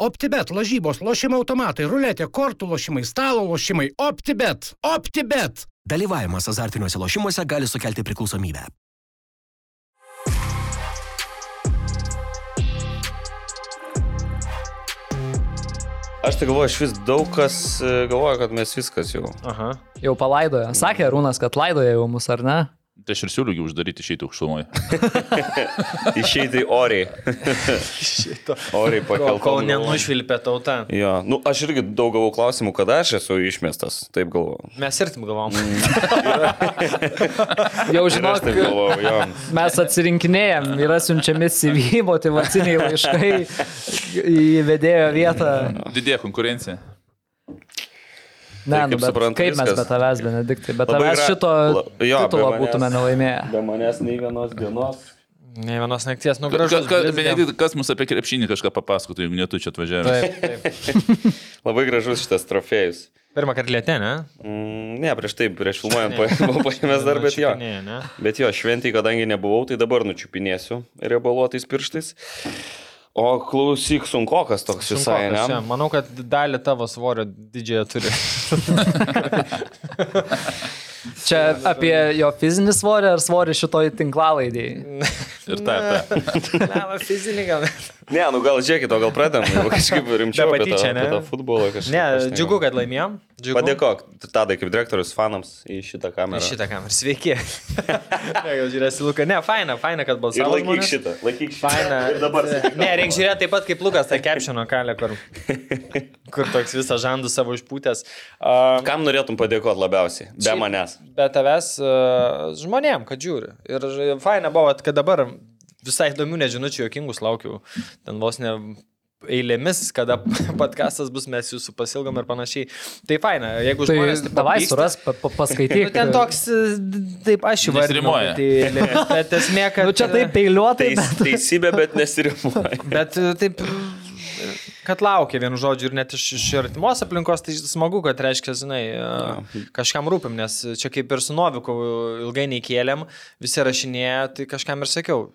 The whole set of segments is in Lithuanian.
OptiBet, lažybos, lošimo automatai, ruletė, kortų lošimai, stalo lošimai. OptiBet. OptiBet. Dalyvavimas azartiniuose lošimuose gali sukelti priklausomybę. Aš tai galvoju, iš vis daug kas e, galvoja, kad mes viskas jau. Aha. Jau palaidoja. Sakė Rūnas, kad laidoja jau mus, ar ne? Tai aš ir siūliu jį uždaryti išeiti aukštumoje. Išeiti oriai. Oriai pakelti. kol nenušvilpė tauta. Jo, nu aš irgi daug gavau klausimų, kada aš esu išmestas. Taip galvoju. Mes ir taip galvom. Jau Ir aš žinok, taip galvoju, jo. mes atsirinkinėjom, yra siunčiami CV, motivaciniai laiškai į vedėjo vietą. Didėja konkurencija. Ne, Tai nu, kaip bet suprantu, kaip mes viskas. be tavęs, Benediktai, be tavęs gra- šito La- jo, titulo manęs. būtume nelaimėję. Be manęs nei vienos dienos. Ne vienos nakties, nu Ka, gražus. ka, blizga. Benediktai, kas mums apie krepšinį kažką papasakotų, jeigu ne tu čia atvažiavęs? Taip, taip. Labai gražus šitas trofėjus. Pirmą kartą lietė, ne? Mm, ne, prieš tai, prieš filmuojant buvau paėmęs dar, bet jo. Bet jo, šventai, kadangi nebuvau, tai dabar nučiupinėsiu riebaluotais pirštais. O klausyk, sunkokas toks visai, Sunkokas, čia. ne? Manau, kad dalį tavo svorio didžiąją turi. Čia apie jo fizinį svorį ar svorį šitoj tinklalaidėjai. Ir ta, ta. Ne, fizinį gal. Ne, nu gal žiūrėkit, o gal pradam, kažkaip rimčiau tą, patyčia, ne? futbolą kažkaip. Ne, džiugu, kad laimėjom. Džiugu. Padėkok, tadai kaip direktorius fanams į šitą kamerą. Į šitą kamerą. Sveiki. gal žiūrėsi, Luka. Ne, faina, faina, kad balsavo. laikyk žmonės. šitą, laikyk šitą. Faina. Ir dabar. Ne, reikia žiūrėti taip pat kaip Lukas, tai kepšino kalė, kur, kur toks visas žandus savo išpūtęs. Uh, Kam norėtum padėkoti labiausiai? Be Šiaip- manęs. be tavęs uh, žmonėm, kad žiūri. Ir faina buvo, kad dabar visai įdomių nežinučių, jokingus laukiu. Ten vos ne eilėmis, kada podcastas bus, mes jūsų pasilgom ir panašiai. Tai faina, jeigu Tai žmonės taip davai suras, pa, pa, paskaityk. Nu, ten toks, e, taip aš. Nesirimuoja. kad tai. Bet esmė, kad... Nu, čia taip peiliuotai. Teis, teisybė, bet nesirimuoja. Bet e, taip, kad laukia vienu žodžiu ir net iš, iš artimos aplinkos, tai smagu, kad reiškia, žinai, e, kažkam rūpim, nes čia kaip ir su Noviku ilgai neįkėlėm, visi rašinėja, tai kažkam ir sakiau,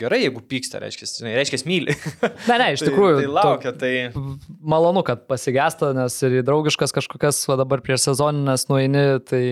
gerai, jeigu pyksta, reiškia, žinai, reiškia, myli. Ne, ne, iš tikrųjų. Tai, tai laukia, tai... malonu, kad pasigesta, nes ir draugiškas kažkokias, va dabar prieš sezoninės nueini, tai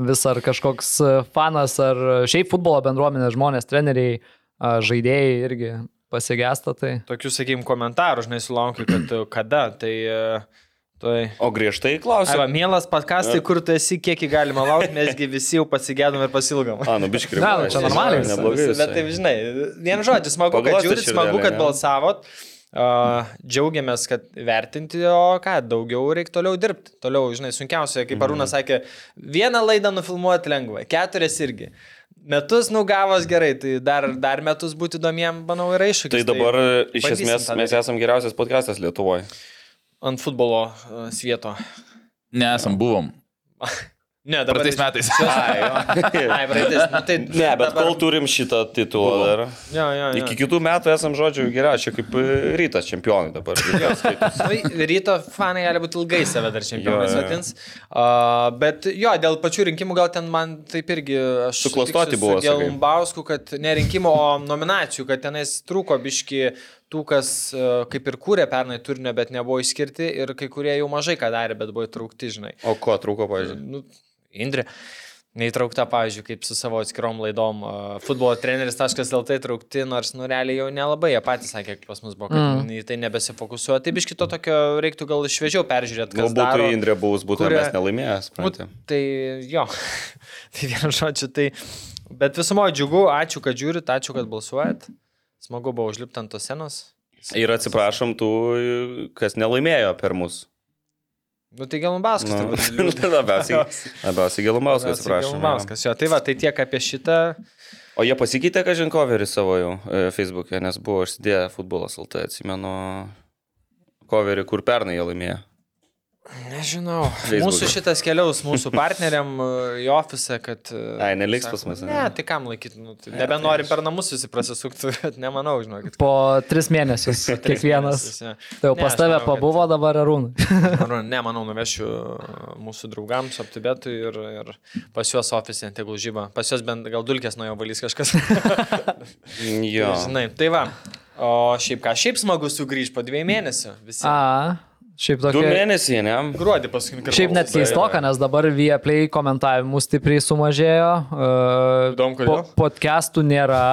vis ar kažkoks fanas, ar šiaip futbolo bendruomenės žmonės, treneriai, a, žaidėjai irgi pasigesta. Tai... Tokių, sakykim, komentarų, žinai, sulaukiu, kad e, kada, tai... e, Tai... O griežtai klausiu. mielas podcastai, kur tu esi, kiek galima laukti, mesgi visi jau pasigėdom ir pasilgom. A, nu biškri. Nu, čia normaliai. Neblogai. Bet taip, žinai, vien žodžiu, smagu, kad žiūrit, smagu, kad balsavot. Uh, džiaugiamės, kad vertinti, o ką, daugiau reikia toliau dirbti. Toliau, žinai, sunkiausia, kaip Arūnas sakė, vieną laidą nufilmuoti lengva, keturias irgi. Metus nugavos gerai, tai dar, dar metus būti įdomiem, manau, yra iššūkis. Tai dabar iš bandysim esmės mes esame geriausias podcastas Lietuvoje. ant futbolo uh, svieto. Nesam, buvom. Ne, dabar Praeitais metais. Ai. Ai, praeitais. Nu, tai Ne, bet dabar- kol turim šitą titulą dar. Jo, jo, jo. Iki kitų metų esam, žodžiu, geriausi, čia kaip e, rytas čempionai dabar. Nu, ryto fanai gali būti ilgai save dar čempionais vadins. Uh, bet jo, dėl pačių rinkimų gal ten man taip irgi aš Suklastoti buvo, sakai. Gelumbausku, kad ne rinkimų, o nominacijų, kad tenais trūko biški tų, kas uh, kaip ir kūrė pernai turinio, bet nebuvo išskirti ir kai kurie jau mažai ką darė, bet buvo įtraukti, žinai. O ko trūko, pažiūrėjau? Nu, Indrė. Neįtraukta, pavyzdžiui, kaip su savo atskirom laidom. Futbolo treneris.lt įtraukti, nors, nu, realiai jau nelabai, jie patys sakė, kaip pas mus buvo, kad mm. tai nebesifokusuoja. Tai biškito tokio reiktų gal šviežiau peržiūrėti, kas Galbūt daro. tai Indrė bus, būtų kuria- mes nelaimėję, Nu, suprantate. tai jo, tai vienu žodžiu, tai... Bet visumoje džiugu, ačiū, kad žiūrit, ačiū, kad balsuojat. Smagu buvo užlipti ant tos senos. Ir atsiprašom tų, kas nelaimėjo per mus. Nu tai Gelumbauskas, Nu, liūdna. labiausiai, labiausiai Gelumbauskas, atsiprašom. jo. Gelumbauskas, jo. Tai va, tai tiek apie šitą. O jie pasikeitė, ką žin, coverį savo jau e, Facebook'e, nes buvo užsidėję futbolas LT, atsimenu coverį, kur pernai jie laimėjo. Nežinau. Facebook'e. Mūsų šitas keliaus mūsų partneriam e, į ofisą, kad... e, Ai, neliks pas mus, ne? Ne, tai kam laikyti, nu, tai nebenorim per namus visi prasisukti, bet nemanau, žinokit. Po tris mėnesius kiekvienas. Ne, Tai jau pas aš tave manau, kad- pabuvo dabar arūnai. Manau, ne, manau, nuvešiu mūsų draugams, optibetui ir, ir pas juos ofisė, tegul žyba. Pas juos bent gal dulkės nuo jo valys kažkas. Jo. Žinai, tai va. O šiaip ką, šiaip smagu sugrįžti po dviejų mėnesių. Visi. A, šiaip Du tokia. mėnesiai, ne? Gruodį paskutinį kartą. Šiaip net keistoka, nes dabar Vieplay komentavimų stipriai sumažėjo. Uh, Įdomu, kodėl? podcastų nėra.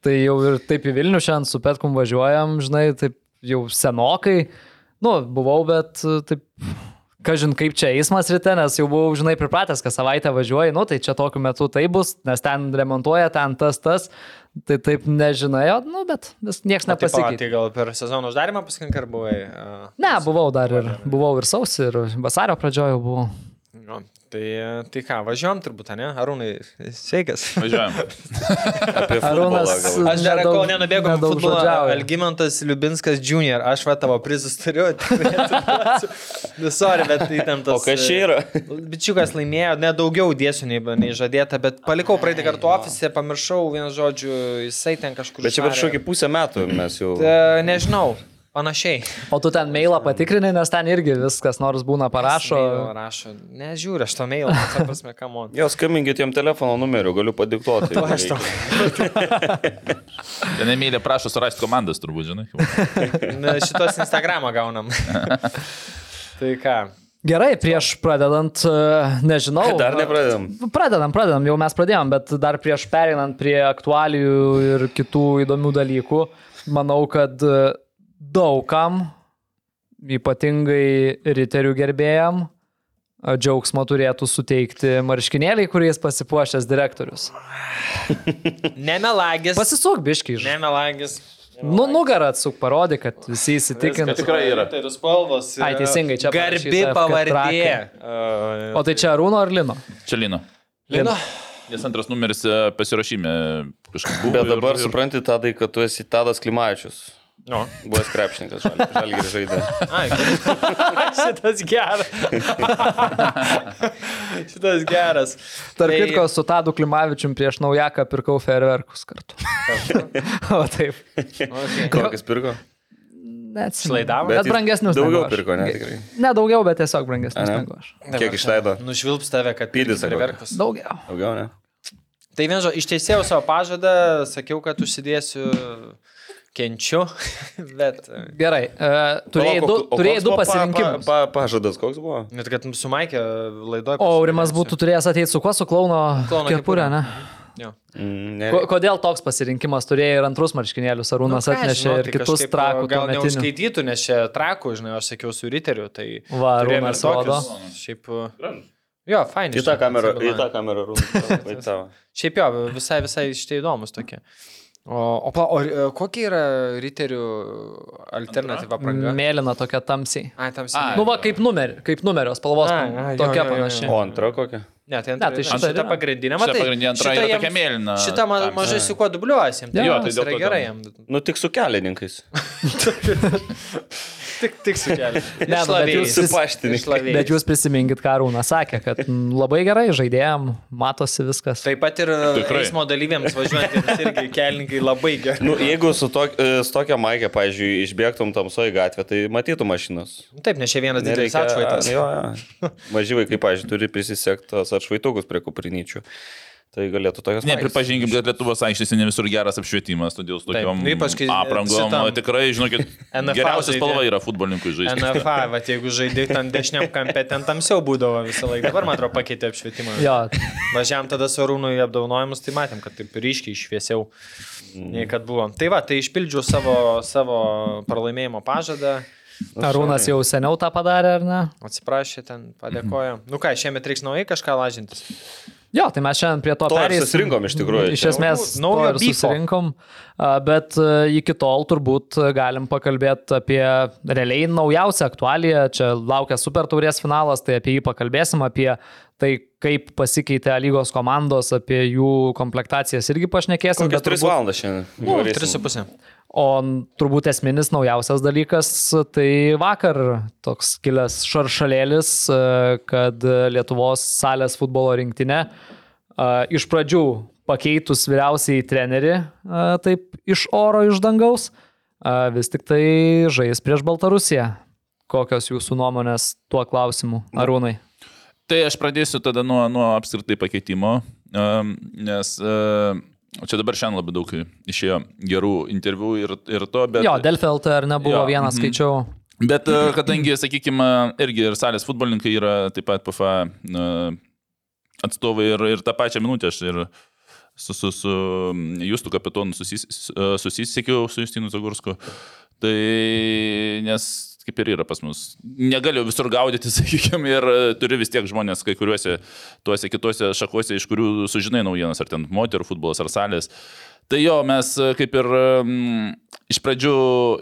Tai jau ir taip į Vilnių šiandien su Petkum važiuojam, žinai, taip jau senokai. Nu, buvau, bet uh, taip, kažin kaip čia eismas ryte, nes jau buvau, žinai, pripratęs, kad savaitę važiuoji, nu, tai čia tokiu metu tai bus, nes ten remontuoja, ten tas, tas. Tai taip nežinai, o, nu, bet vis, niekas Tai, nepasikeitė. tai gal per sezono uždarimą paskutinį kartą buvai? Uh, Ne, buvau dar ir, buvau ir sausį, ir vasario pradžioje buvau. no, tai, tai ką, važiuojam turbūt, ne? Arūnai, sveikas. Važiuojam. Arūnas-. Aš dar nedaug futbolą. žodžiauja. Algymantas Liubinskas Jr. Aš va tavo prizus turiu. atiduosiu. Nu, bet įtemptas. O kas čia yra? Bičiukas laimėjo, ne daugiau dėsiu nei, nei žadėta, bet palikau praeitį kartą ofise, pamiršau vieną žodžių, jisai ten kažkur. Bet čia per kažkokį pusę metų mes jau. E, Nežinau, panašiai. O tu ten mailą patikrini, nes ten irgi viskas nors būna parašo. Rašo. Nežiūrė, aš to mailą, ta prasme, kam on. Jo, skambinkit jiem telefono numeriu, galiu padiktuoti. Tu aš tau. Ten emėlė prašo surasti komandas, turbūt, žinai. Ne, Šitos Instagramą gaunam. tai ką? Gerai, prieš pradedant, e, nežinau. Dar nepradedam. Pradedam, pradedam, jau mes pradėjom, bet dar prieš pereinant prie aktualijų ir kitų įdomių dalykų, manau, kad e, daugam, ypatingai riterių gerbėjam, džiaugsmo turėtų suteikti marškinėliai, kuriais pasipuošęs direktorius. Nemelagis. Pasisuk biškiai. Nemelagis. Nu, nugarą atsuk, parodė, kad visi įsitikintų. tikrai yra. Tai ir spalvos. Ai, teisingai, čia Garbi pavardė. O tai čia Arūno ar Lino? Čia Lino. Lino. Nes antras numeris e, pasirašyme kažkaip buvo. Bet dabar ir- ir- supranti, Tadai, kad tu esi Tadas Klimavičius. No. Buvęs krepšininkas, žalgiai žaidė. Ai, šitas geras. šitas geras. Tarp Tai- kitko, su Tadu Klimavičium prieš naujaką pirkau ferverkus kartu. o taip. Okay. Kokius pirko? Neatsimenu. Šlaidavo? Bet jis brangesnius. Daugiau pirko, ne tikrai. Ne daugiau, bet tiesiog brangesnius negu aš. Kiek išleido? Nušvilps tave, kad Pildys, priverkus. Daugiau. Daugiau, ne? Tai vienžo, ištiesėjau savo pažadą, sakiau, kad užsidėsiu kenčiu, bet... Gerai. Uh, turėjai du, turėjai du buvo pa- pasirinkimus. Pa, pa, pažadas koks buvo? Net kad su Maikė laidoje... O Aurimas būtų turėjęs ateiti su kuo? Su klauno Klauno kepurė, ne? Jo. Mm, kodėl toks pasirinkimas turėjai ir antrus marškinėlius? Arūnas Nu, ką aš atnešė žinau, ir kitus trakų. Gal neužskaitytų, nes čia trakų, žinai, aš sakiau su riteriu, tai... Va, Arūnas rodo. Šiaip... Jo, fainai. Į tą kamerą, į tą kamerą, Rūnas. Šiaip jo, visai, visai šitie įdomus tokie. O, o, pla, o e, kokia yra riterių alternatyva apranga? Mėlyna tokia tamsiai. Ai, tam Ai. Nu va, kaip, numer, kaip numerio spalvos. Ai, ai, tokia jo, jo, jo. panaši. O antra kokia? Ne, tai, Ne, tai šita šita pagrindinė, Šita matai. pagrindinė antra šita yra jiems- tokia mėlyna Šita ma, mažai su kuo dubliuojasi. Jo, Jo, tai yra to gerai jam. Nu tik su kelininkais. Tik, tik su keliu. Ne, nu, bet jūs. Bet jūs prisiminkit, ką Rūnas sakė, kad mm, labai gerai žaidėjom, matosi viskas. Taip pat ir Tikrai. eismo dalyviams važiuojantiems irgi kelininkai labai gerai. Nu, jeigu su, tok, e, su tokia maikė, pavyzdžiui, išbėgtum tamsoje gatvę, tai matytų mašinas. Taip, nes čia vienas didelis atšvaitas. Jo, jo. Maži vaikai, pavyzdžiui, turi prisisiekti tos atšvaitukus prie kuprinyčių. Tai galėtų tokios Ne, pripažinkim, kad Lietuvos aikštėse ne visur geras apšvietimas, todėl su tokiom nu, ypač kai aprangom šitam tikrai, žinokit, NFA geriausia žaidė. spalva yra futbolininkui žaisti. NFA, va, jeigu žaidai ten dešiniam kampe, ten tamsiau būdavo visą laiką. Dabar, man atrodo, pakeitė apšvietimą. Jo, Važiavam tada su Arūnu į apdaunojimus, tai matėm, kad taip ryškiai šviesiau nei kad buvo. Tai va, tai išpildžiau savo, savo pralaimėjimo pažadą. Arūnas jau seniau tą padarė, ar ne? Atsiprašė, ten padėkojo. Nu ką, šiemet reiks naujai kažką lažintis. Jo, tai mes šiandien prie to To pereisim. susirinkom iš tikrųjų. Iš esmės, Naujo ir susirinkom, a, bet iki tol turbūt galim pakalbėti apie realiai naujausią aktualiją. Čia laukia super taurės finalas, tai apie jį pakalbėsim, apie tai, kaip pasikeitė lygos komandos, apie jų komplektacijas irgi pašnekėsim. Kokias bet 3 turbūt- valandas šiandien. Nu, varysim. 3,5. O turbūt esminis naujausias dalykas, tai vakar toks kilęs šaršalėlis, e, kad Lietuvos salės futbolo rinktinė e, iš pradžių pakeitus vyriausiai trenerį, e, taip iš oro, iš dangaus, vis tik tai žais prieš Baltarusiją. Kokios jūsų nuomonės tuo klausimu, Arūnai? Tai aš pradėsiu tada nuo, nuo apskritai pakeitimo, nes uh, Čia dabar šiandien labai daug išėjo gerų interviu ir, ir to, bet... Jo, Delfi LT ar nebuvo Jo, vienas, mhm. skaičiau. Bet e, kadangi, sakykime, irgi ir salės futbolininkai yra taip pat PFA e, atstovai ir, ir tą pačią minutę aš ir su, su, su Justu kapitonu e, susisiekiau su Justinu Zagursku. Tai nes kaip ir yra pas mus. Negaliu visur gaudyti, sakykime, ir e, turi vis tiek žmonės kai kuriuose tuose kitose šakose, iš kurių sužinai naujienas, ar ten moterų futbolas, ar salės. Tai jo, mes e, kaip ir mm, iš pradžių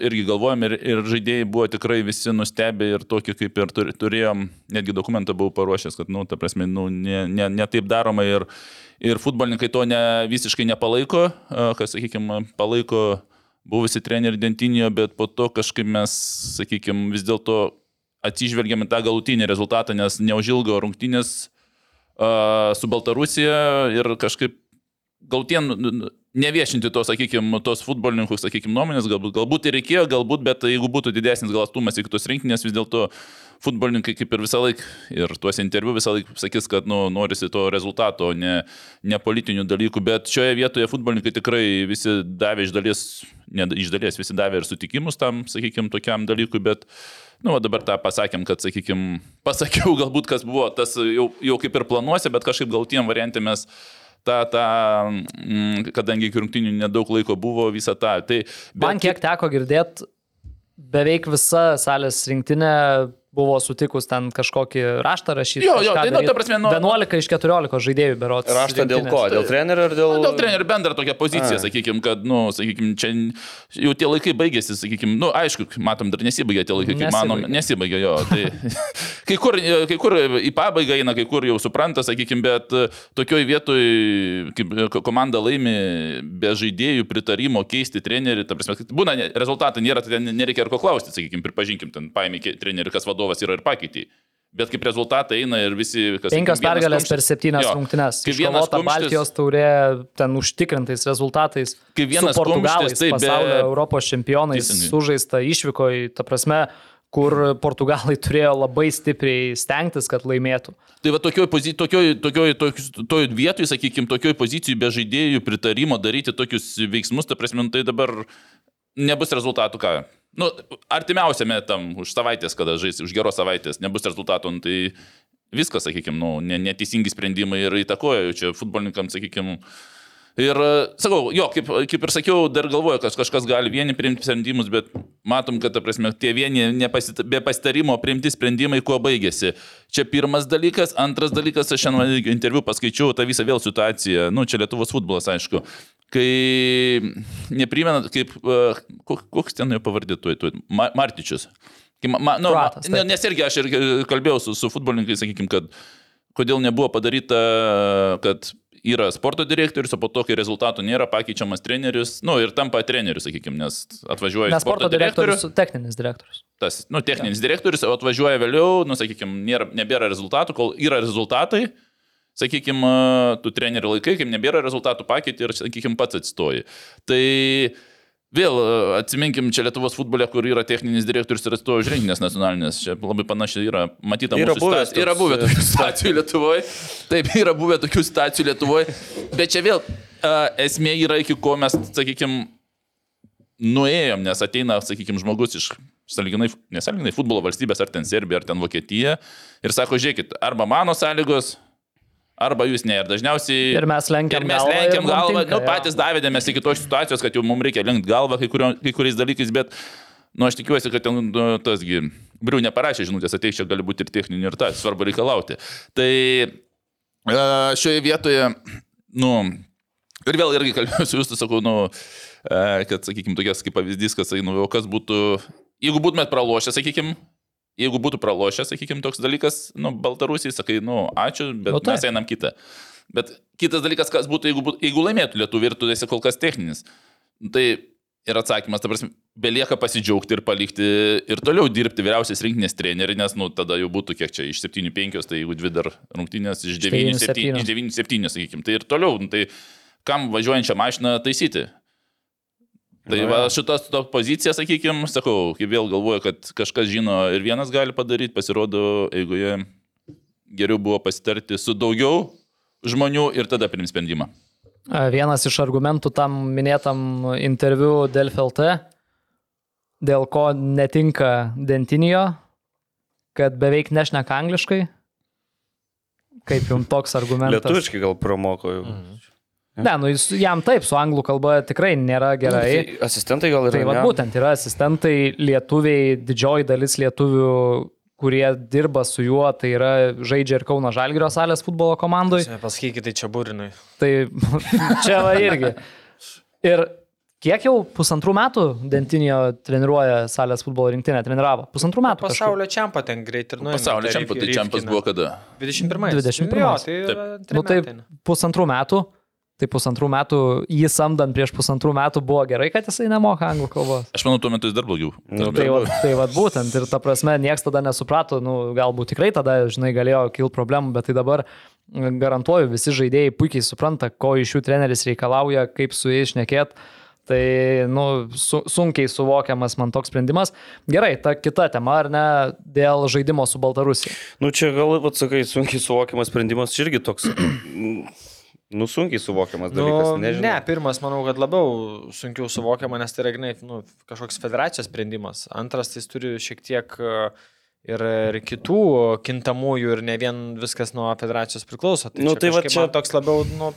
irgi galvojom ir, ir žaidėjai buvo tikrai visi nustebę ir tokį kaip ir tur- turėjom, netgi dokumentą buvau paruošęs, kad, nu, ta prasme, nu, ne, ne, ne taip daroma ir, ir futbolininkai to ne, visiškai nepalaiko, e, kas, sakykime, palaiko buvusi trenerių Dentinijo, bet po to kažkaip mes, sakykime, vis dėlto atsižvelgiam į tą galutinį rezultatą, nes neužilgo rungtynės uh, su Baltarusija ir kažkaip galtien neviešinti to, sakykime, tos futbolininkų, sakykime, nuomonės, galbūt, galbūt ir reikėjo, galbūt, bet jeigu būtų didesnis gal atstumas iki tos rinkinės, vis dėlto futbolininkai kaip ir visą laiką ir tuose interviu visą laiką sakys, kad nu, norisi to rezultato, o ne, ne politinių dalykų, bet šioje vietoje futbolininkai tikrai visi davė iš dalies, ne iš dalies, visi davė ir sutikimus tam, sakykime, tokiam dalykui, bet Nu, va dabar tą pasakėm, kad, sakykime, pasakiau galbūt, kas buvo, tas jau, jau kaip ir planuosi, bet kažkaip galtiniam variantė mes tą, tą, mm, kadangi rungtinių nedaug laiko buvo, visą tą. Tai, bet Man kiek teko girdėti, beveik visa salės rinktinė buvo sutikus ten kažkokį raštą rašyti. Jo, jo, tai, nu, ta prasme, nu- 11 iš 14 žaidėjų berots. Raštą dėl ko? Dėl trenerio ar dėl... Nu, dėl trenerių bendra tokia pozicija, sakykime, kad, nu, sakykime, čia jau tie laikai baigėsi, sakykime, nu, aišku, matom, dar nesibaigė tie laikai, kaip manom, nesibaigė jo. Tai, kai, kur, kai kur į pabaigą eina, kai kur jau supranta, sakykime, bet tokioj vietoj, kaip ko- komanda laimi be žaidėjų pritarimo keisti trenerį, ta prasme, būna rezultatai nėra, tai nereikia ir ko klausti, sakykime, pripažinkim, ten paėmė trenerį, kas vadovas yra ir pakeitė. Bet kaip rezultatai eina ir visi, kas... Penkios pergalės kumštis- per septynias Jo. rungtynes. Kaip vienas kumštis- Baltijos taurė ten užtikrintais rezultatais. Kaip vienas Portugalais, kumštis, taip, be- pasaulio Europos čempionais, Teisingai. sužaista išvykoje, ta prasme, kur Portugalai turėjo labai stipriai stengtis, kad laimėtų. Tai va tokioj, pozi... tokioj, tokioj, tokioj, tokioj vietoj, sakykime, tokioj pozicijai be žaidėjų pritarimo daryti tokius veiksmus, ta prasme, nu, tai dabar nebus rezultatų ką. Nu, artimiausiame tam, už savaitės, kada žais, už geros savaitės, nebus rezultatų, nu, tai viskas, sakykime, nu, ne- neteisingi sprendimai ir įtakoja čia futbolininkams, sakykime. Ir e, sakau, jo, kaip, kaip ir sakiau, dar galvoju, kad kažkas gali vieni priimti sprendimus, bet matom, kad, ta prasme, tie vieni nepasit, be pasitarimo priimti sprendimai, kuo baigėsi. Čia pirmas dalykas, antras dalykas, aš šiandien interviu paskaičiau tą visą vėl situaciją, nu, čia Lietuvos futbolas, aišku, kai neprimena, kaip, e, kok- koks ten jo pavardė, tuoj, tuoj, Ma- Martičius. Kai, ma, ma, nu, Kroatas, taip. ne, nes irgi aš ir kalbėjau su, su futbolininkais, sakykime, kad kodėl nebuvo padaryta, kad yra sporto direktorius, o po to, kai rezultatų nėra, pakeičiamas treneris, nu ir tampa treneriu, sakykime, nes atvažiuoja Nes sporto direktorius, techninis direktorius. tas, nu, techninis direktorius, o atvažiuoja vėliau, nu, sakykime, nėra, nebėra rezultatų, kol yra rezultatai, sakykime, tu trenerių laikai, kai nebėra rezultatų pakeiti ir, sakykime, pats atsistoji. Tai vėl e, atsiminkim, čia Lietuvos futbole, kur yra techninis direktorius ir atstojo už rinkinės nacionalinės, čia labai panašiai yra matyta Yra mūsų buvęs situacija. Yra buvę e, tokių situacijų Lietuvoje, taip, yra buvę tokių situacijų Lietuvoje, bet čia vėl a, esmė yra, iki ko mes, sakykime, nuėjom, nes ateina, sakykime, žmogus iš sąlyginai, nesąlyginai futbolo valstybės, ar ten Serbija, ar ten Vokietija, ir sako, žiūrėkit, arba mano sąlygos, arba jūs ne. Ir dažniausiai... Ir mes lenkiam ir mes galvą ir lenkiam mum galvą, tinka, nu, patys davėdėmės iki tos situacijos, kad jau mums reikia lenkti galvą kai, kurio, kai kuriais dalykais, bet, nu, aš tikiuosi, kad ten nu, tasgi, Briu neparašė žinutės, ateik čia gali būti ir techninių, ir tas, svarbu reikalauti. Tai e, šioje vietoje, nu, ir vėl irgi kalbėjau su jūsų, sakau, nu, e, kad, sakykime, tokias kaip pavyzdys, kad, sakai, nu, kas būtų, jeigu būtumėt pralošę, sakykime, jeigu būtų pralošę, sakykime, toks dalykas, nu, Baltarusijai, sakai, nu, ačiū, bet Nu, taip. mes einam kitą. Bet kitas dalykas, kas būtų, jeigu, būtų, jeigu laimėtų lietuvių ir tu esi kol kas techninis. Nu, Tai ir atsakymas, ta prasme, belieka pasidžiaugti ir palikti ir toliau dirbti vyriausias rinkinės treneri, nes, nu, tada jau būtų kiek čia iš 7-5, tai jeigu dvi dar rungtynės iš 9-7, 9-7. iš 9-7, sakykime, tai ir toliau, nu, tai kam važiuojančią mašiną taisyti? Tai va šita ta pozicija, sakykime, sakau, kaip vėl galvoju, kad kažkas žino ir vienas gali padaryti, pasirodo, jeigu jie geriau buvo pasitarti su daugiau žmonių ir tada priimti sprendimą. A, Vienas iš argumentų tam minėtam interviu Delfi LT, dėl ko netinka Dentinijo, kad beveik nešneka angliškai. Kaip jums toks argumentas? Lietuviškai gal pramoko jau. Ne, nu jis, jam taip, su anglų kalba tikrai nėra gerai. Tai asistentai gal ir Tai va būtent yra asistentai, lietuviai, didžioji dalis lietuvių, kurie dirba su juo, tai yra žaidžia ir Kauno Žalgirio salės futbolo komandai. Pasakykite, tai čia būrinui. Tai čia va irgi. Ir kiek jau pusantrų metų Dentinio treniruoja salės futbolo rinktinę, treniravo? Pusantrų metų. kažkur. Pasaulio čempą ten greit ir nuėjo. Pasaulio čempionatas, tai čempionatas buvo kada? 21. 21. Jo, tai. Taip. Nu, tai pusantrų metų. Tai pusantrų metų, jį samdant prieš pusantrų metų buvo gerai, kad jisai nemoka anglų kalbos. Aš manau, tuo metu jis dar blogiau. Nu, Tai va, tai va būtent ir ta prasme, niekas tada nesuprato, nu, galbūt tikrai tada, žinai, galėjo kilti problemų, bet tai dabar mm, garantuoju, visi žaidėjai puikiai supranta, ko iš jų treneris reikalauja, kaip su jais šnekėt. Tai, nu, su, sunkiai suvokiamas man toks sprendimas. Gerai, ta kita tema, ar ne, dėl žaidimo su Baltarusija. Nu čia gal, atsakai, sunkiai suvokiamas sprendimas, čia irgi toks, nu sunkiai suvokiamas dalykas. Nu, nežinau. ne, pirmas, manau, kad labiau sunkiau suvokiama, nes tai yra, žinai, nu, kažkoks federacijos sprendimas. Antras, tai jis turi šiek tiek e, ir, ir kitų kintamųjų ir ne vien viskas nuo federacijos priklauso. Nu, tai va čia- toks labiau, nu,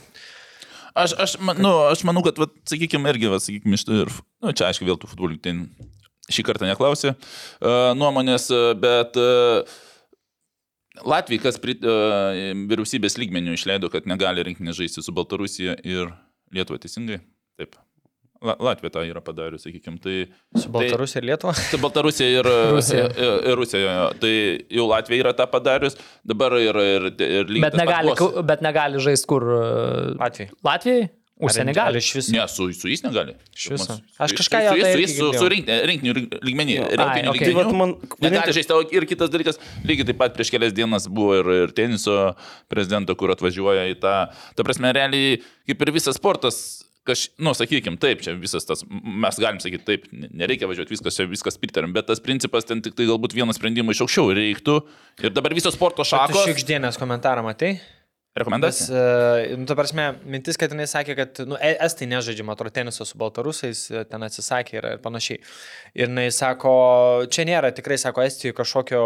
Aš, aš, man- nu, aš manau, kad, sakykime, irgi, va, sakykime, iš ir, nu, čia aišku, vėl tų futbolų ten šį kartą neklausė uh, nuomonės, uh, bet uh, Latvijai, kas pri, uh, vyriausybės lygmenių išleido, kad negali rinktinė žaisti su Baltarusija ir Lietuva teisingai. Taip. La, Latvija tą yra padariusi, sakykime. Tai, su Baltarusija ir Lietuva. tai Baltarusija ir Rusija. Ir, ir Rusija. jo. Tai jau Latvija yra tą padarius, dabar ir, ir, ir lygiai Bet negali, bet negali žaisti kur? e, Latvijai. Latvijai? Užsienį gali. Iš viso. Ne, su, su jais negali. Iš viso. Su- Aš su- kažką su, jau su, tai su, su, su rinktinė, rinkinių lygmenį. Ai, Rinkinių okei. Tai lygmenį. vat man, Negali žaisti, ir kitas dalykas, lygiai taip pat prieš kelias dienas buvo ir, ir teniso prezidento, kur atvažiuoja į tą, ta prasme, realiai, kaip ir visas sportas, kaž, nu, sakykime, taip, čia visas tas, mes galim sakyti, taip, ne- nereikia važiuoti, viskas čia, viskas pritarėm, bet tas principas ten tik tai galbūt vieną sprendimą iš aukščiau reiktų. Ir dabar visos sporto šakos. šikždienės komentarą matai? Rekomendacija. uh, nu, ta prasme, mintis, kad jinai sakė, kad, nu, e- estai nežaidžia, man atrodo, teniso su baltarusais, e, ten atsisakė ir, ir panašiai. Ir jinai sako, čia nėra, tikrai, sako, Estijoje kažkokio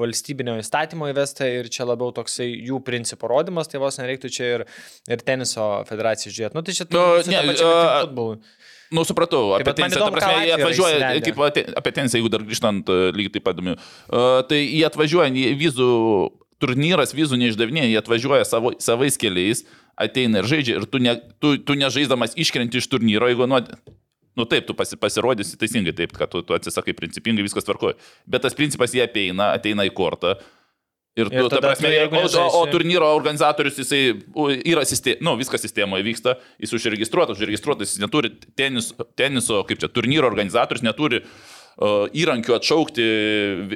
valstybinio įstatymo įvesta ir čia labiau toksai jų principų rodymas, tai vos nereiktų čia ir, ir teniso federacijai žiūrėti. Nu, tai čia Nu, visa ta ne, pačia mintim futbolui. Nu, supratau, Tai apie tenisą, ta prasme, jie atvažiuoja, kaip apie- tenisą, jeigu dar grįžtant e, lygiai taip pat, įdomu. uh, tai jie atvažiuoja, vizų turnyras, vizų neišdavinėja, jie atvažiuoja savo, savais keliais, ateina ir žaidžia, ir tu, ne, tu, tu nežaisdamas iškrenti iš turnyro, jeigu nuo... Nu taip, tu pasi, pasirodysi teisingai, taip, kad tu, tu atsisakai principingai, viskas tvarkoja. Bet tas principas jie apeina, ateina į kortą. Ir, tu, Ir ta tada prasme, jeigu o, o, o turnyro organizatorius, jisai yra sistema, nu, viskas sistemoje vyksta, jis užregistruotas, užregistruotas, jis neturi tenis, teniso, kaip čia, turnyro organizatorius neturi uh, įrankių atšaukti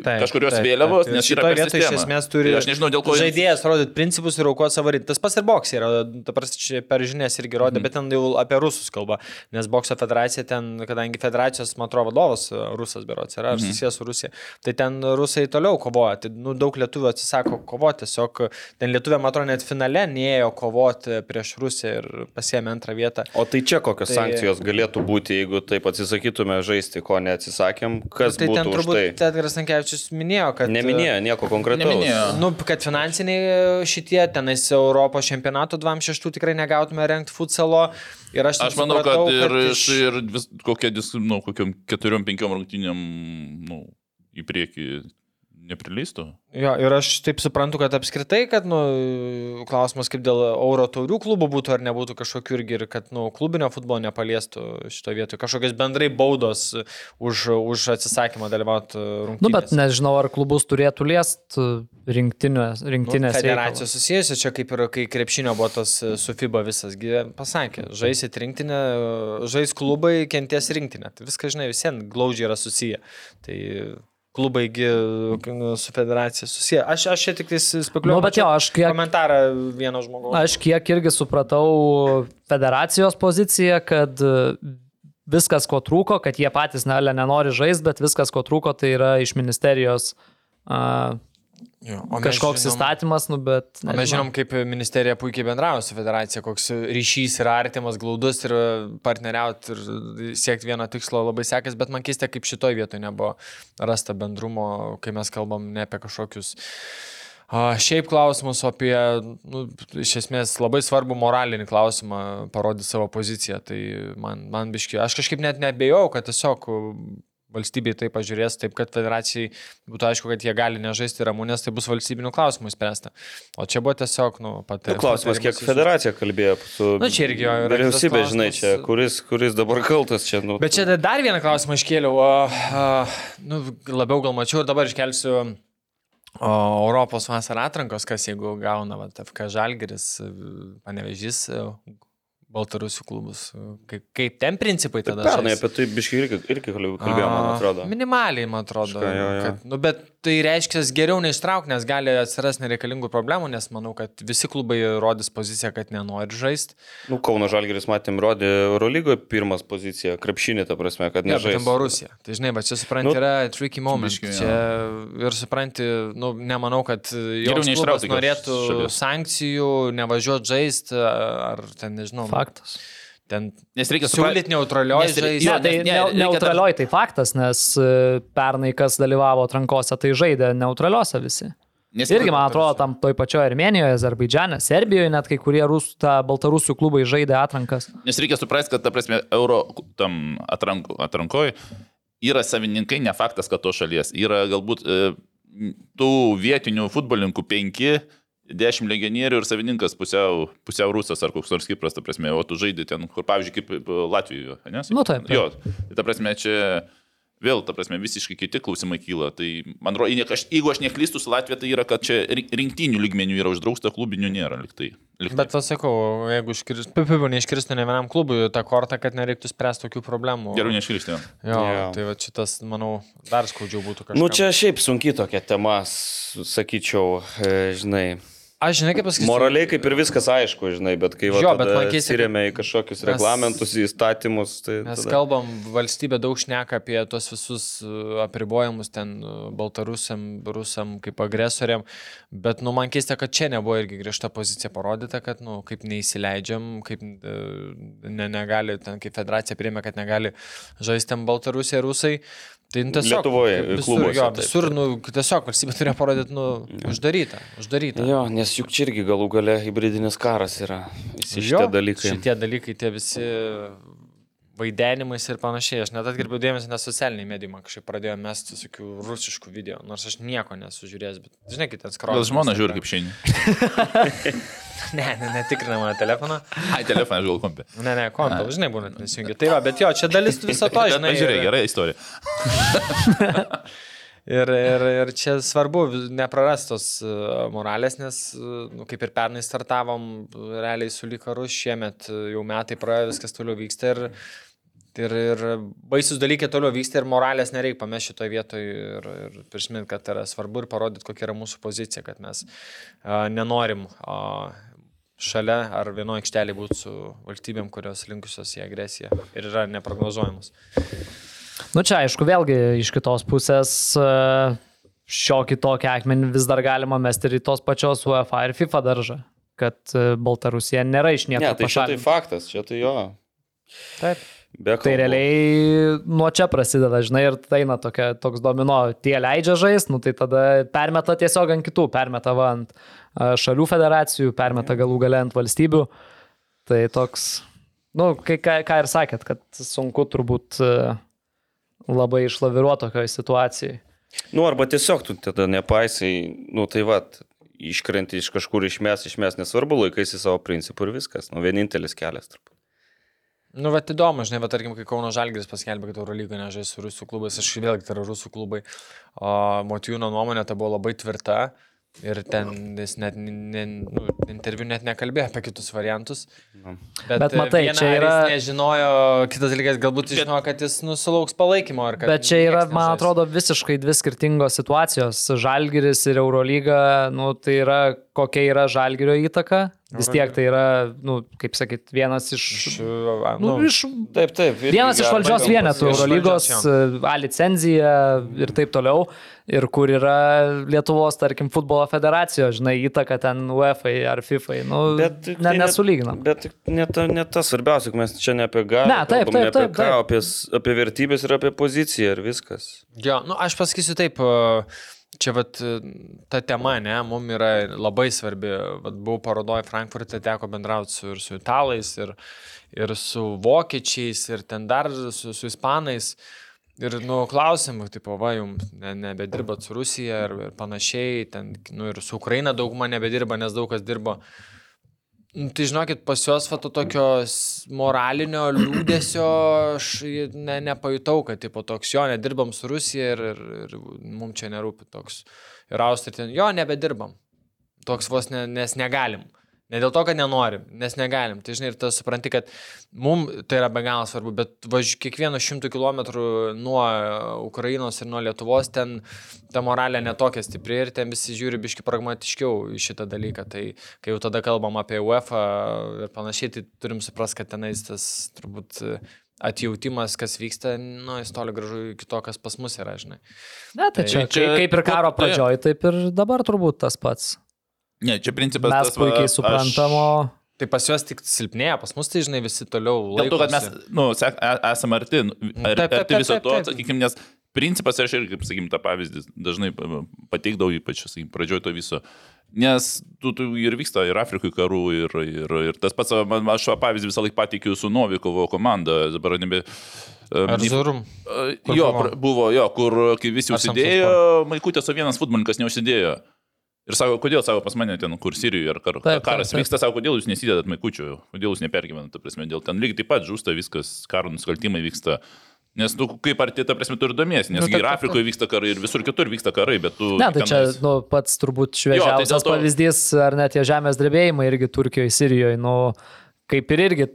Taip, kažkurios taip, vėliavos, taip. nes per vietoj iš esmės turi Tai aš nežinau, dėl ko jis- žaidėjas rodyti principus ir aukoti savo ritmą. Tas pats ir boksai yra, ta prasme, čia per žinias irgi rodė, Mhm. bet ten jau apie rusus kalba, nes bokso federacija ten, kadangi federacijos, man atrodo, vadovas e, rusas berots yra, ar Mhm. susijęs su Rusija, tai ten rusai toliau kovoja, tai nu, daug lietuvių atsisako kovoti, tiesiog ten lietuvė, man atrodo, net finale neėjo kovoti prieš Rusiją ir pasiemė antrą vietą. O tai čia kokios Tai- sankcijos galėtų būti, jeigu taip atsisakytume žaisti, ko neatsisakėm, kas tai ten būtų už turbūt tai? Tedras Tankievičius minėjo, kad... Neminėjo nieko konkretaus. Neminėjo. Nu, kad finansiniai šitie, tenais Europos čempionato 26 tikrai negautume renkti futsalo. Ir aš, Aš manau, kad ir, iš... ir vis, kokia, dis- nu, kokiam keturiom, penkiom rungtynėm nu, į priekį neprileistų. Jo, ir aš taip suprantu, kad apskritai, kad, nu, klausimas kaip dėl Euro taurių klubų būtų ar nebūtų kažkokių irgi, ir kad, nu, klubinio futbolo nepaliestų šito vietoje. Kažkokios bendrai baudos už, už atsisakymą dalyvauti rungtynėse. Nu, bet nežinau, ar klubus turėtų liest rinktinės. Nu, rinktinės federacijos susijusi, čia kaip ir kai krepšinio buvo tas e, su FIBA visas, gi pasakė, žaisit rinktinę, e, žais klubai, kenties rinktinę. Tai viskas, žinai, visiems glaudžiai yra susiję. Tai klubai nu, su federacija susiję. Aš, aš čia tik tais spekuliuoju. Nu, bet jo, aš kiek- Komentarą vieno žmogaus. Aš kiek irgi supratau federacijos poziciją, kad e, viskas, ko trūko, kad jie patys nelė nenori žaisti, bet viskas, ko trūko, tai yra iš ministerijos a, Jo, kažkoks žinom- įstatymas, nu bet... O mes žinom, kaip ministerija puikiai bendrauja su federacija, koks ryšys yra artimas, glaudus ir partneriauti ir siekti vieno tikslo labai sekės, bet man keista, kaip šitoj vietoje nebuvo rasta bendrumo, kai mes kalbam ne apie kažkokius a, šiaip klausimus, apie, nu, iš esmės, labai svarbu moralinį klausimą parodyti savo poziciją. Tai man, man biški, aš kažkaip net nebejau, kad tiesiog valstybei tai pažiūrės taip, kad federacijai būtų aišku, kad jie gali nežaisti ramūnės, tai bus valstybinių klausimų spręsta. O čia buvo tiesiog, nu, pat... Nu, klausimas, kiek federacija kalbėjo su Nu, čia irgi jo yra vyriausybė, žinai, čia, kuris, kuris dabar kaltas čia. Nu, Bet čia dar vieną klausimą iškėliau, o, a, nu, labiau gal mačiau ir dabar iškelsiu o, Europos vasarą atrankos, kas jeigu gauna va, FK Žalgeris, panevežys, Baltarusių klubus. Kaip, kaip ten principai tada? Pernai apie tai biškai irgi, irgi kalbėjome, man atrodo. Minimaliai, man atrodo. Kažką, jo, jo. Kad, nu, bet tai reiškia geriau neištrauk, nes gali atsirasti nereikalingų problemų, nes manau, kad visi klubai rodys poziciją, kad nenori žaisti. Nu, Kauno Žalgeris, matėm, rodė Eurolygoje pirmas poziciją, krepšinį, ta prasme, kad Ne, bet nežais. ten buvo Rusija. Tai žinai, bet čia supranti, Nu, yra tricky moment. biškį, jo. Čia ir supranti, nu, nemanau, kad klubas tokios norėtų šalies. sankcijų, nevažiuoti žaisti, ar ten, nežinau, Faktas. Ten Nes reikia siūlyti ir- žaisti. Ne, tai ne, ne, neutralioj tai faktas, nes e, pernai kas dalyvavo atrankose, tai žaidė neutraliuose visi. Nes Irgi, man atrodo, tam toj pačioje Armenijoje, Azerbaidžiane, Serbijoje net kai kurie rusų, ta baltarusių klubai žaidė atrankas. Nes reikia suprasti, kad, ta prasme, euro tam atranko, atrankoje yra savininkai, ne faktas, kad to šalies. Yra galbūt e, tų vietinių futbolininkų penki, dešimt legionierių ir savininkas pusiau, pusiau rusas ar koks nors Kipras, ta prasme, o tu žaidži ten, kur, pavyzdžiui, kaip e, Latvijoje, ne? Nu, taip. Jo, tai ta prasme, čia vėl, ta prasme, visiškai kiti klausimai kyla. Tai man atrodo, jeigu aš neklystu su Latvija, tai yra, kad čia ri- rinktinių lygmenių yra uždrausta, klubinių nėra. Liktai, liktai. Bet tas sakau, jeigu iškris, pipibu neiškristų ne vienam klubui tą kortą, kad nereiktų spręsti tokių problemų. Geriau neškristi. Jo, Jo. tai va šitas, manau, dar skaudžiau būtų kažkas. Nu, čia šiaip sunki tokia tema, sakyčiau, e, žinai. Aš žinai, kaip pasakyti. Moraliai kaip ir viskas aišku, žinai, bet kai Jo, bet man keista, skiriame į kažkokius mes- reglamentus, į įstatymus, tai... Mes tada- kalbam, valstybė daug šneka apie tos visus uh, apribojimus ten uh, baltarusiam, rusam kaip agresoriam, bet, nu, man keista, kad čia nebuvo irgi griežta pozicija parodyta, kad, nu, kaip neįsileidžiam, kaip uh, ne, negali, ten kaip federacija priėmė, kad negali žaisti ten baltarusiai, rusai. Tai nu, tiesiog, Lietuvoje, visur, klubuose, jo, visur, nu, tiesiog valstybė turėjo parodyti, nu, uždaryta, uždaryta. Jo, nes juk čia irgi galų gale hybridinis karas yra. Visi Jo, šitie dalykai. Šitie dalykai, tie visi vaidenimais ir panašiai. Aš net atkirpiau dėmesį, nes socialiniai medijai man kažkaip pradėjo mesti tokių rusiškų video, nors aš nieko nesužiūrėjęs, bet žinai, kaip ten skrolą. Gal žmona žiūri kaip šiandien. Ne, ne, netikrina mano telefoną. Ai, telefoną gal kompė. Ne, ne, kompą, žinai, būna nesijungia. Tai va, bet jo, čia dalis viso to, žinai. Žiūrėk, ir- gera istorija. Ir, ir, ir čia svarbu neprarastos e, moralės, nes, e, nu, kaip ir pernai startavom, realiai su Likaru, šiemet e, jau metai praėjo, viskas toliau vyksta ir, ir, ir baisus dalykai toliau vyksta ir moralės nereikia pamesti šitoje vietoje ir, ir prisiminti, kad yra svarbu ir parodyti, kokia yra mūsų pozicija, kad mes a, nenorim a, šalia ar vienoje aikštelėje būti su valstybėm, kurios linkusios į agresiją ir yra neprognozuojamos. Nu čia, aišku, vėlgi iš kitos pusės e, šiokį tokį akmenį vis dar galima mesti ir į tos pačios UEFA ir FIFA daržą, kad e, Baltarusija nėra iš Ne, niekur tai čia tai pašalinta. faktas, čia tai jo. Taip. Tai realiai nuo čia prasideda, žinai, ir tai eina tokia, toks domino, tie leidžia žaisti, nu tai tada permeta tiesiog ant kitų, permeta va ant a, šalių federacijų, permeta galų gale ant valstybių. Tai toks, nu, kai, ką, ką ir sakėt, kad sunku turbūt e, labai išlaviruoti tokioje situacijoje. Nu, arba tiesiog tu tada nepaisai, nu tai va, iškrenti iš kažkur išmes, išmes, nesvarbu, laikaisi savo principų ir viskas. Nu, vienintelis kelias turbūt. Nu, bet įdomu, žinai, bet tarkim, kai Kauno Žalgiris paskelbė, kad Eurolyga nežais su rusų klubais, aš vėlgi tai yra rusų klubai, o Motijūno nuomonė ta buvo labai tvirta ir ten jis net, ne, nu, interviu net nekalbėjo apie kitus variantus. Bet, Bet matai, viena, čia yra- nežinojo, kitas dalykas, galbūt jis žinojo, kad jis nusulauks palaikymo. Bet čia yra, man atrodo, visiškai dvi skirtingos situacijos. Žalgiris ir Eurolyga, nu, tai yra kokia yra žalgerio įtaka. Vis tiek tai yra, nu, kaip sakyt, vienas iš... Iš, Nu, nu, iš Taip, taip. irgi Vienas iš valdžios vienetų, Eurolygos, valdžios, A licenzija ir taip toliau. Ir kur yra Lietuvos, tarkim, futbolo federacijos, žinai, įtaka ten UEFA ar FIFA. Nu, Bet ne, tai nesulyginam. Bet tik ne, ta, ne tas svarbiausia, mes čia ne apie galią. Ne, taip, kalbam, taip, ne apie taip, ką, taip. Apie, apie vertybės ir apie poziciją ir viskas. Jo, nu, aš pasakysiu taip, e, čia vat, e, ta tema, ne, mums yra labai svarbi. Vat, buvau parodoje Frankfurte, teko bendrauti su, ir su italais, ir, ir su vokiečiais, ir ten dar su, su ispanais. Ir, nu, klausimų, tipo, va, jums ne, nebedirbat su Rusija ir, ir panašiai, ten, nu, ir su Ukraina dauguma nebedirba, nes daug kas dirbo. Nu, Tai žinokit, pas juos va to tokio moralinio liūdėsio aš ne, nepajutau, kad tipo toks jo, nedirbam su Rusija ir, ir, ir mums čia nerūpi toks. Ir Austrija jo, nebedirbam. Toks vos ne, nes negalim. Ne dėl to, kad nenorim, nes negalim. Tai žinai, ir tu supranti, kad mums tai yra be galo svarbu, bet važ, kiekvieno šimtų kilometrų nuo Ukrainos ir nuo Lietuvos ten ta moralė netokia stipri ir ten visi žiūri biški pragmatiškiau į šitą dalyką. Tai kai jau tada kalbam apie UEFA ir panašiai, tai turim suprasti, kad tenais tas turbūt atjautimas, kas vyksta, nu, jis toli gražu iki to, kas pas mus yra, žinai. Ne, tai čia, čia- čia kaip ir karo tai- pradžioj, taip ir dabar turbūt tas pats. Ne, čia principas. Mes tas, va, puikiai aš- suprantamo. Tai pas juos tik silpnėja, pas mus tai, žinai, visi toliau Dėl to, kad mes, laikosi. nu, e- esame arti, nu, ar, Taip, taip, arti viso to, sakykime, nes principas, aš irgi, kaip sakykim, tą pavyzdį dažnai pa- pateikdavau, ypač, sakykim, pradžioj to viso. Nes tu, tu ir vyksta ir Afrikai karų, ir, ir, ir tas pats, man, aš pavyzdį visą laiką pateikiu su Novikovo komanda, dabar nebe... Ar nei- Zurum? E, Kur Jo, buvo? jo, kur kai visi Ar užsidėjo, Maikutės, o vienas futbolininkas neužsidėjo. Ir sako, kodėl, sako, pas mane ten, kur Sirijoje ar kar, Taip, karas taip, taip. vyksta, sako, kodėl jūs nesidedat maikučių, kodėl jūs nepergyvenate, ta prasme, dėl ten lygiai taip pat žūsta viskas, karo nusikaltimai vyksta. Nes tu kaip arti, ta prasme, tu ir domiesi, nes Nu, nu, taip, ir Afrikoje vyksta karai, ir visur kitur vyksta karai, bet tu... Ne, tai čia tenais- nu, pats turbūt Jo, tai šviežiausias to- pavyzdys, ar net tie žemės drebėjimai irgi Turkijoje, Sirijoje, nu, kaip ir irgi,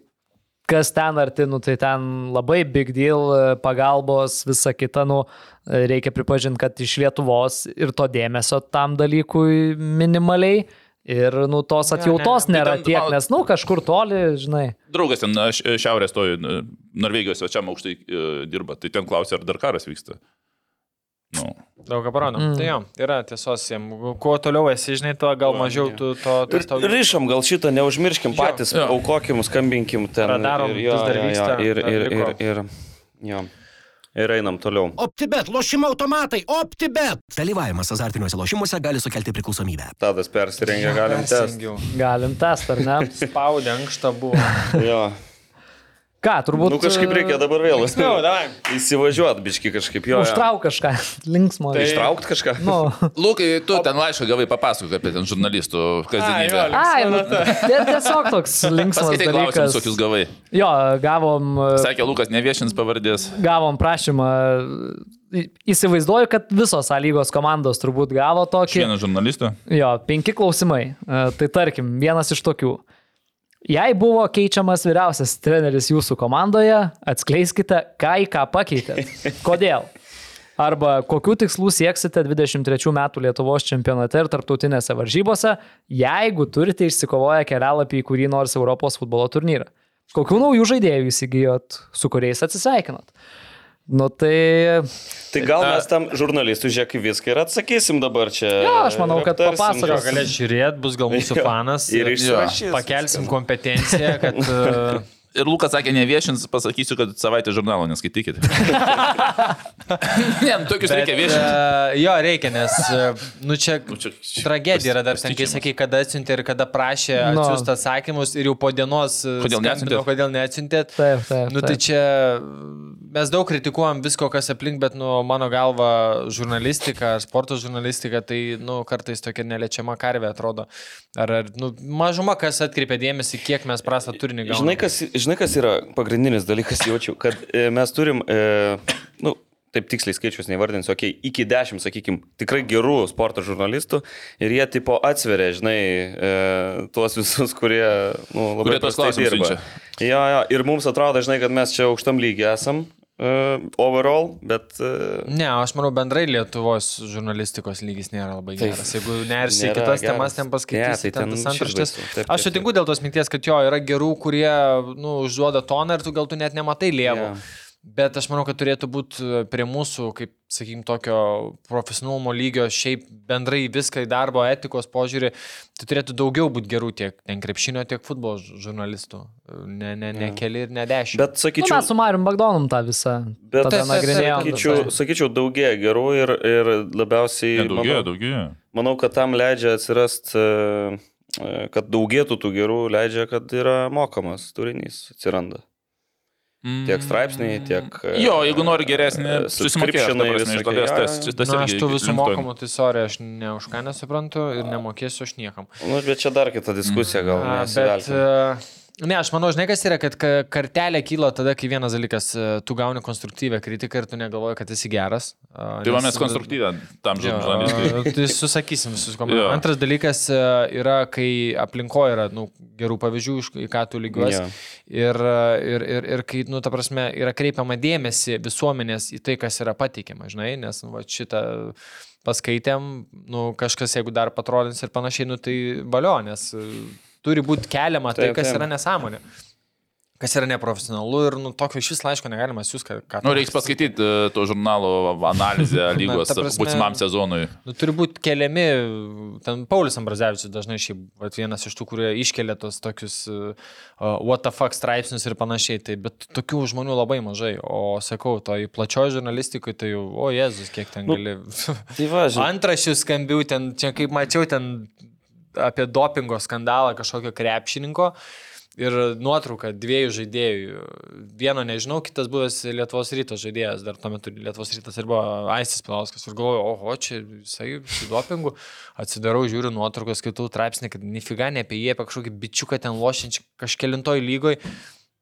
kas ten arti, nu, tai ten labai big deal, pagalbos, visa kita, nu, reikia pripažinti, kad iš Lietuvos ir to dėmesio tam dalykui minimaliai. Ir, nu, tos Ne, atjautos ne, nėra tai ten tiek, nes, nu, kažkur toli, žinai. Draugas ten šiaurės toj e, Norvegijos svečiam aukštai e, dirba, tai ten klausia, ar dar karas vyksta. Nu, Daug ką parodo. Mm. Tai jo, yra tiesos. Kuo toliau esi, žinai, tuo gal mažiau tu to... tas tau- Ir rišam, gal šitą neužmirškim patys, Jo. aukokim, skambinkim ten. Radarom ir, jo, jo, jo, Ir, ir, ir, ir, jo. ir einam toliau. OptiBet, lošimo automatai, OptiBet. Dalyvavimas azartiniuose lošimuose gali sukelti priklausomybę. Tadas persirengė, galim tęsti. Galim test, ar ne? Spaudė, ankšta buvo. Jo. Ką, turbūt. Nu kažkaip reikia dabar vėl. Linksmiau, davai. Įsivažiuot, biški kažkaip jo. Užtrauk kažką, linksmo. Tai- Ištraukt kažką. Nu. Lukai, tu ten laišką gavai papasakok apie ten žurnalistų kasdienybę. Ai, Ai, nu, tai tiesiog toks linksmas Paskaitai klausimus, kokius gavai. Jo, gavom, Sakė, Lukas neviešins pavardės. gavom prašymą. Į- Įsivaizduoju, kad visos A lygos komandos turbūt gavo tokį. vieno žurnalisto. Jo, penki klausimai. E, Tai tarkim, vienas iš tokių. Jei buvo keičiamas vyriausias treneris jūsų komandoje, atskleiskite, ką į ką pakeitėt. Kodėl? Arba kokių tikslų sieksite 23 metų Lietuvos čempionate ir tarptautinėse varžybose, jeigu turite išsikovoję kelialapį į kurį nors Europos futbolo turnyrą. Kokių naujų žaidėjų įsigijot, su kuriais atsisveikinot? Nu tai... Tai gal mes tam žurnalistui žiūrėk į viską ir atsakysim dabar čia. Jo, aš manau, kad. Jo, galės žiūrėti, bus gal mūsų fanas. Ir išsirašys. Pakelsim kompetenciją, kad... Ir Lukas sakė, neviešins, pasakysiu, kad savaitę žurnalo neskaitykite. ne, nu, tokius reikia viešinti. Uh, jo, reikia, nes, uh, nu čia, Nu, čia- tragedija yra dar ten, kai sakai, kada atsiuntė ir kada prašė Nu. atsiųsti atsakymus ir jau po dienos uh, Kodėl neatsiuntėt? kodėl neatsiuntėt. Taip, taip. Nu tai taip. čia mes daug kritikuojam visko, kas aplink, bet nu, mano galva žurnalistika, sporto žurnalistika, tai nu, kartais tokia neliečiama karvė atrodo. Ar, ar nu, mažuma kas atkreipia dėmesį, kiek mes prastą turinį gauname. Žinai kas, žinai, kas yra pagrindinis dalykas, jaučiu, kad e, mes turim, e, nu, taip tiksliai skaičius neįvardinsiu, okay, iki dešimt, sakykime, tikrai gerų sporto žurnalistų ir jie tipo atsveria, žinai, e, tuos visus, kurie, nu, labai Kurie prastai dirba. Jo, jo, ir mums atrodo, žinai, kad mes čia aukštam lygiai esam. Overall, bet... Uh, Ne, aš manau, bendrai Lietuvos žurnalistikos lygis nėra labai Taip. geras. Jeigu nersi į kitas geras. temas, ten paskaitysi, Ne, tai ten tas. Taip, Aš sutinku dėl tos minties, kad jo yra gerų, kurie, nu, užduoda toną ir tu gal tu net nematai lievų. Jo. Bet aš manau, kad turėtų būti prie mūsų, kaip, sakykim, tokio profesionalumo lygio, šiaip bendrai viską į darbo etikos požiūrį, tai turėtų daugiau būti gerų tiek ten krepšinio, tiek futbolo žurnalistų. Ne, ne, ne Jo. keli ir ne dešimt. bet Nu, sakyčiau... mes su Marium Bagdonum tą visą. Bet tada Taip, taip, nagrinėjom. taip, Sakyčiau, sakyčiau daugėja gerų ir, ir labiausiai... Ne, daugėja, manau, daugėja. manau, kad tam leidžia atsirasti, kad daugėtų tų gerų, leidžia, kad yra mokamas turinys atsiranda. Tiek straipsniai, tiek... e, Jo, jeigu nori geresnį, subscriptionai prasme, iš dalies tas, tas Na, aš tų visų mokamų, tai sorry, aš ne už ką nesuprantu ir nemokėsiu aš niekam. Nu, bet čia dar kita diskusija, gal A, Bet, e, ne, aš manau, žinai, kas yra, kad ka- kartelė kyla tada, kai vienas dalykas, e, tu gauni konstruktyvę kritiką ir tu negalvoji, kad esi geras. A, Tai va mes konstruktyvę tam Jo, žurnalistui. Tai susakysim visus komentarus. Antras dalykas e, yra, kai aplinkoje yra nu, gerų pavyzdžių, į ką tu lygiuosi. Ir, e, ir, ir, ir kai, nu, ta prasme, yra kreipiama dėmesį visuomenės į tai, kas yra pateikiama, žinai, nes nu, va, šitą paskaitėm, nu, kažkas, jeigu dar patrodins ir panašiai, nu, tai e, turi būti keliama tai, Taip, kas taip. yra nesąmonė. Kas yra neprofesionalu ir nu, tokio iš vis laiško negalima siūsti, Nu, reiks paskaityti e, to žurnalo analizę lygos būsimam sezonui. Nu, turi būti keliami, ten Paulius Ambrazevičius dažnai šiaip vat, vienas iš tų, kurie iškelia tos tokius uh, what the fuck straipsnius ir panašiai, tai, bet tokių žmonių labai mažai, o sakau, toj plačioji žurnalistikoje tai jau, o Jėzus, kiek ten Nu, gali. Tai va, žinai. Antrašių skambių, ten, čia kaip mačiau, ten apie dopingo skandalą kažkokio krepšininko. Ir nuotrauka dviejų žaidėjų. Vieno nežinau, kitas buvęs Lietuvos ryto žaidėjas, dar tuo metu Lietuvos rytas ir buvo Aistis Pilauskas. Ir galvoju, oho, čia visai su dopingu. Atsidarau, žiūriu nuotraukas, skaitau traipsnį, kad nifiga ne apie jį, apie kažkokį bičiuką ten lošiančią kažkelintoj lygoj.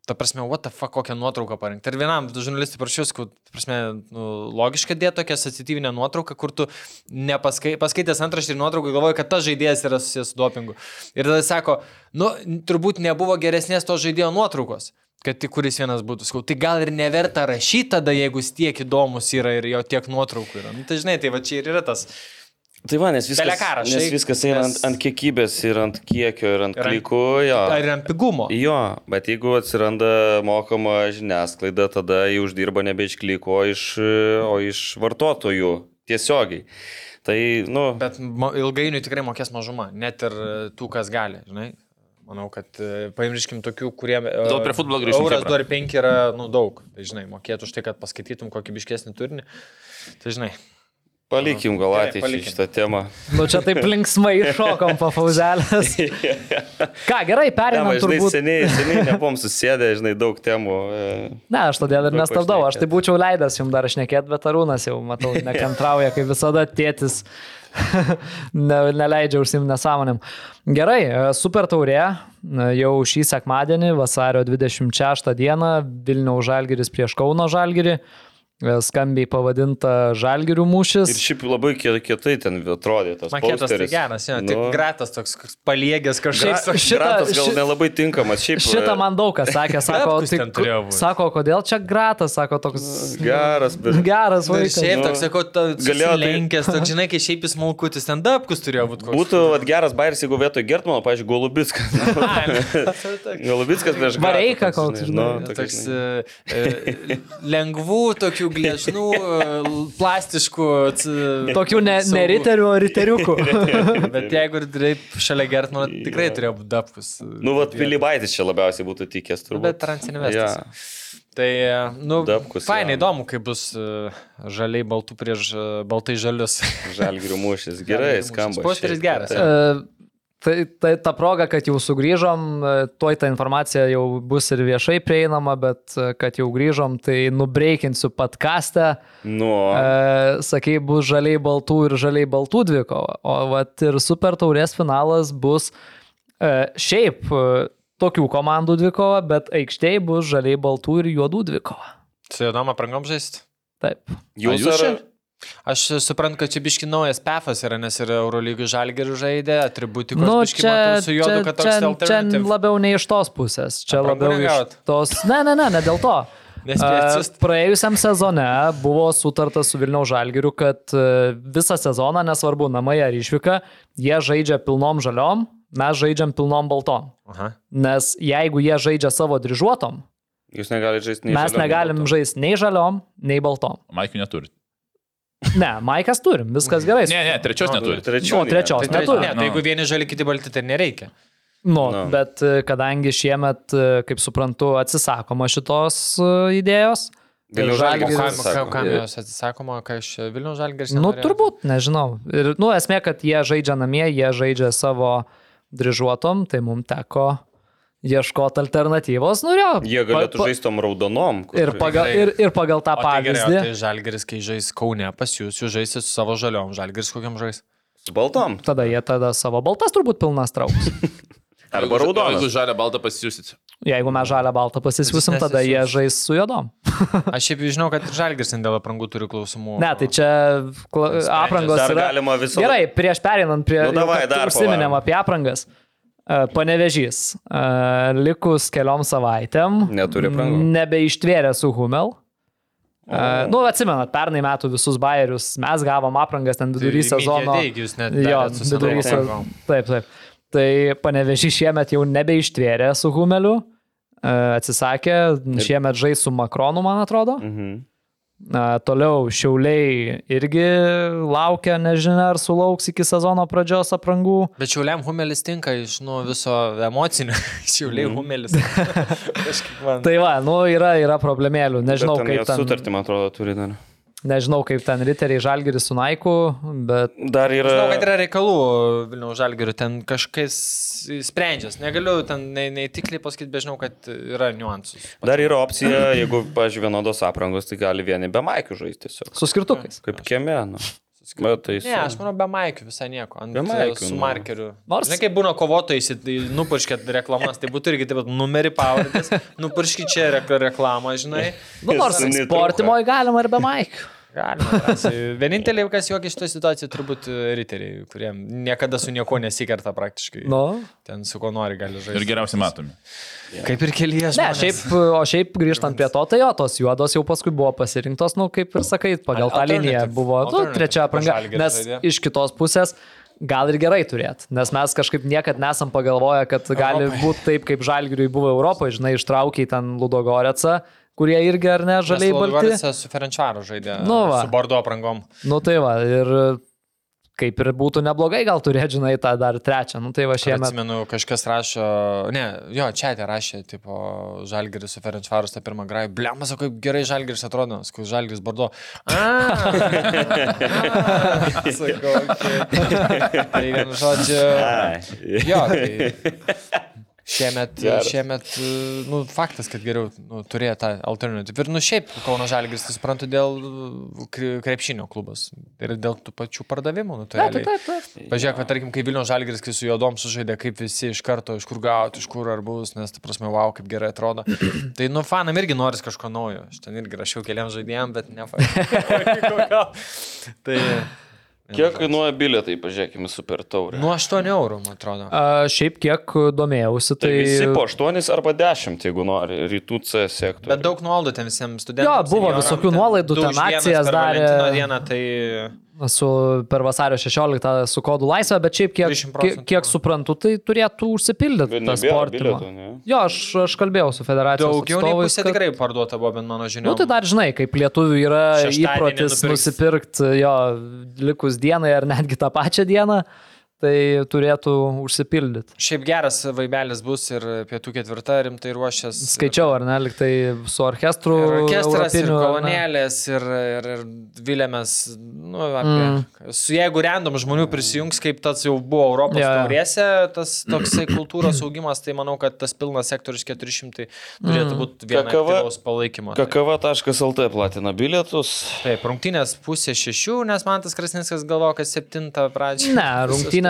Ta prasme, what the fuck, kokią nuotrauką parinkti. Ir vienam žurnalistui prašiau, kad, prasme, nu, logiška dėti tokią asociatyvinę nuotrauką, kur tu nepaskai, paskaitęs antraštį ir nuotrauką galvoji, kad tas žaidėjas yra susijęs su dopingu. Ir tada sako, nu, turbūt nebuvo geresnės to žaidėjo nuotraukos kad tik kuris vienas būtų. Skau, tai gal ir neverta rašyti tada, jeigu jis tiek įdomus yra ir jo tiek nuotraukų yra. Nu, tai žinai, tai va čia ir yra tas. Tai va, nes viskas, Belekaras, nes viskas eina ant, nes- ant kiekybės ir ant kiekio ir ant Ir ant- klikų. Jo. Ar ant pigumo? Jo, bet jeigu atsiranda mokama žiniasklaida, tada jį uždirba nebe iš kliko, o iš, o iš vartotojų tiesiogiai. Tai, nu, Bet ilgainiui tikrai mokės mažuma, net ir e, tų, kas gali, žinai. Manau, kad e, paimriškim tokių, kurie... Gal prie futbolo grįžtum, Euras Chebra? 2 yra, nu, daug. Tai, žinai, mokėtų už tai, kad paskaitytum kokybiškesnį turinį. Tai, žinai. Palikim gal ateičiai šitą temą. Nu čia taip linksmai iššokom po pauzelės. Ką, gerai, Ne, pereinam žinai, turbūt. seniai, seniai nebuvom susėdę, žinai, daug temų. e, Ne, aš todėl ir nestabdau, aš tai būčiau leidęs jums dar šnekėti, bet Arūnas jau, matau, nekantrauja, kaip visada tėtis ne, neleidžia užsimti nesąmonėm. Gerai, e, super taurė, e, jau šį sekmadienį, vasario 26 dieną, Vilniaus Žalgiris prieš Kauno Žalgirį, e, skambiai pavadinta Žalgirių Ir mūšis. šiaip labai kie- kietai ten atrodė tas Maketas tai posteris. geras, jo, Nu, tik gratas toks paliegęs Gra, kažkaip. Šiaip- šitą, šitą- gal ši- nelabai tinkamas. Šiaip, Šitą man daug kas sakė, sako, tai, būt. sako, kodėl čia gratas, sako, toks Geras, bet... geras Nu, ir vaikas. šiaip Nu, toks, sakau, galėjo tai- lenkęs, toks, žinai, kai šiaip jis smulkutis, ten dapkus turėjo būti. Būtų vat, geras bairis, jeigu vietoj Gertmano, pažiūrėjau, Golubitskas. Golubitskas prieš Gratą, koks, žinai, žinai. nu, Toks e, e, lengvų, tokių gležnų, e, plastiškų. c- Tokių ne, ne riterių, o riteriukų. Bet jeigu ir taip šalia Gertmano, tikrai turėjo būti dapkus. Nu, vat Pilibaitis čia labiausiai būtų tikęs, turbūt. Bet transinvestas. Ja. Tai, e, nu, Dapkus, fainai jo. įdomu, kaip bus e, žaliai baltų prieš e, baltai žalius. Žalgirių mūšis. Gerai, skamba. Posteris geras, Taip. Tai, tai ta proga, kad jau sugrįžom, e, tuoj ta informacija jau bus ir viešai prieinama, bet e, kad jau grįžom, tai nubreikinsiu podkastę. Nu, E, sakai, bus žaliai baltų ir žaliai baltų dvikova. O vat ir super taurės finalas bus e, šiaip e, tokių komandų dvikova, bet aikštėje bus žaliai baltų ir juodų dvikova. Su juodom aprangom žaisti. Taip. jūs jūs ar... čia? Aš suprantu, kad čia biški naujas pefas yra, nes yra Eurolygų žalgerių žaidė, atributikos Nu, biški čia, matau su juodu, čia, kad čia, toks čia alternatyv. labiau ne iš tos pusės, čia labiau iš negaut? tos. Ne, ne, ne, ne dėl to. Nespėsis. E, Praėjusiam sezone buvo sutarta su Vilniaus Žalgiriu, kad e, visą sezoną, nesvarbu namai ar išvyka, jie žaidžia pilnom žaliom, mes žaidžiam pilnom baltom. Aha. Nes jeigu jie žaidžia savo dryžuotom, Jūs negalite žaisti nei mes žaliom, nei negalim žaisti nei žaliom, nei baltom. Maikių neturi. Ne, Maikas turim, viskas gerai. Ne, ne, trečios Nu, neturi. Trečių. O, trečios Tai, neturi. ne, tai jeigu vieni žali, kiti balti, tai nereikia. Nu, Nu. bet e, kadangi šiemet, e, kaip suprantu, atsisakoma šitos e, idėjos. Vilniaus ir Žalgiris Kam, jos atsisakoma, kai iš Vilnių žalgeris? Nu, turbūt, nežinau. Ir, nu, esmė, kad jie žaidžia namie, jie žaidžia savo dryžuotom, tai mums teko ieškoti alternatyvos. Nu, jo, Jie galėtų pa- pa- žaisti tom raudonom. kur- Ir pagal, ir, ir pagal tą O tai gerai, pavyzdį. tai žalgeris, kai žais Kaune pas jūs, jūs žaisite su savo žaliom, žalgeris kokiam žais? Su baltom. Tada jie tada savo baltas turbūt pilnas trauks. Arba Jeigu raudonas. žalia balta pasiūsit. Jeigu mes žalę baltą pasisiūsim, Nes tada jie žais su juodom. Aš šiaip žinau, kad ten dėl aprangų turi klausimų. Ne, tai čia kla- aprangos yra. galima visą Gerai, prieš perinant prie... Nu, davai, dar Užsiminėm apie aprangas. Panevežys. Likus keliom savaitėm. Nebeištvėrė su Humel. Uh, nu, atsimenat, pernai metų visus bairius mes gavom aprangas ten vidury sezono. Jūs net Jo, vidury sezono. Taip, taip. Tai panevežys šiemet jau nebeištvėrė su Humeliu. e, Atsisakė, šiemet žais su Makronu, man atrodo. Mhm. Na, toliau Šiauliai irgi laukia, nežinia, ar sulauks iki sezono pradžios aprangų. Bet šiauliam humelis tinka iš nu, viso emocinio. Šiauliai Mhm. humelis. Man. Tai va, nu, yra, yra problemėlių. Nežinau, kaip ten, Sutartį, man atrodo, turi dar. Nežinau, kaip ten riteriai žalgeris su Naiku, bet Dar yra. Žinau, kad yra reikalų Vilniaus žalgerių, ten kažkas sprendžias. Negaliu ten nei, nei tikliai pasakyti, bet žinau, kad yra niuansus. Dar yra opcija, jeigu, pažiūrėjau, vienodos aprangos, tai gali vieni be maikių žaisti tiesiog. su skirtukais. Kaip kieme, nu. Bet tai Ne, aš manau, be maikių visai nieko. Ant, Be maikių, su nu. markeriu. Nors- Žinai, kaip būna kovotojai, nupurškėt reklamas, tai būtų irgi taip, pat numerį pavardės, nupurškit čia rek reklamą, žinai. Nu, nors sportimoje galima ir be maikių. Galima. Vienintelė, kas juokia šitoje situacijoje, turbūt e, riteriai, kurie niekada su niekuo nesikerta praktiškai. Nu. Ten su kuo nori gali žaisti. Ir geriausiai matomi. Kaip ir kelyje. Ne, šiaip, o šiaip grįžtant prie to, tai jo, tos juodos jau paskui buvo pasirinktos, nu, kaip ir sakai, pagal tą liniją buvo, nu, trečia apranga. Nes iš kitos pusės gal ir gerai turėti, nes mes kažkaip niekad nesam pagalvoję, kad gali būti taip, kaip žalgiriui buvo Europoje, žinai, ištraukiai ten Ludogorecą, kurie irgi ar ne žaliai balti. Jis su Ferenčaru žaidė. Nu va. Su Bordo aprangom. Nu tai va, ir kaip ir būtų neblogai gal turėti, žinai, tą dar trečią. Nu tai va Šiemet. šiemet. Atsimenu, kažkas rašo, ne, jo, čia te rašė, tipo, Žalgiris su Ferenčvarus tą pirmą grajų. Bliamas, o kaip gerai Žalgiris atrodo, sakau, Žalgiris Bordo. A, sakau, okay. Tai vienu žodžiu. Jo, tai šiemet, šiemet, nu, faktas, kad geriau nu, turėjo tą alternatyvą. Ir, nu, šiaip, Kauno Žalgiris, tai suprantu, dėl kre- krepšinio klubas. Ir dėl tų pačių pardavimų. Nu, tai Taip, taip, taip. Pažiūrėk, va, tarkim, kai Vilnių Žalgiris, kai su juodom sužaidė, kaip visi iš karto, iš kur gauti, iš kur ar bus, nes, ta prasme, wow, kaip gerai atrodo. tai, nu, fanam irgi noris kažko naujo. Aš ten irgi rašiau keliam žaidėjim, bet ne tai... Kiek kainuoja bilietai, pažiūrėkime, super taurė. Nuo 8 eurų, man atrodo. A, šiaip kiek domėjausi, Tai tai... visi po 8 arba 10, jeigu nori, rytų C sektorių. Bet daug nuolaidų ten visiems studentams. Jo, buvo visokių nuolaidų, ten akcijas darė. Dieną, tai... su per vasario 16 su kodu laisvę, bet šiaip kiek, 30 kiek, kiek suprantu, tai turėtų užsipildyti bilietų, ne? Jo, aš, aš kalbėjau su federacijos Daugiau nei atstovais. pusė kad- tikrai parduota buvo, bent mano žiniom. Nu, tai dar žinai, kaip lietuvių yra Šeštadienį įprotis nusipirkti jo likus dienai ar netgi tą pačią dieną, tai turėtų užsipildyti. Šiaip geras vaibelis bus ir pietų ketvirta rimtai ruošęs. Skaičiau, ar ne, liktai su orkestru. Ir orkestras, ir kolonėlės, ir, ir, ir vilėmės, nu, apie, mm. su jeigu random žmonių prisijungs, kaip tas jau buvo Europos Jo, jo. taurėse, tas toksai kultūros augimas, tai manau, kad tas pilnas sektorius 400 turėtų būti viena Kakava- aktyvaus palaikymo. Tai- Kakava.lt platina bilietus. Taip, rungtynės pusė šešių, nes man tas Krasninskas galvoja, kad septintą pradžią. Ne, rungtynės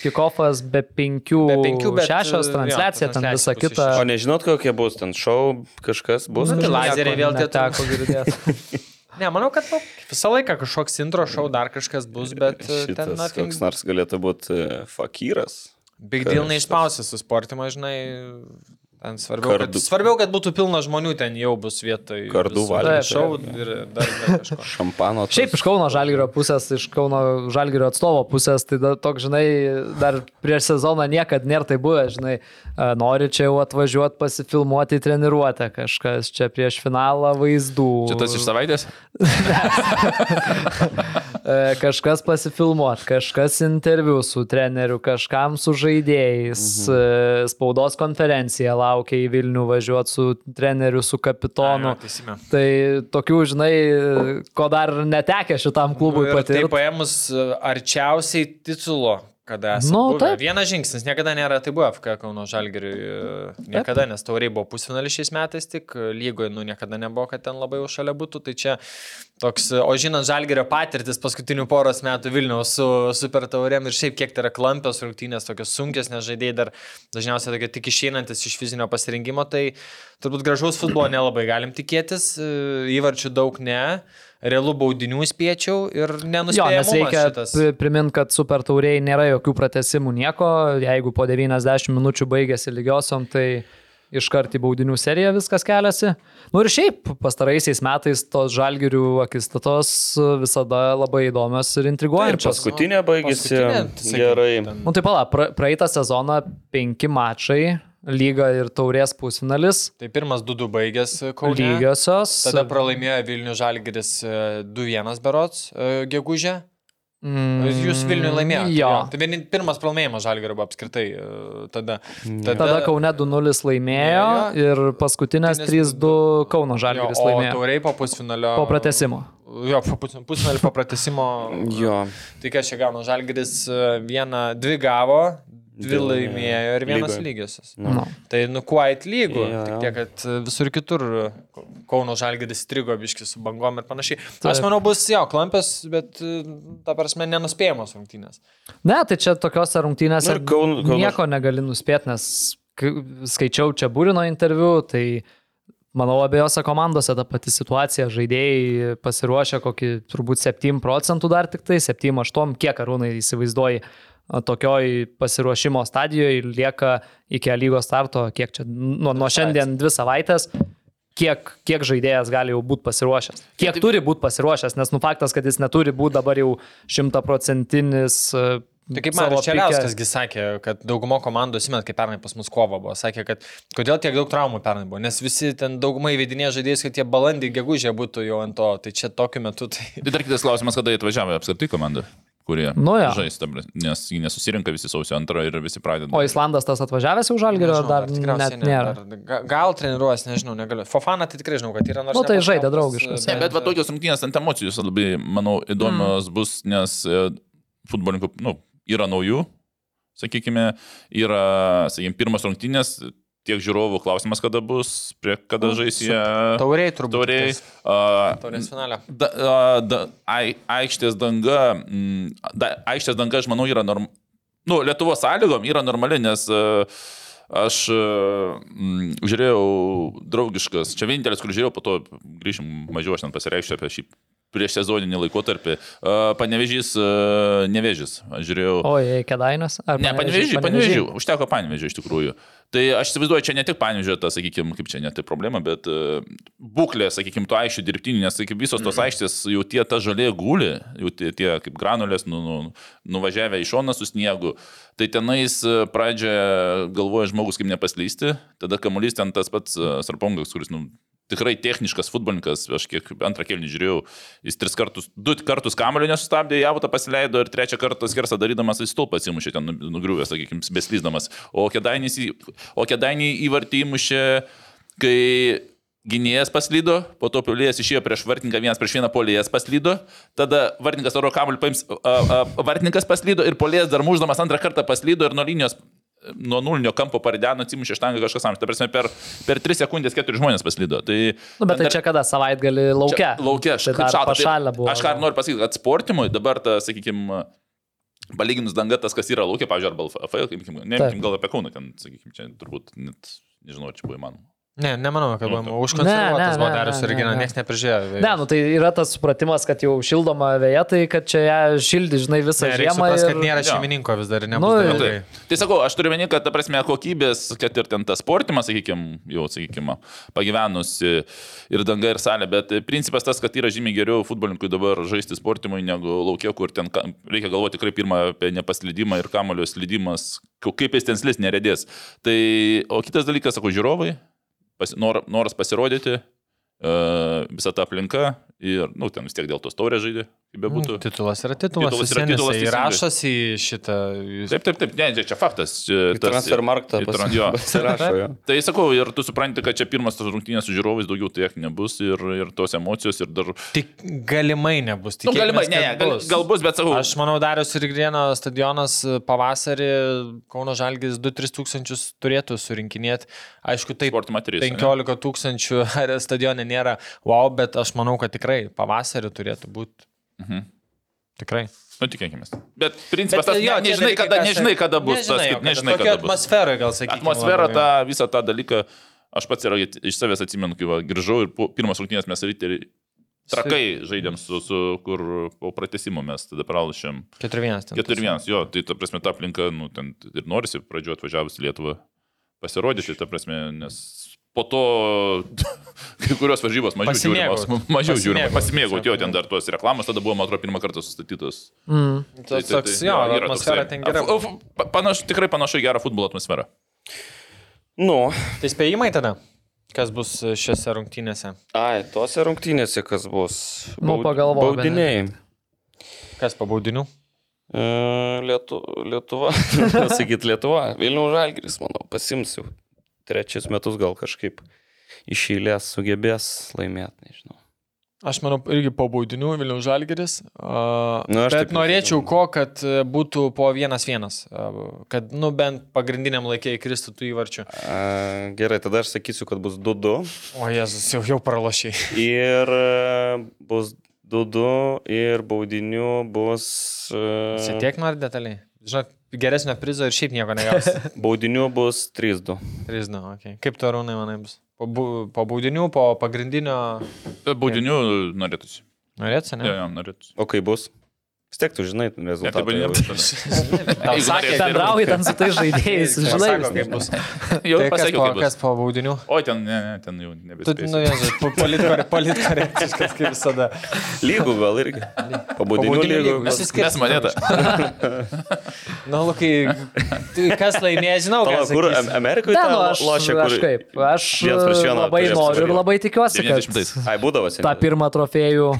kikofas be penkių, Be penkių, bet, šešios, jo, transliacija, ten transliacija visa kita. O nežinot, kokie bus ten šou, kažkas bus? Nu, tai lazeriai vėl tie teko girdėti. Ne, manau, kad nu, visą laiką kažkoks intro šou dar kažkas bus, bet e, ten Šitas nothing. koks nors galėtų būti fakyras. Big deal neišspausi su sportimo, žinai. Ten svarbiau, kad, Kardu. svarbiau, kad būtų pilna žmonių ten jau bus vietoj. Kardų kažko. Šampano. Šiaip iš Kauno Žalgirio pusės, iš Kauno Žalgirio atstovo pusės, tai da, toks, žinai, dar prieš sezoną niekada nėra tai buvę, žinai, e, nori čia jau atvažiuoti pasifilmuoti į treniruotę, kažkas čia prieš finalą vaizdų. Čia tas iš savaitės? E, Kažkas pasifilmuoti, kažkas interviu su treneriu, kažkam su žaidėjais, mhm. spaudos konferencija laukia į Vilnių važiuoti su treneriu, su kapitonu. Ai, jo. Tai tokių, žinai, ko dar netekė šitam klubui Nu, ir patirti. Taip paėmus e, arčiausiai titulo, kada esame. Nu, taip. Vienas žingsnis, niekada nėra tai buvo FK Kauno Žalgiriui. e, Niekada, nes tauriai buvo pusfinalis šiais metais, tik e, lygoje, nu, niekada nebuvo, kad ten labai jau šalia būtų. Tai čia toks, e, o žinant Žalgirio patirtis paskutinių poros metų Vilniaus su super taurėm ir šiaip kiek tai yra klampios rungtynės, tokios sunkės, nes žaidėjai dar dažniausiai tokie tik išeinantis iš fizinio pasirinkimo, tai turbūt gražaus futbolo nelabai galim tikėtis, įvarčių daug ne. Realų baudinių spėčiau ir Jo, nes reikia šitas. priminti, kad super tauriai nėra jokių pratesimų nieko. Jeigu po 90 minučių baigėsi lygiosiom, tai iškart į baudinių seriją viskas keliasi. Nu ir šiaip pastaraisiais metais tos žalgirių akistatos visada labai įdomios ir Ir intriguojančios. paskutinė baigėsi Paskutinė, gerai. Nu tai pala, pra, praeitą sezoną penki mačai, lyga ir taurės pusfinalis, Tai pirmas 2-2 baigęs Kaune. lygiosios. Tada pralaimėjo Vilnių Žalgiris e, 2-1 berots e, gegužę. Mm, Jūs Vilnių laimėjote. Jo. Tai vienin- pirmas pralaimėjimas Žalgirio buvo apskritai e, tada. Tada Kaune 2-0 laimėjo ir paskutinės Paskutinės 3-2 Kauno Žalgiris Jo, o laimėjo. tauriai po pusfinalio. Po pratesimo. Jo, po pus- pusfinalio po pratesimo. Jo. Tai kas čia gauna? Žalgiris e, vieną, dvi gavo, dvi Dvi laimėjo ir vienas Lygoje. lygiosios. Nu. Tai nu quite lygų, Jo, tik jo. tiek, kad e, visur kitur e, Kauno Žalgiris strigo biški su bangom ir panašiai. Aš manau, bus jo, klampės, bet e, ta prasme nenuspėjamos rungtynės. Ne, tai čia tokiuose rungtynėse Nu ir Kaun- Kauno- nieko negali nuspėti, nes kai skaičiau čia Būrino interviu, tai manau abiejose komandose ta pati situacija, žaidėjai pasiruošę kokį turbūt 7 procentų dar tik tai, 7-8, kiek arūnai įsivaizduoji tokioj pasiruošimo stadijoje lieka iki A lygos starto, kiek čia, nuo, nuo šiandien dvi savaitės. Kiek, kiek žaidėjas gali jau būti pasiruošęs? Kiek turi būti pasiruošęs, nes nu faktas, kad jis neturi būti dabar jau šimtaprocentinis. a, Tai kaip Marius Čeliauskas sakė, kad daugumo komandų, simet, kaip pernai pas mus kova buvo, sakė, kad kodėl tiek daug traumų pernai buvo, nes visi ten daugumai įvedinė žaidėjus, kad jie balandį gegužė būtų jau ant to, tai čia tokiu metu tai... Tai dar kitas klausimas, kada jie atvažiavo apskritai komanda, kurie Nu jo. žais, nes jie nesusirinka visi sausio antrą ir visi pradeda. O Islandas tas atvažiavęs jau žalgerio, dar tikriausiai net ne, nėra. dar- ga- Gal treniruos, nežinau, negaliu. Fofana tai tikrai žinau, kad yra nors... Nu, tai žaidė draugiškas. Ne, bet va tokios rungtynės ant emocijų labai, manau, įdomios mm. bus, nes e, futbolininkų, nu, yra naujų, sakykime, yra, sakykime, pirmas rungtynės, tiek žiūrovų klausimas, kada bus, prie kada žais jie. Tauriai turbūt. Tauriai. a, Taurės finale. Da, a, da, ai, aikštės danga, mm, da, aikštės danga, aš manau, yra norm... Nu, Lietuvos sąlygom yra normali, nes a, aš mm, žiūrėjau draugiškas, čia vienintelis, kur žiūrėjau, po to grįžim mažiau aš ten pasireikščiau apie šį prieš sezoninį laikotarpį. A, Panevežys, a, nevežys. Aš žiūrėjau. O, kėdainas? Ne, panevežį, panevežį, užteko panevežį iš tikrųjų. Tai aš įsivaizduoju, čia ne tik panevežė, ta, sakykime, kaip čia ne tai problema, bet uh, būklė, sakykime, to aiškių dirbtinių, nes, sakykime, visos tos aikštės jau tie ta žalė guli, jau tie, tie kaip granulės nu, nu, nuvažiavę į šoną su sniegu. Tai tenais e, pradžioje galvoja žmogus, kaip nepaslysti, tada kamuolys ten tas pats uh, Sarpongas, kuris, nu, tikrai techniškas futbolininkas, aš kiek antrą kelnį žiūrėjau, jis tris kartus, du kartus kamulio nesustabdė, javutą pasileido ir trečią kartą skersą darydamas į stulpą atsimušė ten nu- nugriuvęs, sakykime, į, o kedainį įvartį įmušė, kai gynėjas paslydo, po to polėjas išėjo prieš vartininką, vienas prieš vieną polėjas paslydo, tada vartininkas oro kamuolį paims, a, a, vartininkas paslydo ir polėjas dar muždamas antrą kartą paslydo ir nuo linijos nuo nulinio kampo parideno, atsimušė štangą kažkas amžiai. Ta prasme, per, per 3 sekundės 4 žmonės paslydo. Tai, Nu, bet tai dar- čia kada savaitgali laukia. Laukia, aš tai šalta. pašalę buvo. Aš ką noriu pasakyti, kad sportimui dabar, ta, sakykime, palyginus danga tas, kas yra laukia, pavyzdžiui, arba FL, ne, gal apie Kauną, ten, sakykime, čia turbūt net, nežinau, čia buvo įmanoma. Ne, nemanau, kad Nu, buvo to- užkonservuotas buvo ne, Darius ne, ne. niekas neprižiūrėjo. Ne, nu tai yra tas supratimas, kad jau šildoma vėja, tai kad čia ją šildi, žinai, visą Ne, žiemą. suprast, kad ir- nėra šeimininko vis dar, Nu, nebus ir- ilgai. Tai, tai sakau, aš turiu meni, kad ta prasme kokybės, kad ir ten tas sportimas, sakykime, jau, sakykime, pagyvenusi ir danga ir salė, bet principas tas, kad yra žymiai geriau futbolininkui dabar žaisti sportimui negu laukia, kur ten reikia galvoti tikrai pirmą apie nepaslydimą ir kamulio slydimas, kaip jis ten slys neredės. Tai, o kitas dalykas, sakau, žiūrovai, pas, nor, noras pasirodyti, uh, visa ta aplinka ir, na, nu, ten vis tiek dėl tos taurės žaidė, bebūtų. Titulas yra titulas. Titulas yra titulas. Įrašas į šitą. Taip, taip, taip, ne, čia faktas. Transfermarktą pasirašo. jo. Tai sakau, ir tu supranti, kad čia pirmas tas rungtynės su žiūrovais daugiau tiek nebus ir, ir tos emocijos ir dar... Tik galimai nebus. Na, nu, galimai, ne, ne, gal, bus. gal bus, bet sakau, Aš manau, Darius ir Grieno stadionas e, pavasarį Kauno Žalgis 2-3 tūkstančius turėtų surinkinėti. Aišku, taip, Sport Matrix, ane? 15 tūkstančių stadione nėra wow, bet aš manau, kad tikrai pavasarį turėtų būti. Mhm. Tikrai. nu, tikėkime. Bet principas tas, jo, ne, nežinai, kada, nežinai, kada bus tas, Nežinai, kaip, nežinai, Tokia kada bus. atmosfera, gal sakykime. Atmosfera, tą visą tą dalyką, aš pats ir iš savęs atsimenu, kai va, grįžau ir po pirmas rungtynės mes ryteriai trakai žaidėm su, su kur po pratesimo mes tada pralašėm. 4-1. ten 4-1, jo, tai ta prasme, ta aplinka, nu, ten ir norisi pradžioje atvažiavus į Lietuvą pasirodyti, ta prasme, nes po to kai kurios varžybos mažiau žiūrimos, mažiau žiūrimos, pasimėgauti, jo, ten dar tos reklamos tada buvo, man atrodo, pirmą kartą sustatytos. Mm. Tai- Tas tai- toks, tai- jo, atmosfera ten gera. Panaš, tikrai panašu į gerą futbolo atmosferą. Nu, Tai spėjimai tada? Kas bus šiose rungtynėse? ai, tose rungtynėse kas bus? Nu, pagalvok, Baudiniai. Kas pabaudinių? E, Lietu, Lietuva, sakyt Lietuva, Vilnių Žalgiris, manau, pasims jau trečias metus gal kažkaip iš eilės sugebės laimėti, nežinau. Aš manau, irgi po baudinių Vilnių Žalgeris. Uh, Nu, bet norėčiau ko, kad e, būtų po vienas vienas. Uh, kad, nu, bent pagrindiniam laikė įkristų tų įvarčių. A, gerai, tada aš sakysiu, kad bus 2-2 O Jėzus, jau, jau pralašiai. ir e, bus 2-2 ir baudinių bus... e, Čia tiek nori detaliai. Žinok, geresnio prizo ir šiaip nieko negausi. Baudinių bus 3-2. Prizno, okay. Kaip tu arūnai manai bus? Po, po baudinių, po pagrindinio... Baudinių norėtųsi. Norėtum, Jo, ne? jo, norėtųsi. O kai bus? Vis tiek tu žinai Ne, rezultatą. taip, jau. Tau sakė, Bendrauji ten su tais žaidėjais, žinai. Sako, kaip bus. Jau Tai kas pasakiau, po, kaip bus. kas po baudinių? O, ten, ne, ne, ten jau Tu, nebespėsiu. nu, Jėzus, politkorektiškas kaip visada. Lygų gal irgi. Po baudinių lygų. Mes išskirsim. Mes monetą. Na, Lukai, tai kas laimėjo, žinau, Pala, kur Am- Amerikoje ten nu, aš, lošia, aš kur... kaip, aš prieš vieną labai noriu ir labai tikiuosi, kad 90-ais. Ai, būdavo tą pirmą trofėjų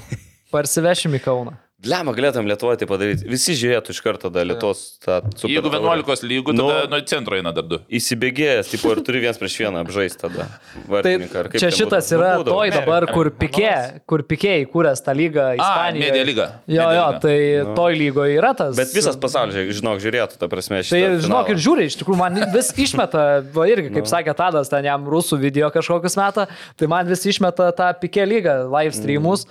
parsivešim į Kauną. Lemą galėtum Lietuvoje tai padaryti. Visi žiūrėtų iš karto tada Lietuvos tą super Jeigu taurę. 11 lygų, Nu. tada nuo centro eina dar du. Įsibėgėjęs, tipo, ir turi viens prieš vieną apžaisti tada. Tai ar kaip čia šitas būdavo? yra Nu, toj dabar, kur pikė, kur pikė įkūręs tą lygą A, Ispanijoje. medija lyga. Jo, jo, tai toj lygoje yra tas. Bet visas pasaulis, žinok, žiūrėtų, ta prasme, šitą. Tai žinok ir žiūri, iš tikrųjų man vis išmeta, va irgi, kaip sakė Tadas, ten jam rusų video kažkokius metą, tai man vis išmeta tą pikė lygą, live streamus.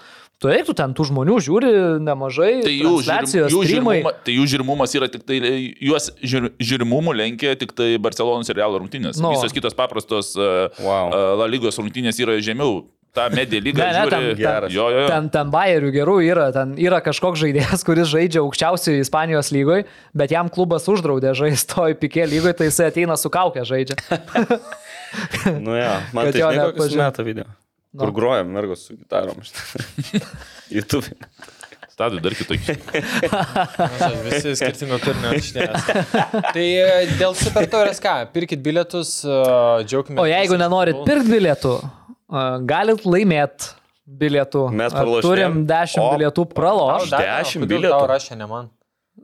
Tu eik, tu ten tų žmonių žiūri nemažai, Tai jų, žiūrim, jų, žiūrimuma, tai jų žiūrimumas yra tik tai, juos žiūr, žiūrimumu lenkia tik tai Barcelonos ir Realo rungtynės. No. Visos kitos paprastos uh, Wow. uh, La lygos rungtynės yra žemiau. Ta medija lyga Ne, ne, ten- ten- Geras. jo, jo, jo. Ten, ten bairių gerų yra, ten yra kažkoks žaidėjas, kuris žaidžia aukščiausioje Ispanijos lygoje, bet jam klubas uždraudė žaisti toj pikė lygoje, tai jisai ateina su kaukė žaidžia. Nu, ja, man tai jo žinai, kokius metą video. Kur Nu. grojam mergos su gitarom. YouTube. Stadui dar kitokį. Visi skirtingo turinio išnės. Tai e, dėl super taurės ką, pirkit bilietus, e, džiaugime. O jeigu nenorit pirkti bilietų, a, galit laimėti bilietų. Mes pralošėm. Turim 10 O, bilietų praloš. dar- 10 bilietų? Tau rašė, ne man.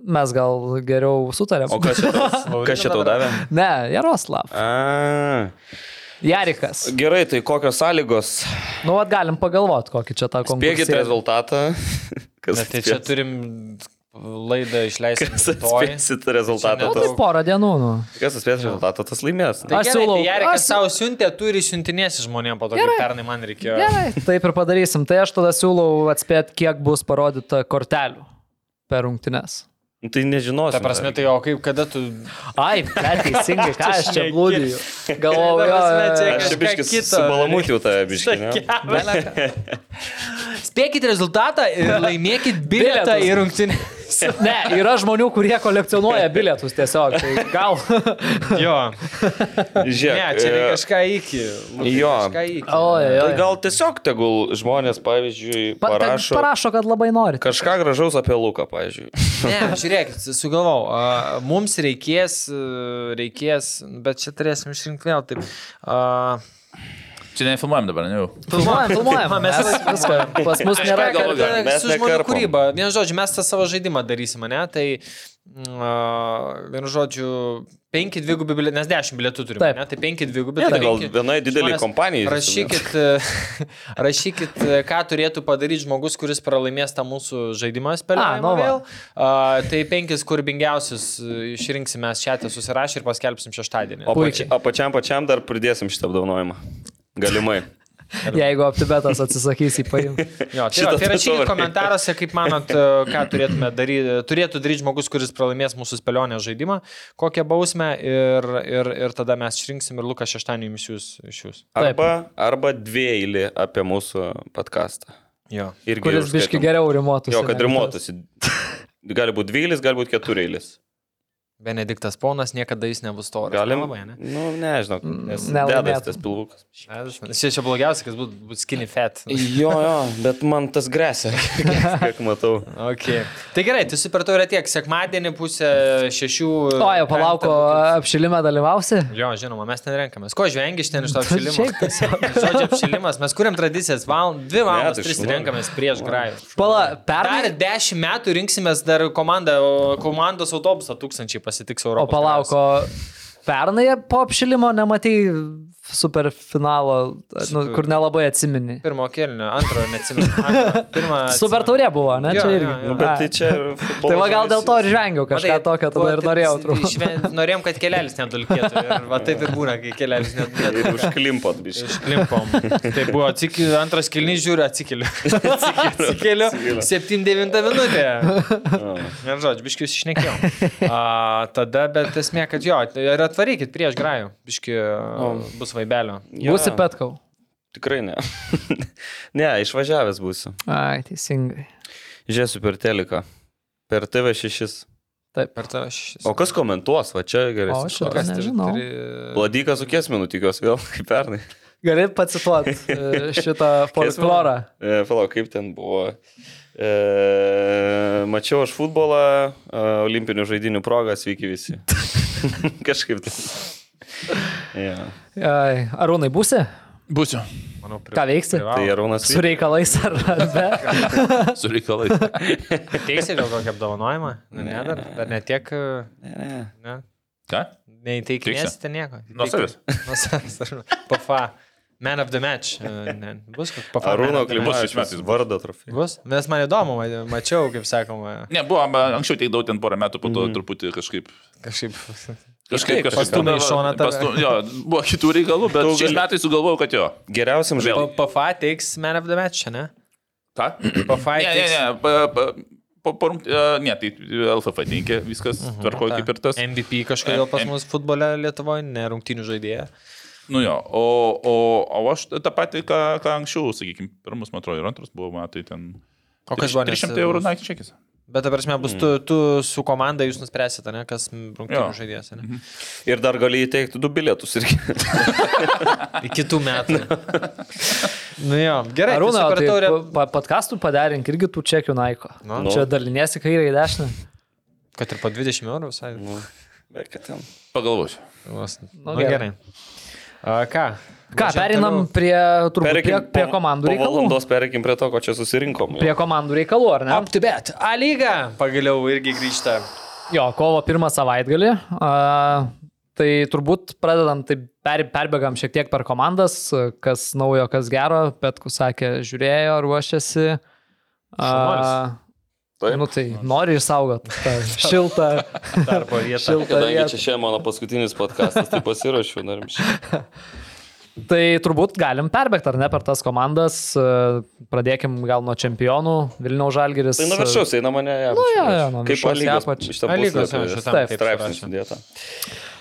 Mes gal geriau sutarėm. O kas čia, tau- kas čia tau davė? Ne, Jaroslav. A, Jarikas. gerai, tai kokios sąlygos? Nu, vat galim pagalvoti, kokį čia tą konkursą. rezultatą. Kas Bet tai čia turim laidą išleisti. Kas atspėsit rezultatą? Nu, tai porą dienų, nu. Kas atspės rezultatą, tas laimės. Tai Aš siūlau- tai Jarikas aš- savo siuntė, tu ir išsiuntinėsi žmonėms po to, kaip pernai man reikėjo. Gerai, taip ir padarysim. Tai aš tada siūlau atspėti, kiek bus parodyta kortelių per rungtynes. Nu, Tai nežinosiu. Ta prasme, tai o kaip, kada tu... Ai, bet teisingai, ką aš čia blūdiju. Galvoju, Ta prasme, čia jo, Aš čia kažką biškis biškį. ne? Beleką. Spėkit rezultatą ir laimėkit bilietą į rungtynę. Ne, yra žmonių, kurie kolekcionuoja bilietus tiesiog. Tai gal. Jo. Žiūrėk. Ne, čia reikia e, kažką iki. Jo. Kažką iki. Oi, Tai oi. gal tiesiog tegul žmonės, pavyzdžiui, Pa- parašo Parašo, kad labai nori. kažką gražaus apie Luką, pavyzdžiui. Ne, žiūrėkit, sugalvau, a, mums reikės, a, reikės, bet čia turėsim išrinkti vėl taip. A, Čia nefilmuojam dabar, ne jau. Filmuojam, filmuojam. Mes- viską. Pas mus nėra. Mes su žmonių kūryba. Vienu žodžiu, mes tą savo žaidimą darysime, ne? Tai, a, vienu žodžiu, penki dvigubi bilietai, nes dešimt bilietų turime, Taip. ne? Tai penki dvigubi Ne, tai bilietai. gal vienai dideliai kompanijai. Rašykit, rašykit, ką turėtų padaryti žmogus, kuris pralaimės tą mūsų žaidimą A, spėliojimą nu vėl. A, tai penkis kūrybingiausius e, išrinksime čia susirašę ir paskelbsim šeštadienį. O pači, o pačiam pačiam dar pridėsim šitą apdovanojimą. Galimai. Jeigu optibetas atsisakys į paimti. Jo, tai, tai rašykit komentaruose, kaip manot, e, ką turėtume daryti, turėtų daryti žmogus, kuris pralaimės mūsų spėlionę žaidimą, kokią bausmę ir, ir, ir tada mes išrinksim ir Lukas šeštadienį jums jūs. Iš jūs. Arba, arba dviejį apie mūsų podcastą. Jo. Irgi Kuris biški geriau rimuotųsi. Jo, kad rimuotųsi. Gali būti dvylis, gali būti ketureilis. Benediktas Ponas niekada jis nebus toras. Galim. Nelabai, ne? Nu, nežinau. Nelaimėtų. dedas tas pilvukas. Čia čia blogiausia, kas būtų būt skinny fat. Jo, jo, bet man tas grėsia, kiek matau. Okay. Tai gerai, tai super taurė tiek. Sekmadienį pusę šešių. O, jau palauko, apšilimą dalyvausi? Jo, žinoma, mes ten renkamės. Ko žvengi iš ten iš to apšilimo? Šiaip tiesiog. Žodžio apšilimas. Mes kuriam tradicijas. Val... Dvi valandas, tai tris renkamės prieš grajų. Pala, Dar pernai. dešimt metų rinksimės dar komandą, komandos autobusą tūkstančiai pasitiks O Europos. palauko, pernai po apšilimo nematai super finalo, nu, kur nelabai atsimeni. Pirmo kelnio, antrojo neatsimenu. Antro, Pirmą. Super taurė buvo, ne? Jo, Čia jo, irgi. jo. Nu, bet tai čia. Tai va gal dėl to ir žvengiau kažką tokio, tada ir norėjau truputį. truputį. Norėjom, kad kelelis nedulkėtų. Ir va taip ir būna, kai kelelis Ir nedulkėtų. užklimpot, biškai. Išklimpom. Tai buvo atsikė, antras kilnys žiūri, atsikeliu. Atsikeliu. 7-9 minutė. Ir žodžiu, biškiu išnekėjom. A, tada, bet esmė, kad jo, tai ir atvarykit prieš grajų. Biškiu bus vaibelio. Būsi petkau. Tikrai ne. ne, išvažiavęs būsiu. Ai, teisingai. Žiūrėsiu per teleką. Per TV6. Taip. Per tave šis. O kas komentuos, va čia gerai. O, šitą nežinau. Vladykas su kiesminu, tikiuosi vėl kaip pernai. Gali pacituoti šitą folklorą. E, Palauk, kaip ten buvo. E, mačiau aš futbolą, e, olimpinių žaidinių progą, sveiki visi. Kažkaip tai. Ja. Ai, Arūnai, būsi? Būsiu. Manau, pri- Ką veiksi? Tai Arūnas Su reikalais ar be? Su reikalais. Teisė gal kokį apdovanojimą? Ne, ne, dar, dar netiek. Ne, ne. Ne. Ką? Neįteikinėsite nieko. Nuo savęs. Nuo savęs. Pafa. Man of the match. e, Ne, bus man Arūno Klimavičius metais. vardo trofėjų. Bus? Nes man įdomu, ma- mačiau, kaip sakoma, Ne, buvo, anksčiau teikdavau ten porą metų, po to truputį kažkaip. kažkaip. Kažkaip pastūmė į šoną tave. pastu- Jo, buvo kitų reikalų, bet Tu šiais metais sugalvojau, kad jo. Geriausiam Vėl. žaidimui. Pafa teiks man of the match, ne? Ką? Pafa Ne, ne, teiks. ne. Pa, pa, po, rungt- e, ne, tai LFF teikė, viskas tvarkoja kaip ir tas. MVP kažkodėl pas M- mus futbole Lietuvoje, ne rungtinių žaidėja. Nu jo, o, o, o aš tą patį, ką, ką anksčiau, sakykime, pirmus, man atrodo, ir antras buvo metai ten. O kas buvo? nes- 300 eurų naktį čekis. Bet, ta prasme, bus tu, tu su komanda, jūs nuspręsite, ne, kas rungtinių Jo. žaidėjas, ne? Ir dar gali įteikti du bilietus irgi. Iki kitų metų. nu jo, gerai. Arūna, tai tai taurė. pa- podcastų padarink irgi tų čekių naiko. Nu. Čia daliniesi kairę į dešinę. Kad ir po 20 eurų visai. Nu. Pagalvosiu. Vos. Nu, Nu, gerai. gerai. A, ką? Ką, perinam prie, turbūt, prie, prie po- komandų po reikalų. valandos pereikim prie to, ko čia susirinkom. Prie komandų reikalų, ar ne? Up to bet. A lyga pagaliau irgi grįžta. Jo, kovo pirmą savaitgalį. A, tai turbūt pradedam, tai per, perbėgam šiek tiek per komandas, kas naujo, kas gero. Petkus sakė, žiūrėjo, ruošiasi. A, Šaunuolis. Taip. nu tai nori išsaugoti tą šiltą, Darbo vietą. šiltą Kadangi vietą. čia šiandien mano paskutinis podcastas, tai pasiruošiu, norim šį. Tai turbūt galim perbėgti, ar ne, per tas komandas. E, Pradėkim gal nuo čempionų. Vilniaus Žalgiris. Tai nuo viršaus eina mane. Ja, Nu, jo, jo, nuo kaip viršaus į lygos apačią. šitą lygos, taip, straipsnis sudėta.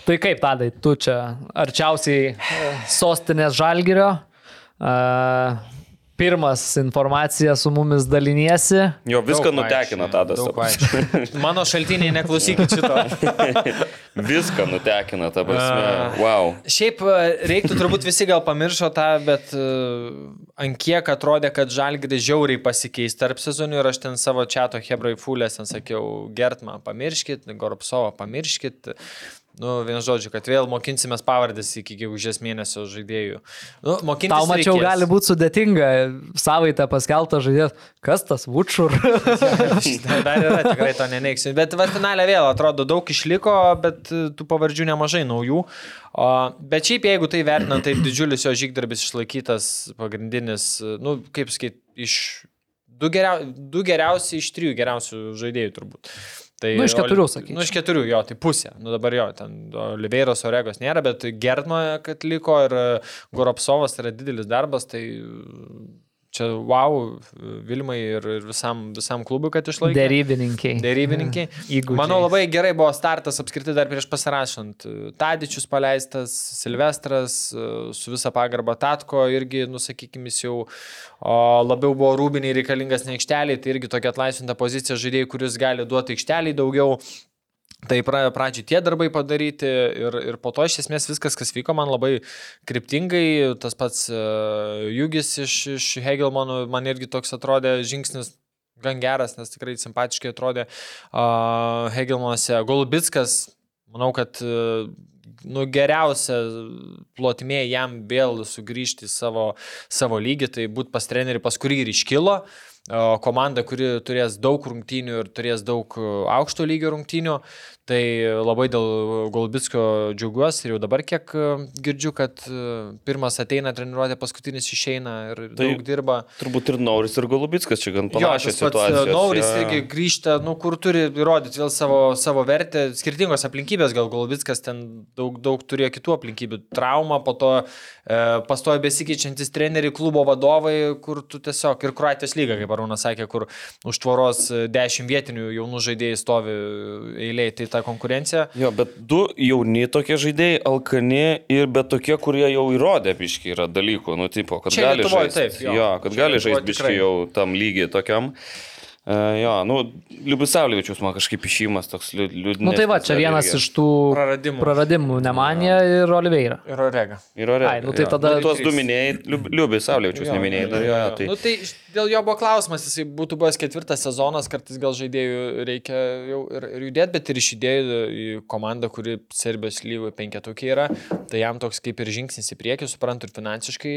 Tai kaip tadai, tu čia arčiausiai e, sostinės Žalgirio. E, Pirmas informacija su mumis daliniesi. Jo, viską Daug nutekina vaikščioja, tada. daug vaikščioja. Mano šaltiniai neklausykit šito. Viską nutekina, ta prasme. Wow. Šiaip reiktų turbūt visi gal pamiršo tą, bet uh, ant kiek atrodė, kad Žalgiris žiauriai pasikeis tarp sezonų ir aš ten savo čiato Hebrai Fulės ten sakiau, Gertman pamirškit, Goropsovą pamirškit. Nu, vien žodžiu, kad vėl mokinsimės pavardės iki gegužės mėnesio žaidėjų. Nu, Tau mačiau, reikės. gali būti sudėtinga savaitę paskeltą žaidėjas. Kas tas Vučur? Dar yra, tikrai to neneiksiu. Bet va, finalė vėl atrodo daug išliko, bet e, tų pavardžių nemažai naujų. O, bet šiaip jeigu tai vertinant, tai didžiulis jo žygdarbis išlaikytas pagrindinis, e, nu, kaip sakyti, iš du, geriau, du geriausi iš trijų geriausių žaidėjų turbūt. Tai, Nu, iš keturių, sakyčiau. Nu, iš keturių, jo, tai pusė. Nu, dabar jo, ten Oliveiros Oregos nėra, bet Gertmo, kad liko ir e, Goropsovas yra didelis darbas, tai čia wow, Vilmai ir, ir visam, visam klubui, kad išlaikė. Dėrybininkiai. Dėrybininkai. Įgūdžiai. Manau, labai gerai buvo startas apskritai dar prieš pasirašant. Tadičius paleistas, Silvestras, su visa pagarba Tatko irgi, nusakykime, jis jau o, labiau buvo rūbiniai reikalingas ne aikšteliai, tai irgi tokia atlaisvinta pozicija žaidėjai, kuris gali duoti aikšteliai daugiau. Tai pra, pradžiai tie darbai padaryti ir, ir po to iš esmės viskas, kas vyko, man labai kryptingai. Tas pats uh, Jugis iš, iš Hegelmanų man irgi toks atrodė žingsnis gan geras, nes tikrai simpatiškai atrodė uh, Hegelmanuose. Golubitskas, manau, kad uh, nu, geriausia plotmė jam vėl sugrįžti į savo, savo lygį, tai būt pas trenerių, pas kurį ir iškilo. O komanda, kuri turės daug rungtynių ir turės daug e, aukšto lygio rungtynių, tai labai dėl Golbitskio džiaugiuosi ir jau dabar kiek e, girdžiu, kad e, pirmas ateina treniruotė, paskutinis išeina ir Tai daug dirba. Turbūt ir Nauris, ir Golubitskas čia gan panašios situacijos. Nauris jo. irgi grįžta, nu, kur turi įrodyti vėl savo, savo vertę, skirtingos aplinkybės, gal Golbitskas ten daug, daug turėjo kitų aplinkybių, trauma, po to e, pastoja besikeičiantis treneriai, klubo vadovai, kur tu tiesiog ir Kroatijos lyga, kaip Arūnas sakė, kur už tvoros e, 10 vietinių jaunų žaidėjų stovi eiliai, tai ta konkurencija. Jo, bet du jauni tokie žaidėjai, alkani ir bet tokie, kurie jau įrodė biški yra dalykų, nu, tipo, kad Čia gali žaisti. taip, jo. jo, kad gali žaisti biški jau tam lygiai tokiam. Uh, jo, nu, Liubisavlievičius man kažkaip išimas toks liū- liūdnas. Nu tai va, čia vienas iš tų Praradimų. praradimų - Nemanija ir Oliveira. Ir Orega. Ir ore. Ai, nu tai tada- Nu, tuos du minėjai, Liubisavlievičius neminėjai. dar, Jo, jo, tai... Nu, tai dėl jo buvo klausimas, jisai būtų buvęs ketvirtas sezonas, kartais gal žaidėjų reikia jau ir, ir judėti, bet ir iš idėjų į komandą, kuri Serbijos lygų penketukė yra, tai jam toks kaip ir žingsnis į priekį, suprantu, ir finansiškai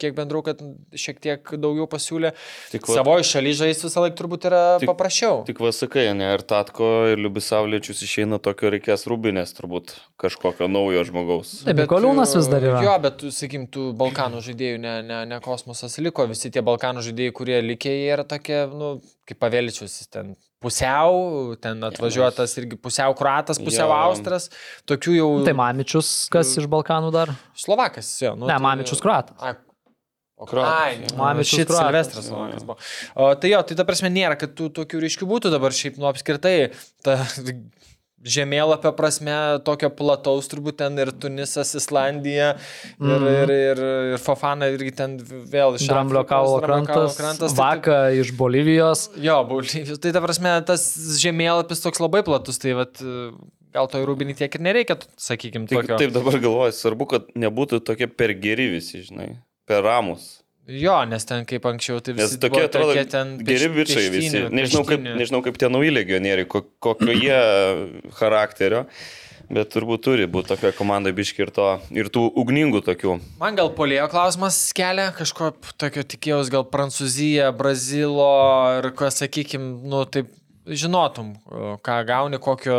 kiek bendrų, kad šiek tiek daugiau pasiūlė. Tik va- Savoje šalyje žaisti visą laiką turbūt yra Tik- paprasčiau. Tik vasakai, ne, ir Tatko, ir Liubisavliečius išeina tokio reikės rūbinės, turbūt kažkokio naujo žmogaus. Tai Mikoliūnas vis dar yra. Jo, bet, tu, sakykim, tų Balkanų žaidėjų, ne, ne, ne kosmosas liko, visi tie Balkanų žaidėjai, kurie likė, jie yra tokie, nu, kaip pavėličius, jis ten pusiau, ten atvažiuotas irgi pusiau kruatas, pusiau Jo. austras, tokių jau... Tai Mamičius, kas iš Balkanų dar? Slovakas, jo. Nu, Ne, tai- Mamičius kroatas. Ai, O Kroatas, šit kroatas. Silvestras Slovakas buvo. O, tai jo, tai ta prasme nėra, kad tų tokių ryškių būtų dabar šiaip, nu apskritai, ta žemėlapio prasme tokio plataus turbūt ten ir Tunisas, Islandija ir, Mhm. ir, ir, ir Fofana irgi ten vėl iš Dramblio kaulo krantas, krantas tai Vaka iš Bolivijos. Jo, Bolivijos. Tai ta prasme, tas žemėlapis toks labai platus, tai vat, gal to rūbinį tiek ir nereikia, sakykime, Taip, taip dabar galvoju, svarbu, kad nebūtų tokie per geri visi, žinai, per ramus. Jo, nes ten kaip anksčiau, tai Nes visi tokie buvo atrodo tokie ten geri bičiai visi. Nežinau kaip, nežinau kaip tie nauji legionieriai, ko- kokio jie charakterio, bet turbūt turi būti tokia komanda biški ir, to, ir tų ugningų tokių. Man gal polėjo klausimas kelia, kažko tokio tikėjaus, gal Prancūzija, Brazilo ir ko, sakykim, nu taip žinotum, ką gauni, kokio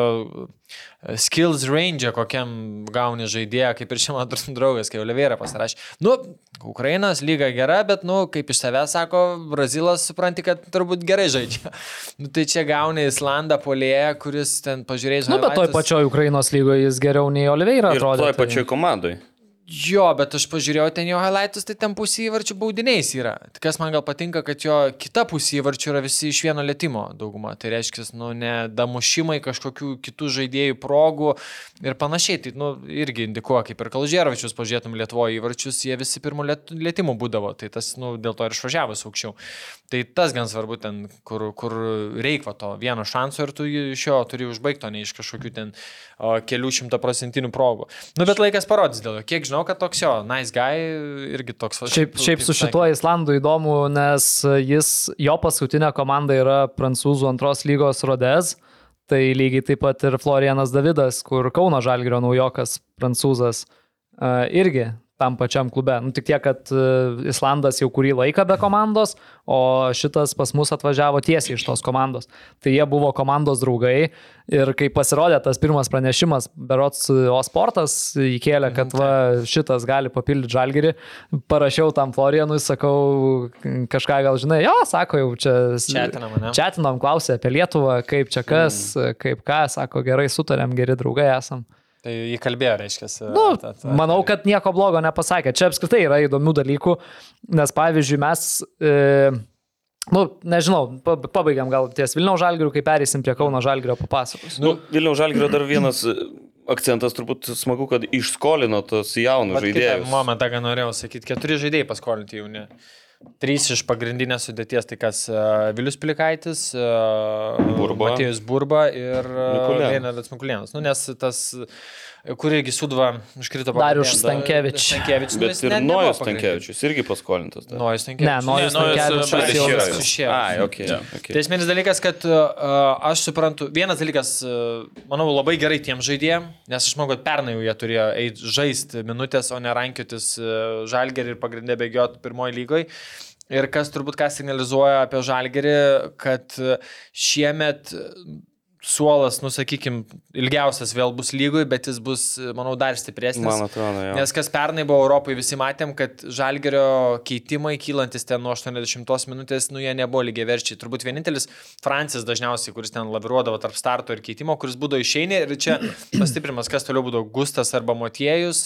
skills range, kokiam gauni žaidėją, kaip ir mano draugas, kai Oliveira pasirašė. Nu, Ukrainos lyga gera, bet, nu, kaip iš savęs sako, Brazilas supranti, kad turbūt gerai žaidžia. Nu, tai čia gauni Islandą polėją, kuris ten pažiūrėjai, Nu, bet toj pačioj Ukrainos lygoje jis geriau nei Oliveira Ir atrodė. toj tai- pačioj komandai. Jo, bet aš pažiūrėjau ten jo highlightus, tai ten pusė įvarčių baudiniais yra. Tai kas man gal patinka, kad jo kita pusė įvarčių yra visi iš vieno lėtimo dauguma. Tai reiškia, nu, ne damušimai kažkokių kitų žaidėjų progų ir panašiai. Tai, nu, irgi indikuoja, kaip ir Kalžėravičius, pažiūrėtum Lietuvoje įvarčius, jie visi pirmo lėtimų būdavo. Tai tas, nu, dėl to ir išvažiavęs aukščiau. Tai tas gan svarbu ten, kur, kur reikia to vieno šanso ir tu iš jo turi užbaigti, o ne iš kažkokių ten o, kelių šimtaprocentinių progų. Nu, bet laikas parodys dėl to. Kiek žinau, kad toks jo, nice guy irgi toks. Šiaip, šiaip su šituo Islandu įdomu, nes jis, jo paskutinė komanda yra prancūzų antros lygos Rodez. Tai lygiai taip pat ir Florianas Davidas, kur Kauno Žalgirio naujokas prancūzas irgi tam pačiam klube. Nu, tik tiek, kad e, Islandas jau kurį laiką be komandos, o šitas pas mus atvažiavo tiesiai iš tos komandos. Tai jie buvo komandos draugai ir kai pasirodė tas pirmas pranešimas, berots Osportas įkėlė, kad va, šitas gali papildyti žalgerį, parašiau tam Florianui, sakau, kažką gal žinai, jo, sako, jau čia Čatinam, ne? čatinam, klausė apie Lietuvą, kaip čia kas, mm. kaip ką, sako, gerai sutarėm, geri draugai esam. Tai jį kalbėjo, reiškia. Nu, manau, kad nieko blogo nepasakė. Čia apskritai yra įdomių dalykų, nes pavyzdžiui, mes, e, nu, nežinau, pabaigiam gal ties Vilniaus žalgirių, kai perėsim prie Kauno žalgirio papasakos. Nu, Vilniaus žalgirio dar vienas akcentas turbūt smagu, kad išskolino tos jaunus žaidėjus. Momentą, ką norėjau sakyti, keturi žaidėjai paskolinti jauni. Trys iš pagrindinės sudėties, tai kas uh, Vilius Plikaitis, uh, Burba. Matėjus Burba ir uh, Leonardas Mikulėnas. Nu, nes tas kur irgi sudva iškrito Darius Stankievič. Stankievič. Bet ir Nojus Stankievičius irgi paskolintas. Nojus Stankievičius. Ne, Nojus Stankievičius jau išėjo. Ai, okay, yeah. okay. Tai esminis dalykas, kad uh, aš suprantu, vienas dalykas, uh, manau, labai gerai tiem žaidėjim, nes aš manau, kad pernai jau jie turėjo eiti žaisti minutės, o ne rankiotis uh, žalgerį ir pagrindę bėgioti pirmoji lygoje. Ir kas turbūt ką signalizuoja apie žalgerį, kad šiemet suolas, nusakykim, ilgiausias vėl bus lygui, bet jis bus, manau, dar stipresnis. Man atrodo, jo. Nes kas pernai buvo Europai, visi matėm, kad žalgerio keitimai, kylantis ten nuo 80 minutės, nu jie nebuvo lygiai verčiai. Turbūt vienintelis Francis dažniausiai, kuris ten laviruodavo tarp starto ir keitimo, kuris būdavo išeini ir čia pastiprimas, kas toliau būdavo Gustas arba Motiejus,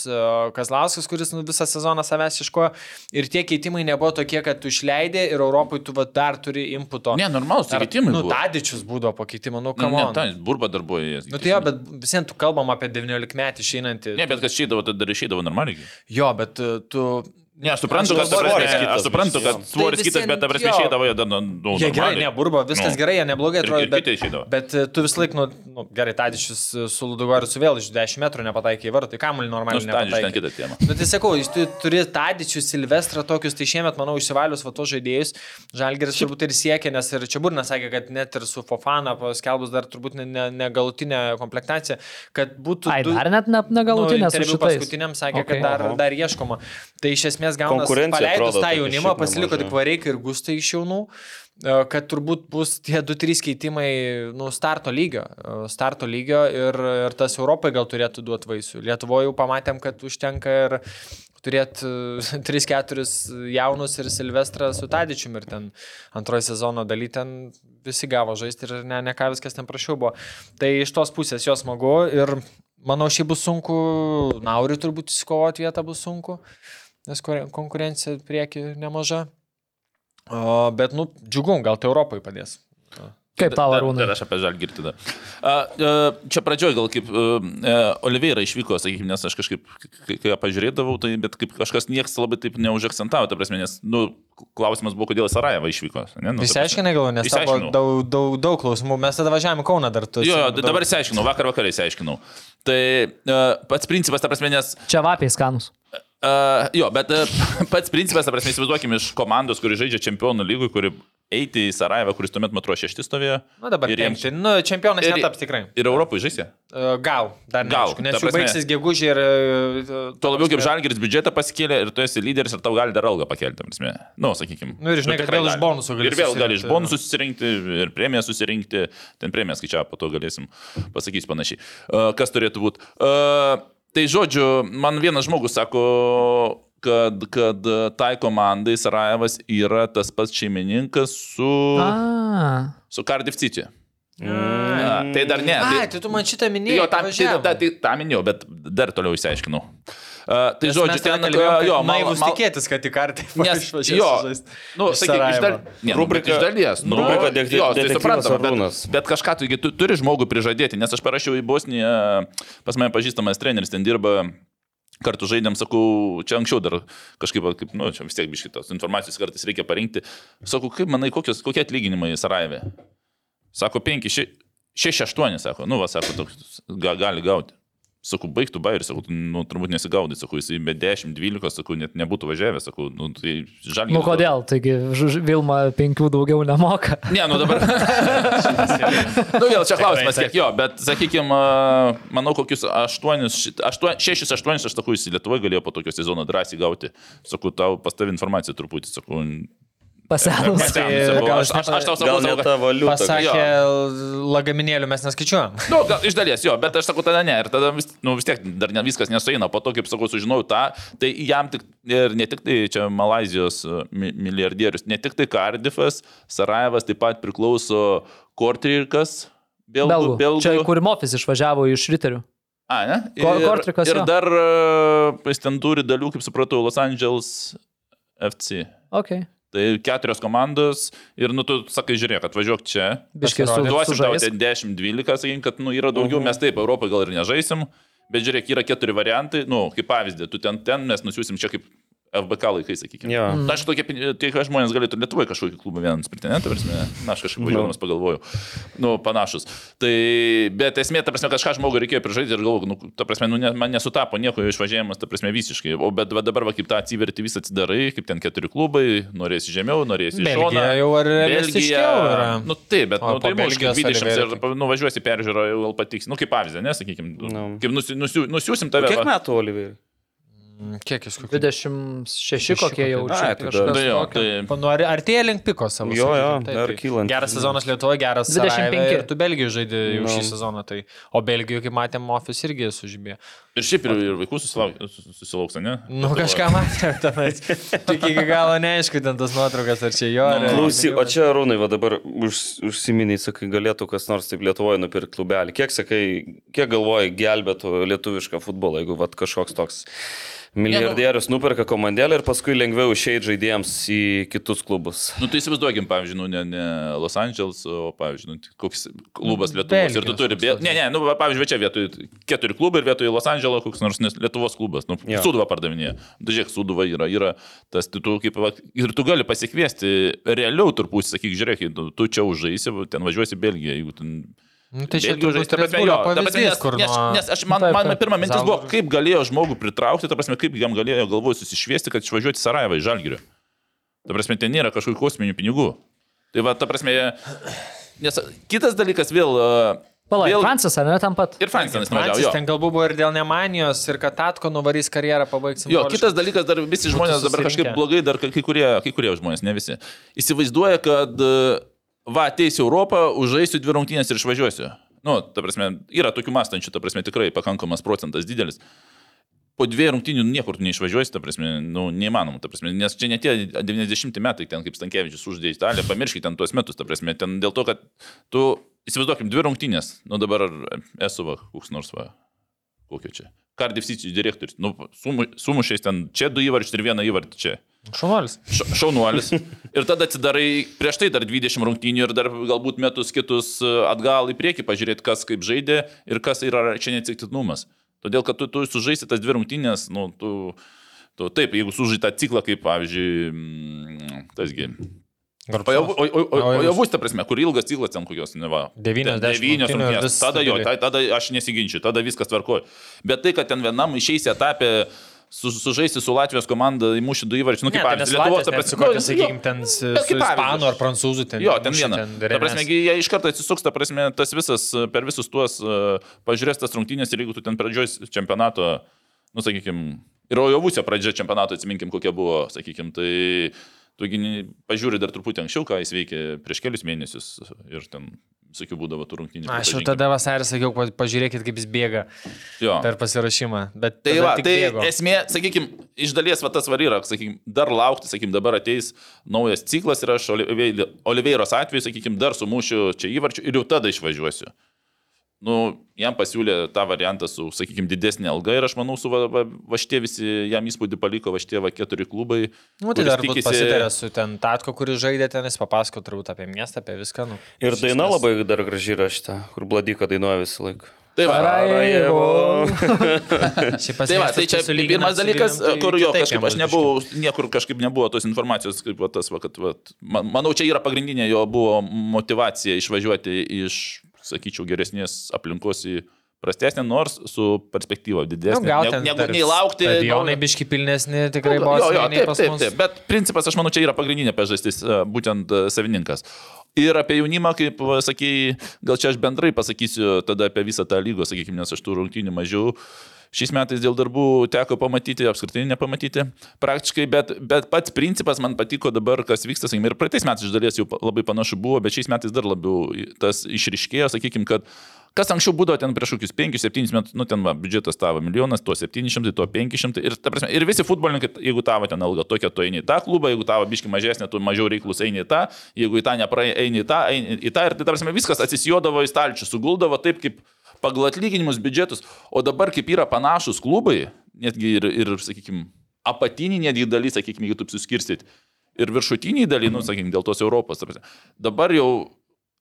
Kazlauskas, kuris nu, visą sezoną savęs iškojo. Ir tie keitimai nebuvo tokie, kad tu išleidai ir Europai tu va, dar turi inputo. Ne, normalus keitimai. Nu, Tadičius būdavo po keitimo, nu, kam. Ta, burba darbuoja. Nu tai jo, bet visiems tu kalbam apie 19 metį išeinantį. Ne, bet kas išeidavo, tai dar išeidavo normaliai. Jo, bet uh, tu Ne, aš suprantu, kad svoris kitas. Aš suprantu, kad svoris Tai kitas, visiem- bet prasme jo. išeidavo jie nu, nu, Jie gerai, ne, burba, viskas Nu. gerai, jie neblogai atrodo, bet, bet e, tu vis laik, nu, nu gerai, Tadičius su Ludogoriu su vėl iš 10 metrų nepataikė į vartų, tai kamuolį Nu, normaliai ten nepataikė. kitą temą. Nu, tai sakau, tu turi Tadičių, Silvestrą tokius, tai šiemet, manau, išsivalius va tos žaidėjus. Žalgeris turbūt ir siekia, nes ir čia Burnas sakė, kad net ir su Fofana paskelbus dar turbūt ne, ne, ne galutinė komplektacija, kad būtų... Ai, dar net ne, negalutinė nu, paskutiniam sakė, Okay. kad dar, dar ieškoma. Tai iš esmės gauna Konkurencija paleidus tą jaunimą, pasiliko tik Vareikai ir Gustai iš jaunų, e, kad turbūt bus tie 2-3 keitimai nu, starto lygio. e, Starto lygio ir, ir tas Europai gal turėtų duoti vaisių. Lietuvoje jau pamatėm, kad užtenka ir turėti 3-4 jaunus ir Silvestrą su Tadičium ir ten antrojo sezono daly ten visi gavo žaisti ir ne, ne ką viskas ten prašiau buvo. Tai iš tos pusės jos smagu ir manau šiaip bus sunku, Nauri turbūt įsikovoti vietą bus sunku, nes konkurencija prieki nemaža. O, bet, nu, džiugu, gal tai Europai padės. Kaip tau, Arūnai? Dar aš apie žalgirį tada. Čia pradžioj gal kaip Oliveira išvyko, sakykime, nes aš kažkaip, kai ją pažiūrėdavau, tai bet kaip kažkas niekas labai taip neužakcentavo, ta prasme, nes, nu, klausimas buvo, kodėl Sarajeva išvyko. Ne? Nu, Visi aiškinai gal, nes Išsiaiškinau. daug, daug, daug klausimų. Mes tada važiavome į Kauną dar tu. Jo, jo, daug- dabar įsiaiškinau, vakar vakarai įsiaiškinau. Tai pats principas, ta prasme, nes Čia vapiai skanus. Uh, jo, bet uh, pats principas, prasme, įsivaizduokime iš komandos, kuri žaidžia čempionų lygui, kuri eiti į Sarajevą, kuris tuomet metro šešti stovėjo. Nu, dabar ir jiems-. Nu, čempionais ir- netaps tikrai. Ir Europai žaisė. E, Gal, dar Gal, neaišku, nes jau baigsis gegužė ir... e, Tuo labiau kaip žalgeris biudžetą pasikėlė ir tu esi lyderis ir tau gali dar algą pakelti, prasme. Nu, sakykime. Nu, ir žinai, kad vėl iš bonusų gali Ir vėl gali iš bonusų susirinkti, ir premiją susirinkti. Ten premiją skaičiavo, po to galėsim pasakyti panašiai. Uh, kas turėtų būti? Uh, tai žodžiu, man vienas žmogus sako, kad, kad tai komandai Sarajevas yra tas pats šeimininkas su, A, su Cardiff City. A, tai dar ne. Ai, Tai, tai tu man šitą minėjai. jo, tą, tai, tą, tai, tą minėjau, bet dar toliau išsiaiškinau. Uh, tai Nes žodžiu, ten, kalbėjom, jo, naivus mal- tikėtis, kad į kartą Nes, jo, nu, Iš sakyk, iš, dal... Ne, nu, bet Rubrika- iš dalies. Nu, rubrika dek- jo, tai suprantama, bet, bet kažką tu, tu turi žmogų prižadėti, nes aš parašiau į Bosniją, pas mane pažįstamas treneris ten dirba. Kartu žaidėm, sakau, čia anksčiau dar kažkaip, kaip, nu, čia vis tiek biškitos informacijos kartais reikia parinkti. Sakau, kaip manai, kokios, kokie atlyginimai Sarajeve? Sako, 5, 6, 8, sako, nu, va, sako, toks, ga, gali gauti. Sakau, baigtų bairį, sakau, nu, turbūt nesigaudai, sakau, jisai be 10, 12, sakau, net nebūtų važiavęs, sakau, nu, tai žalgiris. Nu kodėl, taigi Vilma penkių daugiau nemoka. Ne, nu dabar. nu vėl čia klausimas, kiek jo, bet sakykime, manau, kokius 8, 6, 8, aš sakau, jis Lietuvoje galėjo po tokio sezono drąsiai gauti. Sakau, tau pastavi informaciją truputį, sakau. Pasenus. pasenusi buvo. gal Aš, aš, aš tau sakau, Gal ne ta valiuta. Pasakė, lagaminėlių mes neskaičiuojam. Nu, gal, iš dalies jo, bet aš sakau, tada ne. Ir tada vis, nu, vis tiek dar ne, viskas nesueina. Po to, kaip sakau, sužinojau tą, tai jam tik, ir ne tik tai čia Malazijos mi- milijardierius, ne tik tai Cardiffas, Sarajevas taip pat priklauso Kortrikas, Belgų. Belgų. Belgų. Čia kur Mofis išvažiavo iš Riterių. A, ne? Ir- Kortrikas, Ir jo. dar uh, jis ten turi dalių, kaip supratau, Los Angeles FC. Okay. Tai keturios komandos ir, nu, tu sakai, žiūrėk, atvažiuok čia. Biškis su, Duosim tau ten 10-12, sakykim, kad, nu, yra daugiau, mes taip, Europoje gal ir nežaisim, bet žiūrėk, yra keturi variantai, nu, kaip pavyzdį, tu ten, ten mes nusiųsim čia kaip FBK laikai, sakykime. Jo. Na, aš tokie, tie žmonės galėtų Lietuvoje kažkokį klubą vieną nusipirkti, ne, ta prasme, na, aš kažkaip važiuodamas pagalvojau, nu, panašus. Tai, bet esmė, ta prasme, kažką žmogui reikėjo prižaisti ir galvoju, nu, ta prasme, nu, ne, man nesutapo nieko išvažiavimas, ta prasme, visiškai. O bet va, dabar, va, kaip tą atsiverti visą atsidarai, kaip ten keturi klubai, norėsi žemiau, norėsi. Belgija jau ar realistiškiau yra. Nu, taip, bet, O nu, tai mūsų Belgijos 20 Oliverį ir nuvažiuosi peržiūrą, jau gal patiks. Nu, kaip pavyzdį, nesakykime. Nu. Kaip nusi, nusiu, nusiusim tave. Kiek metų, Olivier? Kiek jis kokių? 26 kokie jau čia tai kažkas jo, tai... Pa- Nu, ar- artėja link piko savo. Jo, jo, taip, dar kylant. Geras sezonas Lietuvoje, geras 25. 25. Ir tu Belgijoje žaidži jau Nu. šį sezoną. Tai, o Belgijoje, kaip matėm, Office irgi sužibė. Ir šiaip ir, ir vaikų susilauk- susilauks, ne? Nu, kažką matėm tenais. Tik iki galo neaišku, ten tas nuotraukas, ar čia jo. ar- Klausyk, o čia Rūnai, va dabar už, užsiminiai, sakai, galėtų kas nors taip Lietuvoje nupirkti klubelį. Kiek, sakai, kiek galvoji gelbėtų lietuvišką futbolą, jeigu va kažkoks toks milijardierius nuperka komandėlį ir paskui lengviau išeiti žaidėjams į kitus klubus. Nu, tai įsivaizduokim, pavyzdžiui, nu, ne, ne Los Andželas, o, pavyzdžiui, nu, koks klubas Lietuvos. Ir tu Belgijos turi, bė... ne, ne, nu, pavyzdžiui, čia vietoj keturi klubai ir vietoj Los Andželo koks nors Lietuvos klubas. Nu, Jo. Suduva pardavinėja. Dažiek, Suduva yra, yra tas, tu, tu, kaip, ir tu gali pasikviesti realiau turbūt, sakyk, žiūrėk, tu, tu čia užžaisi, ten važiuosi Belgiją, jeigu ten Nu, tai čia turbūt žaisti, ta prasme, jo, ta prasme, pavyzdys, nes, kur nes, nes aš, man, Taip, man taip. pirma mintis buvo, kaip galėjo žmogų pritraukti, ta prasme, kaip jam galėjo galvoj susišviesti, kad išvažiuoti į Sarajevą, į Žalgirių. Ta prasme, ten nėra kažkokių kosminių pinigų. Tai va, ta prasme, nes kitas dalykas vėl... uh, Palauk, vėl Francis, ar ne tam pat? ir Francis nuvažiavo. Francis ten galbūt buvo ir dėl nemanijos, ir kad Tatko nuvarys karjerą pabaigsim. Jo, kitas dalykas, dar visi žmonės dabar kažkaip blogai, dar kai kurie, kai kurie žmonės, ne visi, įsivaizduoja, kad e, va, ateisiu Europą, užžaisiu dvi rungtynės ir išvažiuosiu. Nu, ta prasme, yra tokių mąstančių, ta prasme, tikrai pakankamas procentas didelis. Po dviejų rungtynių niekur neišvažiuosi, ta prasme, nu, neįmanoma, ta prasme, nes čia ne tie 90 metai, ten kaip Stankievičius uždėjo Italiją, pamirškit ten tuos metus, ta prasme, ten dėl to, kad tu, įsivaizduokim, dvi rungtynės, nu dabar esu va, koks nors va, kokio čia. Cardiff City direktorius, nu, sumu- sumušiais ten čia du įvarčius ir vieną įvartį čia. Šunuolis. Ša- Šaunuolis. Ir tada atsidarai prieš tai dar 20 rungtynių ir dar galbūt metus kitus e, atgal į priekį pažiūrėti, kas kaip žaidė ir kas yra čia neatsitiktinumas. Todėl, kad tu, tu sužaisi tas dvi rungtynės, nu, tu, tu taip, jeigu sužai tą ciklą, kaip pavyzdžiui, mm, tasgi. Bus ta prasme, kur ilgas ciklas ten kokios, ne va. 90 devynios rungtynių ir rungtynės. vis Tada jo, stabiliai. ta- tada aš nesiginčiu, tada viskas tvarkoju. Bet tai, kad ten vienam išeisi etapė su, sužaisti su Latvijos komanda, įmuši du įvarčius, nu kaip tai pavyzdžiui, nes Lietuvos, ta prasme, prasme, nu, sakykime, ten su su ispanų ar prancūzų ten. Jo, ten viena. Ta prasme, jie iš karto atsisuks, ta prasme, tas visas, e, per visus tuos, uh, pažiūrės tas rungtynės ir jeigu tu ten pradžioj čempionato, nu, sakykime, ir Ojovusio pradžia čempionato, atsiminkim, kokia buvo, sakykime, tai tu gi ne- pažiūri dar truputį anksčiau, ką jis veikė prieš kelius mėnesius ir ten, sakiau, būdavo tų rungtynių. Aš jau tada vasarį sakiau, pa- pažiūrėkit, kaip jis bėga Jo. per pasirašymą. Bet Tai va, tai bėgo. esmė, sakykime, iš dalies va tas varyra, sakykime, dar laukti, sakykime, dabar ateis naujas ciklas ir aš Olivei- Oliveiros atveju, sakykime, dar sumušiu čia įvarčių ir jau tada išvažiuosiu. Nu, jam pasiūlė tą variantą su, sakykime, didesnė alga ir aš manau, su va, va, va šitie visi jam įspūdį paliko, va šitie va keturi klubai. Nu, tai dar tikisi... pasitarė su ten Tatko, kuris žaidė ten, jis papasako turbūt apie miestą, apie viską. Nu, Ir daina esmės- labai dar graži yra šitą, kur Bladika dainuoja visą laiką. Tai va. Šiaip Tai, va, tai čia pirmas dalykas, tai kur jo kažkaip aš nebuvau, niekur kažkaip nebuvo tos informacijos, kaip va, tas, va, kad, va, man- manau, čia yra pagrindinė jo buvo motivacija išvažiuoti iš, sakyčiau, geresnės aplinkos į prastesnė, nors su perspektyva Nu, didesnė. gal Ne- ten negu dar nei laukti. Naujo- biški pilnesni, tikrai Jo, buvo jo, jo, nei taip, taip, taip, bet principas, aš manau, čia yra pagrindinė priežastis, e, būtent e, savininkas. Ir apie jaunimą, kaip sakei, gal čia aš bendrai pasakysiu tada apie visą tą lygą, sakykime, nes aš tų rungtynių mažiau. Šiais metais dėl darbų teko pamatyti, apskritai nepamatyti praktiškai, bet, bet pats principas man patiko dabar, kas vyksta, sakykime, ir praeitais metais iš dalies jau labai panašu buvo, bet šiais metais dar labiau tas išriškėjo, sakykime, kad kas anksčiau būdavo ten prieš kokius 5-7 metus, nu ten va, biudžetas tavo milijonas, tuo 700, tuo 500 ir, prasme, ir visi futbolininkai, jeigu tavo ten alga tokia, tu eini į tą klubą, jeigu tavo biški mažesnė, tu mažiau reiklus eini į tą, jeigu į tą nepraeini, eini į tą, eini į tą ir tai, ta prasme, viskas atsisijodavo į stalčių, suguldavo taip, kaip pagal atlyginimus biudžetus, o dabar kaip yra panašus klubai, netgi ir, ir sakykime, apatiniai netgi daly, sakykime, jeigu taip suskirstyti, ir viršutiniai daly, nu, sakykime, dėl tos Europos. Dabar jau,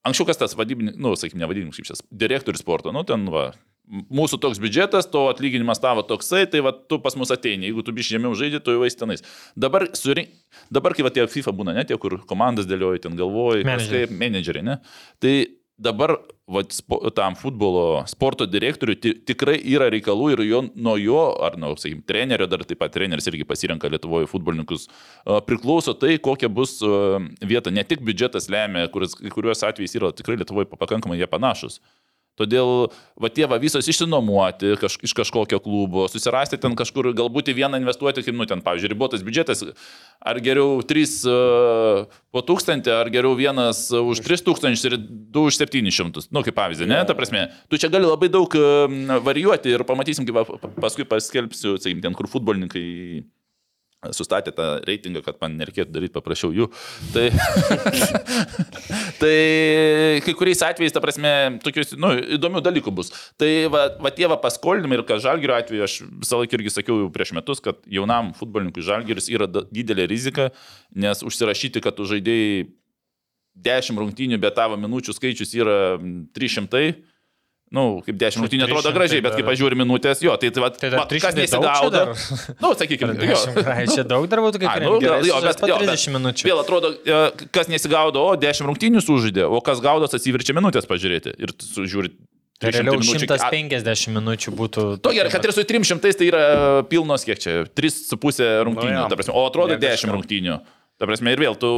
anksčiau kas tas vadybininkas, nu, sakykime, ne vadybininkas, kaip šis, direktorius sporto, nu, ten va. Mūsų toks biudžetas, to atlyginimas tavo toksai, tai va, tu pas mus ateini, jeigu tu biš žemiau žaidži, tu jau eisi tenais. Dabar, surink, dabar kai va tie FIFA būna, ne tie, kur komandas dėlioji, ten galvoji, Menedžeriai. menedžeriai, ne? Tai dabar vat, spo, tam futbolo sporto direktoriui ti, tikrai yra reikalų ir jo, nuo jo, ar nuo, sakykime, trenerio, dar taip pat treneris irgi pasirenka Lietuvoje futbolininkus, priklauso tai, kokia bus vieta. Ne tik biudžetas lemia, kuris, kuriuos atvejais yra tikrai Lietuvoje pakankamai jie panašus. Todėl, va tie va visos išsinuomoti kaž, iš kažkokio klubo, susirasti ten kažkur, galbūt į vieną investuoti, kaip, nu, ten, pavyzdžiui, ribotas biudžetas, ar geriau 3 uh, po 1000, ar geriau vienas už 3000 ir 2 už 700. Nu, kaip pavyzdį, ne, ta prasme. Tu čia gali labai daug varijuoti ir pamatysim, kaip paskui paskelbsiu, sakykime, ten, kur futbolininkai sustatė tą reitingą, kad man nereikėtų daryti, paprašiau jų. Tai, tai kai kuriais atvejais, ta prasme, tokius, nu, įdomių dalykų bus. Tai va, va tie va paskolinimai ir kad žalgerio atveju, aš visą laiką irgi sakiau jau prieš metus, kad jaunam futbolininkui žalgeris yra didelė rizika, nes užsirašyti, kad tu žaidėjai 10 rungtynių, bet tavo minučių skaičius yra mm, 300. Nu, kaip 10 rungtynių atrodo 300 gražiai, bet kai pažiūri minutės, jo, tai, tai, Tai va, 300 kas dar? Na, nu, sakykime, jo. Čia daug dar būtų, kaip nu, gerai, jo, bet- jo, bet 30 minučių. Vėl atrodo, kas nesigaudo, o 10 rungtynių sužaidė, o kas gaudos atsiverčia minutės pažiūrėti. Ir sužiūri. Tai 300 realiau minučių. A, 150 minučių būtų. To gerai, kad ir su 300 tai yra pilnos, kiek čia, 3,5 rungtynių, Nu ta prasme, o atrodo Ne 10 kažkam. rungtynių. Ta prasme, ir vėl, tu,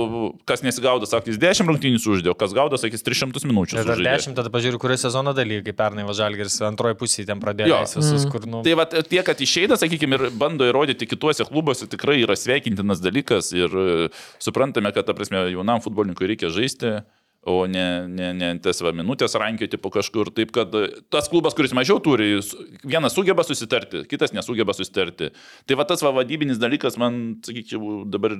kas nesigaudo, sakys 10 rungtynių sužaidė, o kas gaudo, sakys 300 minučių. Ir dar sužaidė. 10, tada pažiūrėjau, kurio sezono dalykai, kai pernai Važalgeris antroji pusė ten pradėjo visus, kur, nu, Tai va, tie, kad išeina, sakykime, ir bando įrodyti kituose klubuose, tikrai yra sveikintinas dalykas ir e, suprantame, kad, ta prasme, jaunam futbolininkui reikia žaisti, o ne, ne, ne tas va minutės rankioti po kažkur. Taip, kad e, tas klubas, kuris mažiau turi, vienas sugeba susitarti, kitas nesugeba susitarti. Tai va tas va vadybinis dalykas man, sakyčiau, dabar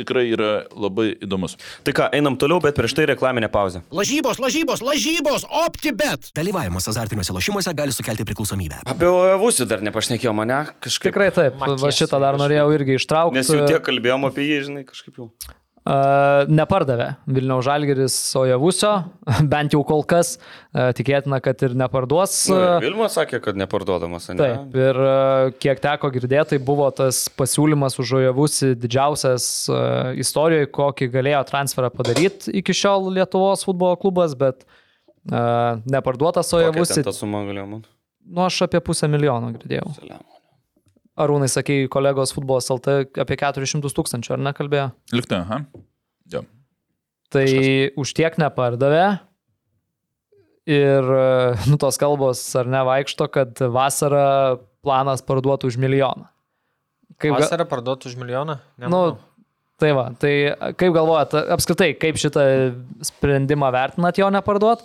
tikrai yra labai įdomus. Tai ką, einam toliau, bet prieš tai reklaminė pauzė. Lažybos, lažybos, lažybos, OptiBet. Dalyvavimas azartiniuose lošimuose gali sukelti priklausomybę. Apie Vusį dar nepašnekėjau mane kažkaip. Tikrai taip. Makės, Va šitą dar norėjau irgi ištraukti. Nes jau tiek kalbėjom apie jį, žinai, kažkaip jau. Nepardavė Vilniaus Žalgeris Sojavusio, bent jau kol kas, tikėtina, kad ir neparduos. Nu, uh, ir Vilma sakė, kad neparduodamas, ne? Taip, ir kiek teko girdėti, tai buvo tas pasiūlymas už Ojavusi didžiausias istorijoje, kokį galėjo transferą padaryti iki šiol Lietuvos futbolo klubas, bet neparduotas Kokia Ojavusi. ten Ta suma galėjo man. Nu, aš apie pusę milijono girdėjau. Arūnai, sakė, kolegos futbolas LT apie 400 tūkstančių, ar nekalbėjo? Liktai, aha. Jo. Tai už tiek nepardavė. Ir, nu, tos kalbos ar ne vaikšto, kad vasarą planas parduotų už milijoną. Kaip, ga- vasarą parduotų už milijoną? nu, Nemanau. tai va, tai kaip galvojat, apskritai, kaip šitą sprendimą vertinat jo neparduot?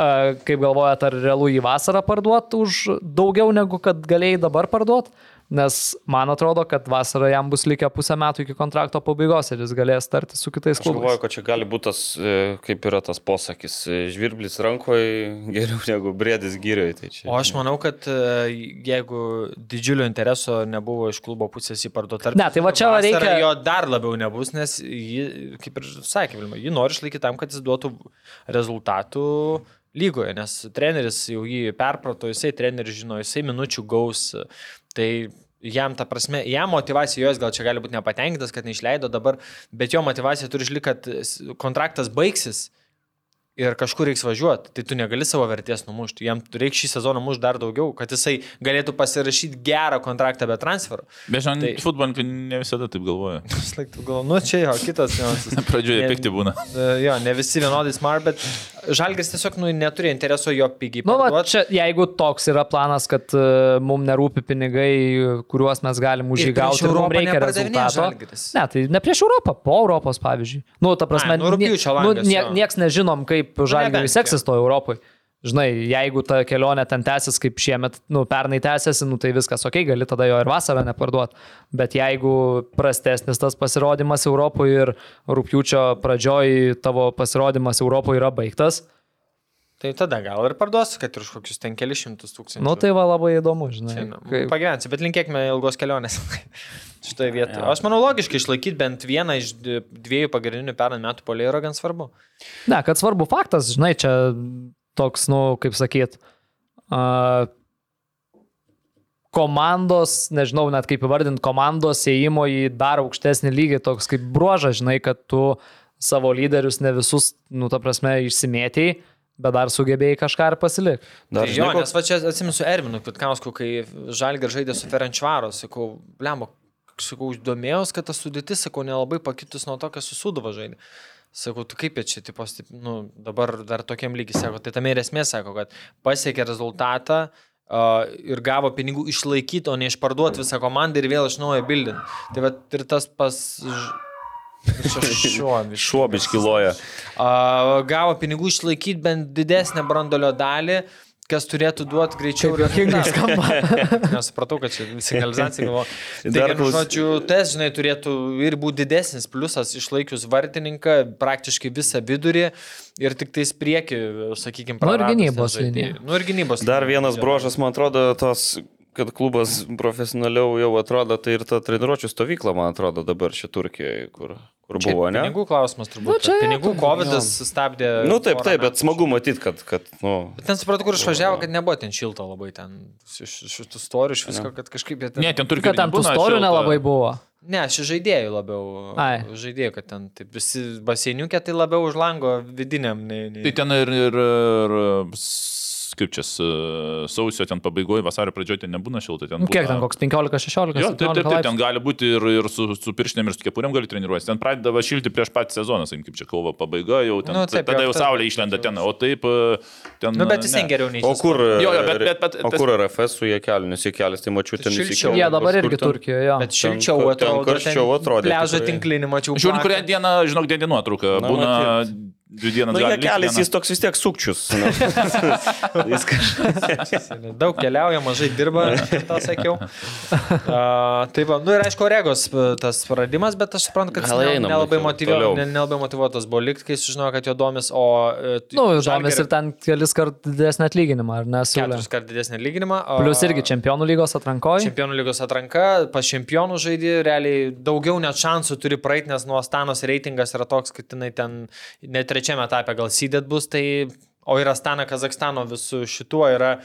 A, Kaip galvojat, ar realu į vasarą parduot už daugiau negu kad galėjai dabar parduot? Nes man atrodo, kad vasarą jam bus likę pusę metų iki kontrakto pabaigos ir jis galės tarti su kitais Aš galvoju, klubais. kad čia gali būti tas, e, kaip yra tas posakis, e, žvirblis rankoje geriau negu brėdis gyrioj. Tai čia... O aš manau, kad e, jeigu didžiulio intereso nebuvo iš klubo pusės į parduotą, Ne, tai va čia reikia- Jo dar labiau nebus, nes jį, kaip ir sakė Vilma, jį nori išlaikyti tam, kad jis duotų rezultatų lygoje, nes treneris jau jį perprato, jisai treneris žino, jisai minučių gaus. Tai jam ta prasme, jam motivacija, jos gal čia gali būti nepatenkintas, kad neišleido dabar, bet jo motivacija turi išlikti, kad kontraktas baigsis ir kažkur reiks važiuoti, tai tu negali savo vertės numušti. Jam reikia šį sezoną mušti dar daugiau, kad jisai galėtų pasirašyti gerą kontraktą be transferų. Bet žinai, Tai- futbolininkai ne visada taip galvoja. Vis laik tu galvoji, nu čia jo, kitas niuansas. Pradžioje Ne- pikti būna. Jo, ne visi vienodai smart, bet Žalgis tiesiog nu, neturi intereso jo pigiai. Nu, va, čia, jeigu toks yra planas, kad uh, mums nerūpi pinigai, kuriuos mes galim už jį gauti ir mums reikia rezultato. Ne, tai ne prieš Europą, po Europos, pavyzdžiui. Nu, ta prasme, Ai, nu, nu, langas, nie, jo. nieks nežinom, kaip nebent, Žalgiris seksis to Europai. Žinai, jeigu ta kelionė ten tęsis kaip šiemet, nu, pernai tęsiasi, nu, tai viskas ok, gali tada jo ir vasarą neparduoti. Bet jeigu prastesnis tas pasirodymas Europoje ir rūpjūčio pradžioj tavo pasirodymas Europoje yra baigtas, Tai tada gal ir parduosiu, kad ir už kokius ten kelišimtus tūkstančių. nu, tai va labai įdomu, žinai. Čia, nu, kaip- Pagyvensi, bet linkėkime ilgos kelionės. Šitoje vietoje. Aš manau, logiškai išlaikyti bent vieną iš dviejų pagrindinių pernai metų polėjų yra gan svarbu. Ne, kad svarbu faktas, žinai, čia toks, nu, kaip sakyt, uh, komandos, nežinau net kaip įvardinti, komandos įėjimo į dar aukštesnį lygį, toks kaip bruožas, žinai, kad tu savo lyderius ne visus, nu, ta prasme, išsimėtėjai, bet dar sugebėjai kažką ir pasilikti. Dar Tai jo, žinai, ko- nes va čia atsimenu Ervinu Kvitkausku, kai Žalgir žaidė su Ferenčvaro, sakau, blemba, sakau, domėjausi, kad ta sudėtis, sakau, nelabai pakitus nuo to, kas susudavo žaidė. Sakau, tu kaip čia, tipo, nu, dabar dar tokiam lygiai, sako, tai tame ir esmė, sako, kad pasiekė rezultatą uh, ir gavo pinigų išlaikyti, o ne išparduoti visą komandą ir vėl iš naujo bildinti. Tai va ir tas pas... ž- Čia šuo, biškį. Šuo biškiloja. A, gavo pinigų išlaikyti bent didesnę brandolio dalį, kas turėtų duoti greičiau Kaip juokingai rezultatą. Nesupratau, kad čia signalizacija galvo. Tai, Dar klaus- žodžiu, tas, žinai, turėtų ir būti didesnis pliusas išlaikius vartininką, praktiškai visą vidurį ir tik tais prieki, sakykime, Nu ir gynybos linija. Nu ir gynybos. Dar linija, vienas jo. brožas, man atrodo, tos, kad klubas profesionaliau jau atrodo, tai ir ta treniruočio stovykla, man atrodo, dabar čia Turkijoje, kur, kur Čia buvo, ne? Pinigų klausimas turbūt. Nu, čia pinigų turbūt, COVID stabdė. Nu taip, taip, bet smagu matyti, kad, kad, nu, Bet ten supratau, kur išvažiavo, kad nebuvo ten šilto labai ten iš iš tų storių, iš visko, kad kažkaip ten... Ne, ten Kad ten tų storių nelabai buvo. Ne, aš žaidėjų labiau. Ai. Žaidėjų, kad ten taip, visi baseiniukė tai labiau už lango vidiniam. Nei, nei... Tai ten ir, ir, ir kaip čia, s- sausio ten pabaigoje, vasario pradžioje ten nebūna šilta. Ten Nu, Kiek būna- ten, koks 15-16? Jo, taip, taip, taip, ten gali būti ir, ir su, su pirštinėm, ir su kepurėm gali treniruotis. Ten pradeda šilti prieš patį sezoną, sakykim, kaip čia kovo pabaiga, jau ten, Nu, taip, tada jau taip. saulė išlenda ten, o taip e, ten... Nu, bet vis ne. vien geriau nei o kur, Jo, jo, bet- bet- bet- o kur RFS su jie keliu, nes jie kelias, tai mačiau ten Šilčiau. Jie dabar irgi ten. Turkijoje, jo. Bet šilčiau ten atrodo. karščiau Pležą tikrai. tinklinį mačiau. Žiūrint, kurią dieną, žinok, dieną nuotrauką. Na, Būna. Dvi dienas. Na, gali jie kelias, jis toks vis tiek sukčius. nu. Jis kažkas. Daug keliauja, mažai dirba, tą sakiau. Uh, tai va, nu ir aišku, Regos p- tas praradimas, bet aš suprantu, kad jis ne, nelabai, toliau. ne, nelabai motivuotas buvo likti, kai sužinojo, kad jo domis, o... e, Nu, žemės ir ten kelis kart didesnį atlyginimą, ar ne? Keturis kart didesnį lyginimą. o- Plius irgi čempionų lygos atrankoje. Čempionų lygos atranka, pas čempionų žaidži, realiai daugiau net šansų turi praeiti, nes nuo Astanos reitingas yra toks, kad jinai ten net trečiame etape gal sydėt bus, tai, o ir Astana Kazakstano visų šituo yra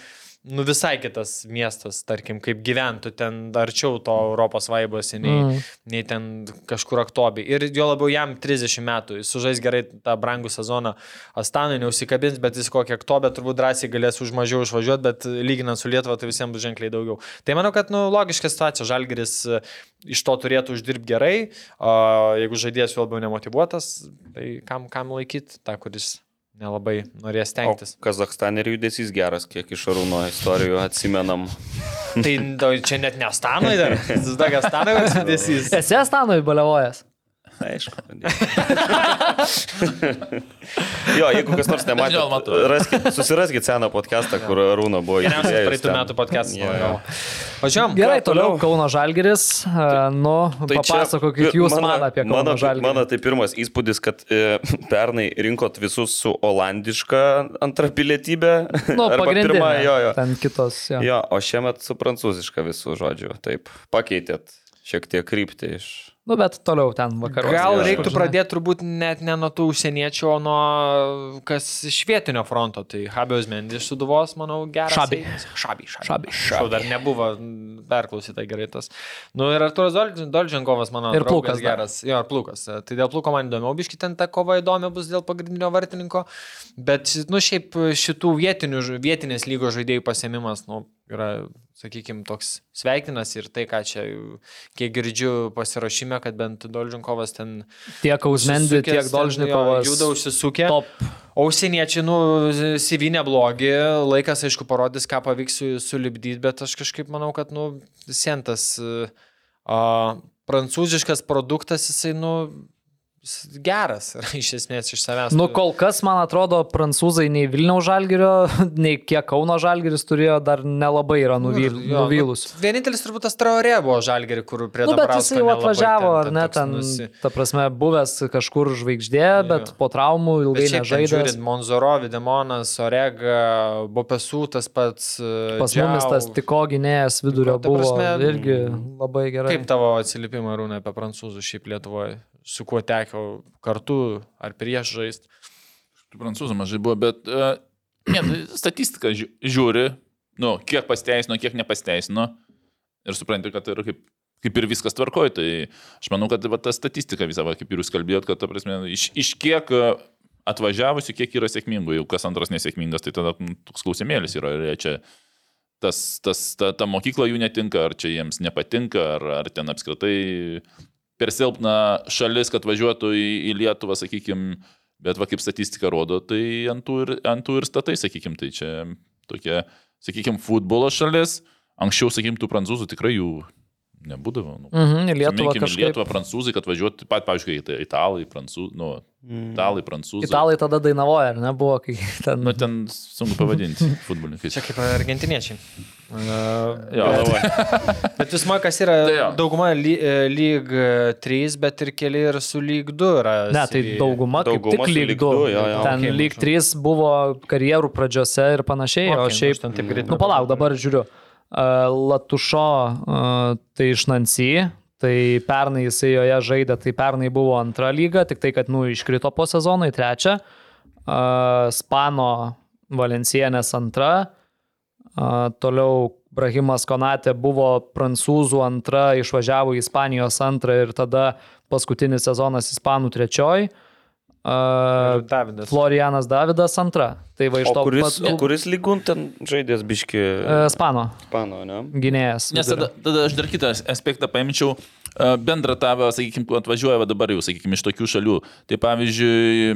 nu, visai kitas miestas, tarkim, kaip gyventų ten arčiau to Europos vaibos, nei, Mm. mm. nei ten kažkur aktobi. Ir jo labiau jam 30 metų, jis sužais gerai tą brangų sezoną Astanui, neusikabins, bet jis kokią aktobę turbūt drąsiai galės už mažiau išvažiuoti, bet lyginant su Lietuva, tai visiems bus ženkliai daugiau. Tai manau, kad, nu, logiška situacija, Žalgeris e, iš to turėtų uždirbti gerai, o jeigu žaidėjas jau labiau nemotivuotas, tai kam, kam laikyti tą, kuris nelabai norės O stengtis. Kazakstane ir judesys geras, kiek iš Arūno istorijų atsimenam. Tai da, čia net ne Astanui dar, jis dar Astanui atsidėsys. Esi Astanui baliavojas? Aišku. jo, jeigu kas nors nematė, raskit, susiraskit seną podcastą, kur Rūna buvo Geriausias įsidėjęs praeitų metų podcastas. Jo, jo. Važiuom. Gerai, toliau Kauno Žalgeris. e, Nu, Tai papasakokit jūs man apie Kauno mano, Žalgerį. Mano tai pirmas įspūdis, kad e, pernai rinkot visus su olandiška antra pilietybė. Nu, pagrindinė. pirma, jo, jo. Ten kitos. Jo. Jo, o šiemet su prancūziška visų žodžių. Taip, pakeitėt šiek tiek kryptį iš... Nu, bet toliau ten vakaruose. Gal reiktų pradėti turbūt net ne nuo tų užsieniečių, o nuo kas iš vietinio fronto. Tai Habijos Mendis Suduvos, manau, geras. Šabi. Šabi. Šabi. Šabi. Dar nebuvo perklausyta gerai tas. Nu ir Arturas Dol- Dolžinkovas, mano Ir draugas Plukas dar. geras. Jo, ir Plukas. Tai dėl Pluko man įdomiau, biški ten ta kova įdomi bus dėl pagrindinio vartininko. Bet, nu, šiaip šitų vietinių, vietinės lygos žaidėjų pasėmimas, nu, yra, sakykime, toks sveikinas ir tai, ką čia, kiek girdžiu pasirašyme, kad bent Dolžinkovas ten Tiek Ausmendi, tiek jo, Juda užsisukę. Top. O užsieniečiai, nu, CV neblogi, laikas, aišku, parodys, ką pavyks su, sulibdyti, bet aš kažkaip manau, kad, nu, sentas a, prancūziškas produktas, jisai, nu, geras iš esmės iš savęs. Nu, kol kas, man atrodo, prancūzai nei Vilniaus žalgerio, nei kiek Kauno žalgeris turėjo, dar nelabai yra nuvyl, Nu, jo, nuvylus. nu, Vienintelis turbūt tas traorė buvo žalgerį, kur prie Nu, bet jisai jau atvažiavo, ar ne, ten, nusi- ta prasme, buvęs kažkur žvaigždė, bet po traumų ilgai ten nežaidė. Žiūrint, Monzoro, Videmonas, Orega, Bopesų, tas pats. e, Pas mumis tas Džiau. tiko gynėjas vidurio buvo prasme, irgi labai gerai. Kaip tavo atsiliepimai rūna apie prancūzų šiaip Lietuvoje? Su kuo teko kartu ar prieš žaisti? Prancūzų mažai buvo, bet uh, ne, tai statistika žiū- žiūri, nu, kiek pasteisino, kiek nepasteisino. Ir supranti, kad tai yra kaip, kaip ir viskas tvarkoja. Tai aš manau, kad va, ta statistika visą, va, kaip ir jūs kalbėjot, kad, prasme, iš, iš kiek e, atvažiavusių, kiek yra sėkmingų, jau kas antras nesėkmingas, tai tada nu, toks klausimėlis yra, ar čia tas, tas, ta, ta mokykla jų netinka, ar čia jiems nepatinka, ar, ar ten apskritai per silpna šalis, kad važiuotų į, į Lietuvą, sakykime, bet va kaip statistika rodo, tai ant tų ir, ant tų ir statai, sakykime, tai čia tokia, sakykime, futbolo šalis, anksčiau, sakykime, tų prancūzų tikrai jų nebūdavo. Nu, Mhm, į kažkaip. Lietuvą prancūzai, kad važiuotų, pat, pavyzdžiui, ita- italai, prancūzai, nu, italai, prancūzai. Italai tada dainavoja, ar ne, buvo, kai ten... Nu, ten sunku pavadinti futbolininkai. Čia kaip argentiniečiai. Jo, davai. Bet vis man kas yra, Tai dauguma ly, e, lyg 3, bet ir keli ir su lyg 2 yra. Ne, tai CV. dauguma, kaip Dauguma tik lyg lyg 2. du, jo, jo. Ten Ok, lyg maždaug. 3 buvo karjerų pradžiose ir panašiai, Ok, o nu, šiaip... ten taip greit Nu, palauk, dabar žiūriu. Uh, Latušo, uh, tai iš Nancy, tai pernai jisai joje žaidė, tai pernai buvo antra lyga, tik tai, kad, nu, iškrito po sezono į trečią. Uh, Spano Valencienės antra. Uh, toliau Brahimas Konatė buvo prancūzų antra, išvažiavo į Ispanijos antrą ir tada paskutinis sezonas Ispanų trečioj. Uh, Davidas. Florianas Davidas antra. Tai va iš O to kuris, pat- o kuris lygun ten žaidės biški E, Spano Spano, ne? gynėjas. Nes tada, tada aš dar kitą aspektą paimčiau. E, Bendrą tavą, sakykime, atvažiuoja va dabar jau, sakykime, iš tokių šalių. Tai pavyzdžiui,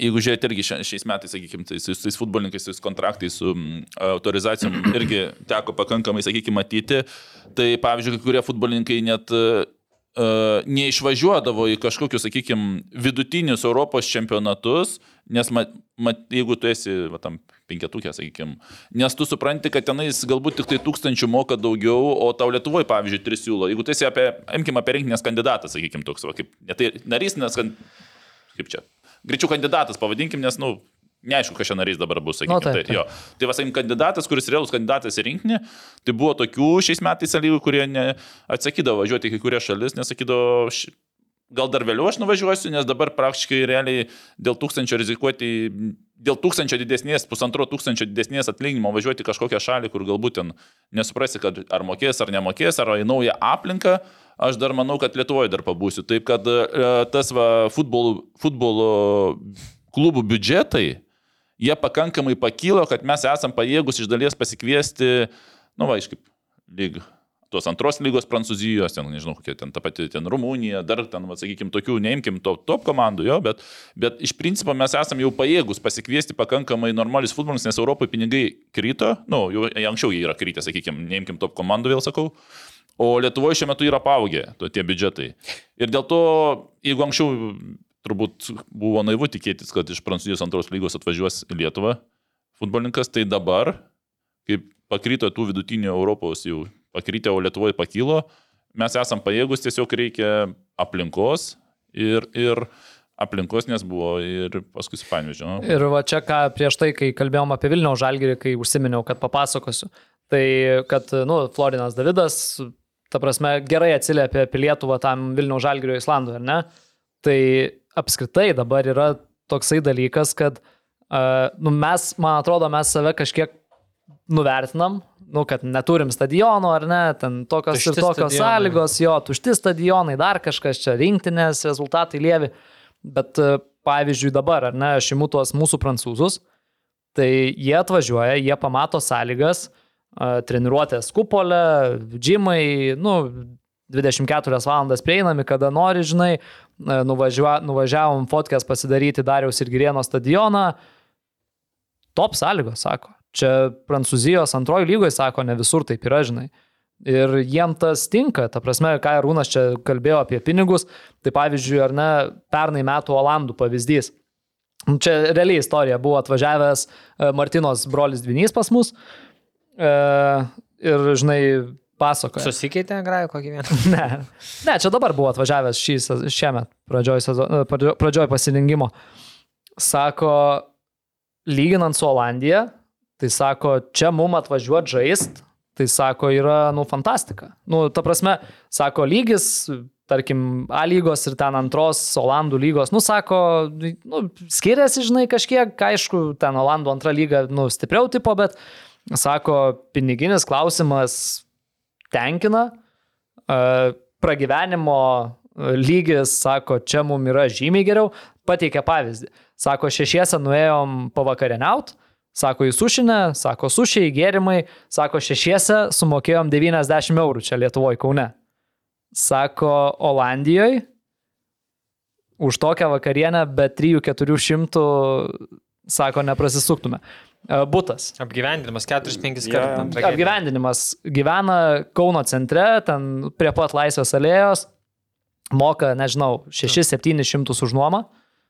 jeigu žiūrėt irgi šia- šiais metais, sakykime, tai su tais futbolininkais, su tais kontraktais, su autorizacijom irgi teko pakankamai, sakykime, matyti. Tai pavyzdžiui, kai kurie futbolininkai net e, e, neišvažiuodavo į kažkokius, sakykime, vidutinius Europos čempionatus, nes mat, mat, jeigu tu esi va, tam penketukė, sakykime, nes tu supranti, kad tenais galbūt tik tai tūkstančių moka daugiau, o tau Lietuvoje, pavyzdžiui, tris siūlo. Jeigu tu esi apie, imkime, apie rinkinės kandidatą, sakykime, toks, va, kaip, ne tai narys, nes, kaip čia, greičiau kandidatas, pavadinkim, nes, nu, neaišku, kas čia narys dabar bus, sakykime. Nu, taip, tai, taip. jo. tai vasaim kandidatas, kuris realus kandidatas į rinkinį, tai buvo tokių šiais metais salygų, kurie atsakydavo važiuoti į kai kurias šalis, nesakydavo, ši, gal dar vėliau aš nuvažiuosiu, nes dabar praktiškai realiai dėl tūkstančio rizikuoti, dėl tūkstančio didesnės, pusantro tūkstančio didesnės atlyginimo važiuoti kažkokią šalį, kur galbūt ten nesuprasi, kad ar mokės, ar nemokės, ar į naują aplinką. Aš dar manau, kad Lietuvoje dar pabūsiu. Taip, kad e, tas va, futbolo, futbolo klubų biudžetai, jie pakankamai pakilo, kad mes esam pajėgus iš dalies pasikviesti, nu va, iš kaip lyg tos antros lygos Prancūzijos, ten, nežinau, kokia ten ta pati, ten Rumunija, dar ten, va, sakykime, tokių, neimkim top, top komandų, jo, bet, bet iš principo mes esame jau pajėgus pasikviesti pakankamai normalius futbolininkus, nes Europoje pinigai krito, nu, jau anksčiau jie yra kritę, sakykime, neimkim top komandų, vėl sakau. O Lietuvoje šiuo metu yra paaugę to, tie biudžetai. Ir dėl to, jeigu anksčiau turbūt buvo naivu tikėtis, kad iš Prancūzijos antros lygos atvažiuos į Lietuvą futbolininkas, tai dabar, kai pakrito tų vidutinių Europos jau pakrytė, o Lietuvoje pakilo, mes esam pajėgus, tiesiog reikia aplinkos ir, ir aplinkos, nes buvo ir paskui Spanvežio. Ir va čia, ką prieš tai, kai kalbėjom apie Vilniaus žalgirį, kai užsiminiau, kad papasakosiu, tai kad, nu, Florinas Davidas, ta prasme, gerai atsiliepė apie Lietuvą tam Vilniaus žalgirio Islandui, ar ne? Tai apskritai dabar yra toksai dalykas, kad, uh, nu, mes, man atrodo, mes save kažkiek nuvertinam, nu, kad neturim stadiono ar ne, ten tokios Tušti ir tokios stadionai. sąlygos, jo, tušti stadionai, dar kažkas čia, rinktinės, rezultatai lievi. Bet e, pavyzdžiui dabar, ar ne, aš imu tuos mūsų prancūzus, tai jie atvažiuoja, jie pamato sąlygas, e, treniruotės kupolę, džimai, nu, 24 valandas prieinami, kada nori, žinai, e, nuvažiuo, nuvažiavom fotkės pasidaryti Dariaus ir Girieno stadioną. Top sąlygos, sako. Čia Prancūzijos antroji lygoje, sako, ne visur taip yra, žinai. Ir jiem tas tinka, ta prasme, ką Rūnas čia kalbėjo apie pinigus, tai pavyzdžiui, ar ne, pernai metų Olandų pavyzdys. Čia realiai istorija buvo atvažiavęs e, Martinos brolis Dvinys pas mus e, ir, žinai, pasakoja. Susikeitė, graju kokį vieną. Ne, ne, čia dabar buvo atvažiavęs šį, šiemet, pradžioj, pradžioj, pradžioj pasirinkimo. Sako, lyginant su Olandija, tai sako, čia mum atvažiuoti žaist, tai sako, yra, nu, fantastika. Nu, ta prasme, sako, lygis, tarkim, A lygos ir ten antros Olandų lygos, nu, sako, nu, skiriasi, žinai, kažkiek, aišku, ten Olandų antra lyga, nu, stipriau tipo, bet, sako, piniginis klausimas tenkina, e, pragyvenimo lygis, sako, čia mums yra žymiai geriau. Pateikia pavyzdį. Sako, šešiese nuėjom pavakarieniaut, sako, į sušinę, sako, sušiai, gėrimai, sako, šešiese sumokėjom 90 eurų čia Lietuvoje, Kaune. Sako, Olandijoje už tokią vakarienę be 3-400, sako, neprasisuktume. E, Butas. Apgyvendinimas 4-5 Jo, jo. kartų. Apgyvendinimas gyvena Kauno centre, ten prie pat Laisvės alėjos, moka, nežinau, 6-700 už nuomą.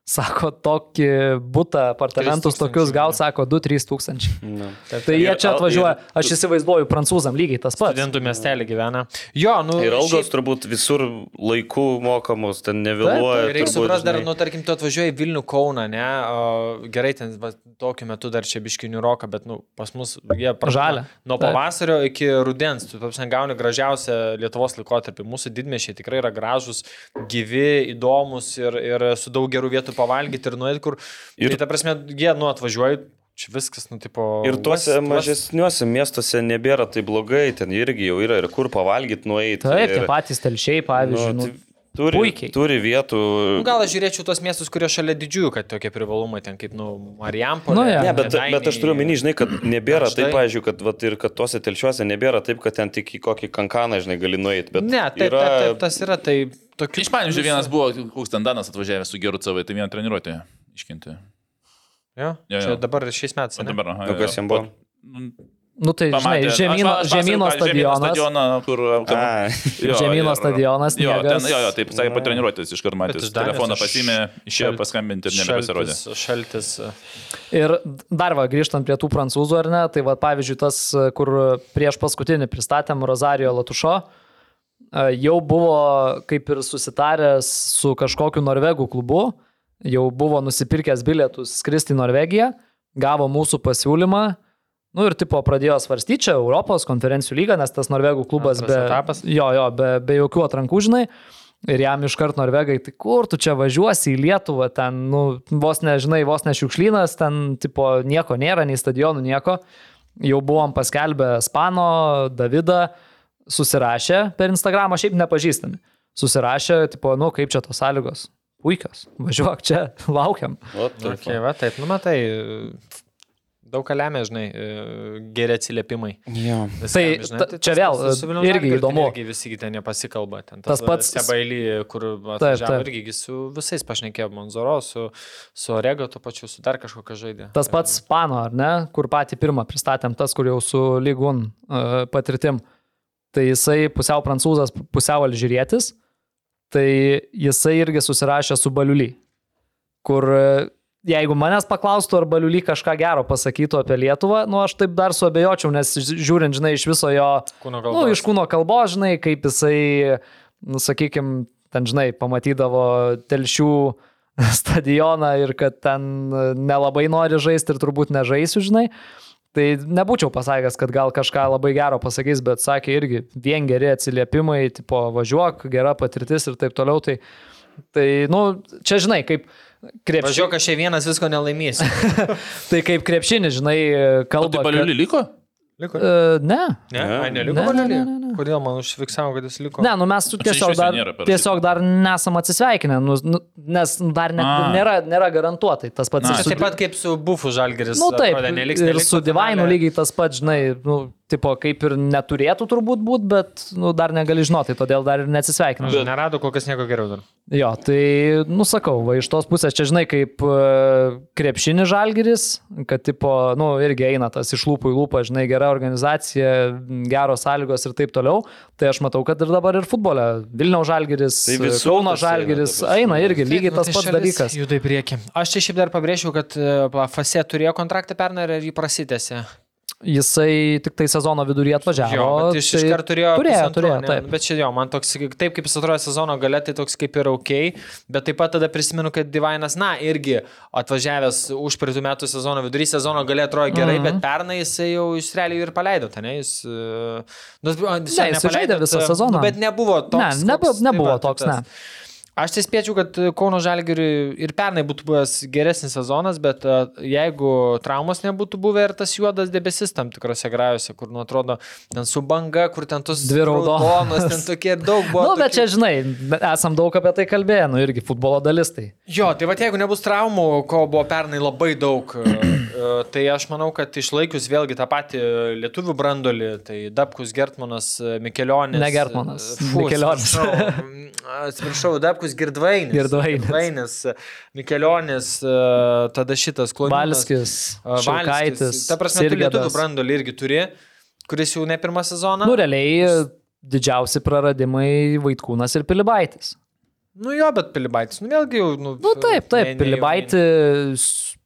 Sako, tokį būtą, apartamentus 3 tokius gaut, sako, 2-3 tūkstančiai. Nu. Tai jie Ir- čia ir- atvažiuoja, aš įsivaizduoju, prancūzam lygiai tas pats. Studentų miestelį gyvena. Jo, nu. Ir algos šiaip- turbūt visur laikų mokamos, ten nevėluoja. Reikia suprasti dar, nu, tarkim, tu atvažiuoji į Vilnių Kauną, ne, o, gerai, ten va, tokiu metu dar čia biškinių roka, bet, nu, pas mus jie Žalia. Nuo Taip. pavasario iki rudens, tu, tapsne, gauni gražiausią Lietuvos laikotarpį. Mūsų didmešiai tikrai yra gražus, gyvi, įdomus ir, ir su daug gerų vietų pavalgyti ir nuėti, kur... Ir, tai, ta prasme, jie, nu, atvažiuoji, čia viskas, nu, tipo... Ir tuose uos- tuos- mažesniuose miestuose nebėra tai blogai, ten irgi jau yra ir kur pavalgyti, nueiti. Taip, ir, tie patys telšiai, pavyzdžiui. nu, Nu, tai turi, puikiai. turi vietų. Nu, gal aš žiūrėčiau tos miestus, kurie šalia didžiųjų, kad tokie privalumai, ten kaip, nu, Marijampolė. Nu, jo. Ne, bet, Kėdainiai. bet aš turiu minį, žinai, kad nebėra taip, tai- pavyzdžiui, kad vat, ir kad tuose telšiuose nebėra taip, kad ten tik į kokį kankaną, žinai, gali nueiti. Bet Ne, taip, yra... taip, taip, tas yra, tai tokių... Iš Pavyzdžiui, vienas buvo, koks ten Danas atvažiavęs su geru CV, tai vieną treniruotę iškinti. Jo, Jo, čia jo. dabar šiais metais. Dabar, aha, O kas jo. jam buvo? Nu, tai, žinai, pamatė- žemyno, aš- aš žemyno ką, žemyno stadionas. stadioną, kur... kur A, jo, Žemyno ir- stadionas, Jo, ten, jo, jo, taip, sakė, po treniruotės iš karto Danijos Telefoną aš- pasimė, išėjo paskambinti ir nebepasirodė. Šaltis, šaltis. Ir dar va, grįžtant prie tų prancūzų, ar ne, tai va, pavyzdžiui, tas, kur prieš paskutinį pristatėm Rosario Latušo, e, jau buvo kaip ir susitaręs su kažkokiu norvegų klubu, jau buvo nusipirkęs bilietus skristi į Norvegiją, gavo mūsų pasiūlymą, nu ir tipo pradėjo svarstyti čia Europos konferencijų lygą, nes tas norvegų klubas Antras be, etapas. jo, jo, be, be jokių atrankų, žinai. Ir jam iškart norvegai, tai kur tu čia važiuosi į Lietuvą, ten, nu, vos nežinai, vos ne šiukšlynas, ten, tipo, nieko nėra, nei stadionų, nieko. Jau buvom paskelbę Spano, Davidą, susirašę per Instagramą, šiaip nepažįstami. Susirašę, tipo, nu, kaip čia tos sąlygos. Puikios, važiuok čia, laukiam. o, Okay, va, taip, nu matai, daug ką lemia, žinai, geri atsiliepimai. Jo. Viskam, Tai žinai, ta- čia vėl, su Vilniaus irgi įdomu. Irgi visi ten nepasikalba. Ten Tas pats- Sebailį, kur atvažiavo irgi gi su visais pašnekėjo, Monzoro, su, su Orego, tuo pačiu, su dar kažkokia žaidė. Tas pats Spano, ar ne, kur patį pirmą pristatėm, tas, kur jau su lygun uh, patirtim. tai jisai pusiau prancūzas, pusiau alžyrietis, tai jisai irgi susirašė su Baliuly, kur e, jeigu manęs paklaustų, ar Baliuly kažką gero pasakytų apie Lietuvą, nu aš taip dar suabejočiau, nes žiūrint, žinai, iš viso jo, Kūno nu, kalbos. iš kūno kalbos, žinai, kaip jisai, nu, sakykime, ten, žinai, pamatydavo telšių stadioną ir kad ten nelabai nori žaisti ir turbūt nežaisiu, žinai. Tai nebūčiau pasakęs, kad gal kažką labai gero pasakys, bet sakė irgi vien geri atsiliepimai, tipo važiuok, gera patirtis ir taip toliau. Tai, tai nu, čia žinai, kaip krepšinis. Važiuok, aš čia vienas visko nelaimėsiu. Tai kaip krepšinis, žinai, O kalba. tai Baliulį liko? Liko? kad- E, ne. Ne, Ne. Neliko Ne, ne, Baliulį? ne, ne, ne. Kodėl man užfiksavo, kad jis liko? Ne, nu mes tiesiog dar, tiesiog dar nesam atsisveikinę, nu, nu, nes dar ne, A. nėra, nėra garantuotai tas pats. Na, ir su- taip pat kaip su Bufu Žalgeris. Nu taip, atrodė, neliks, ir neliks su Divainu lygiai tas pats, žinai, nu, tipo, kaip ir neturėtų turbūt būti, bet nu, dar negali žinoti, todėl dar ir neatsisveikinu. Nu, Nerado kol kas nieko geriau dar. Jo, tai, nusakau, va iš tos pusės, čia žinai, kaip uh, krepšinis žalgeris, kad, tipo, nu, irgi eina tas iš lūpų į lūpą, žinai, gera organizacija, geros sąlygos ir taip toliau, tai aš matau, kad ir dabar ir futbole. Vilniaus žalgeris, Tai visur Kauno eina, žalgeris prasme. eina irgi lygiai Nu, tas tai pats dalykas. Juda į priekį. Aš čia šiaip dar pabrėžiau, kad e, Fase turėjo kontraktą pernai ir jį prasitėsi. Jisai tik tai sezono viduryje atvažiavo. Jo, bet iš, tai iš karto turėjo. Turėjo, turėjo, ne? taip. Bet čia jo, man toks, taip kaip jis atrodo sezono gale, tai toks kaip ir ok, bet taip pat tada prisimenu, kad Divainas, na, irgi atvažiavęs už praeitų metų sezono vidurį, sezono gale atrodo gerai, mm. -hmm. bet pernai jisai jau iš realiai ir paleido, ten, jis... e, Nu, Ne, jisai žaidė visą bet, sezoną. Nu, bet nebuvo toks. Ne, nebu- koks- tai nebuvo va, tai toks, tas. ne. Aš tai spėčiau, kad Kauno Žalgiriui ir pernai būtų buvęs geresnis sezonas, bet e, jeigu traumos nebūtų buvę ir tas juodas debesis tam tikrose grajose, kur, nu, atrodo, ten su banga, kur ten tos Dvi raudonos. ten tokie daug buvo. Na, nu, bet tokių- čia, žinai, esam daug apie tai kalbėję, nu irgi futbolo dalis tai. Jo, tai va jeigu nebus traumų, ko buvo pernai labai daug, e, e, tai aš manau, kad išlaikius vėlgi tą patį lietuvių brandolį, tai Dabkus, Gertmanas, Mikelionis. Ne Gertmanas, e, fu, Mikelionis. Atsiprašau, atsiprašau Dabkus, Girdvainis. Girdvainis. Girdvainis, Mikelionis, e, tada šitas Kloninas. Valskis, e, Šalkaitis, Ta prasme, tu lietuvių brandolį irgi turi, kuris jau ne pirmą sezoną. Nu, realiai didžiausi praradimai Vaitkūnas ir Pilibaitis. Nu jo, bet Pilibaitis, nu vėlgi jau. Nu, Nu, taip, taip, ne- Pilibaitį,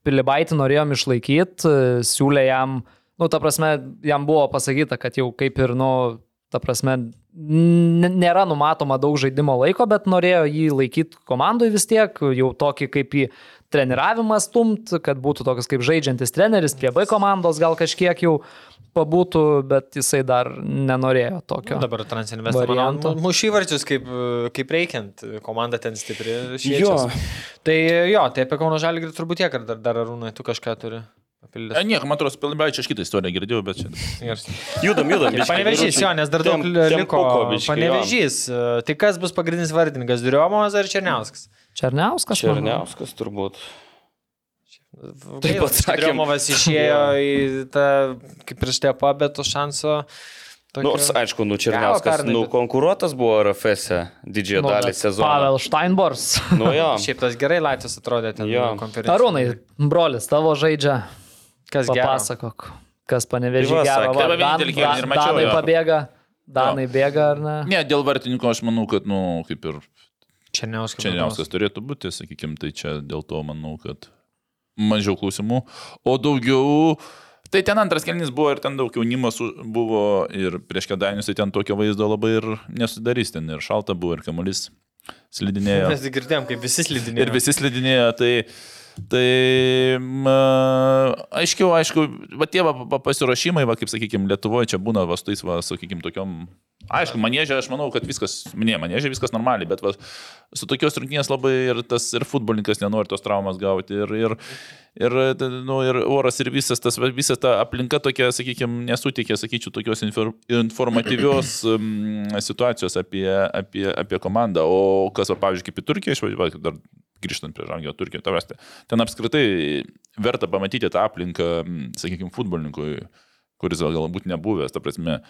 Pilibaitį norėjom išlaikyti, siūlė jam, nu, ta prasme, jam buvo pasakyta, kad jau kaip ir, nu, ta prasme, nėra numatoma daug žaidimo laiko, bet norėjo jį laikyti komandai vis tiek, jau tokį kaip į treniravimą stumt, kad būtų toks kaip žaidžiantis treneris, prie B komandos gal kažkiek jau pabūtų, bet jisai dar nenorėjo tokio. Nu, dabar Transinvest, varianto. mušy varčius kaip, kaip reikiant, komanda ten stipri. Jo. šviečias. Tai jo, tai apie Kauno Žalgirį turbūt tiek, ar dar, dar Arūnai, tu kažką turi E, papildyti. nieko, man atrodo, Pilibaičio aš kitą istoriją girdėjau, bet čia. Judam, judam. Panevežys, jo, nes dar daug liko. Panevežys. Tai kas bus pagrindinis vardininkas? Duriuomas ar Černiauskas? Černiauskas? Černiauskas turbūt. Taip. Duriuomas išėjo į tą, kaip prieš tepą, bet to šanso. tokio- Nors, aišku, nu Černiauskas, pernai, nu bet- konkuruotas buvo RFS -e didžiąją Nu, dalį sezono. Pavel Steinbors. Nu jo. Šiaip tas gerai Latvijas atrodė ten Jo. konferencijoje. Arūnai, brolis, tavo žaidžia. Kas gero? Papasakok, kas panevežė Tai gerą. sakė. va, Tai va, Dan- Dan- Danai jo. pabėga. Danai bėga ar ne? Ne, dėl vartininko aš manau, kad, nu, kaip ir Černiauskas. Černiauskas turėtų būti, sakykime, tai čia dėl to manau, kad mažiau klausimų. O daugiau, tai ten antras kelnys buvo ir ten daug jaunimo su- buvo ir prieš kedainius, tai ten tokio vaizdo labai ir nesudarys, ten ir šalta buvo, ir kamuolys slidinėjo. Mes girdėjom, kaip visi slidinėjo. Ir visi slidinėjo, tai, tai m, aiškiau, aišku, va tie va, pa- pasiruošimai, va, kaip sakykime, Lietuvoje čia būna, va, tais, va, sakykime, tokiom, aišku, manėžė, aš manau, kad viskas, ne, manėžė viskas normaliai, bet va, su tokios rungtynės labai ir tas, ir futbolininkas nenori tos traumas gauti, ir, ir, ir, nu, ir oras, ir visas tas, visa ta aplinka tokia, sakykime, nesutikė, sakyčiau, tokios infor, informatyvios um, situacijos apie, apie, apie komandą, o kas, va, pavyzdžiui, kaip į Turkiją išvažiuoju, dar grįžtant prie Žangio Turkijo, tavasti. Ten apskritai verta pamatyti tą aplinką, sakykime, futbolininkui, kuris gal galbūt nebuvęs, ta prasme.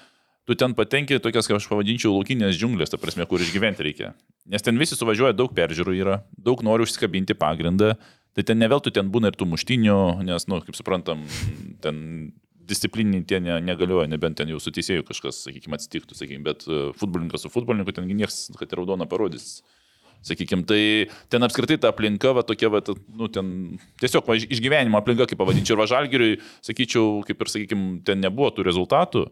Tu ten patenki tokias, kaip aš pavadinčiau, laukinės džiunglės, ta prasme, kur išgyventi reikia. Nes ten visi suvažiuoja, daug peržiūrų yra, daug nori užsikabinti pagrindą. Tai ten neveltui ten būna ir tų muštinių, nes, na, nu, kaip suprantam, ten disciplininiai tie ne, negalioja, nebent ten jau su teisėju kažkas, sakykime, atsitiktų, sakykime, bet e, futbolininkas su futbolininku ten niekas, kad ir raudoną parodys. Sakykime, tai ten apskritai ta aplinka, va tokia, va, nu, ten tiesiog va, išgyvenimo aplinka, kaip pavadinčiau, ir važalgiriui, sakyčiau, kaip ir, sakykime, ten nebuvo tų rezultatų,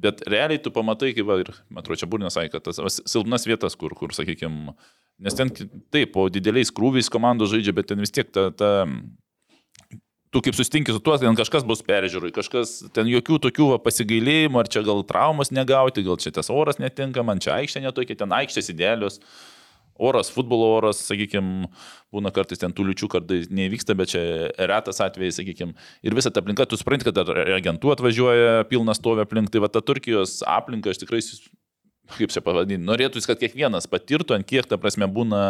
bet realiai tu pamatai, kaip, va, ir, man atrodo, čia būrinas sakė, kad tas va, silpnas vietas, kur, kur, sakykime, nes ten taip, po dideliais krūviais komandos žaidžia, bet ten vis tiek ta, ta tu kaip sustinki su tuo, ten kažkas bus peržiūrai, kažkas ten jokių tokių va, pasigailėjimų, ar čia gal traumas negauti, gal čia tas oras netinka, man čia aikštė netokia, ten aikštės idealios. Oras, futbolo oras, sakykime, būna kartais ten tų liučių, kartais nevyksta, bet čia retas atvejai, sakykime. Ir visa ta aplinka, tu supranti, kad agentų atvažiuoja, pilnas stovė aplink, tai va ta Turkijos aplinka, aš tikrai, kaip čia pavadinti, norėtųsi, kad kiekvienas patirtų, ant kiek ta prasme būna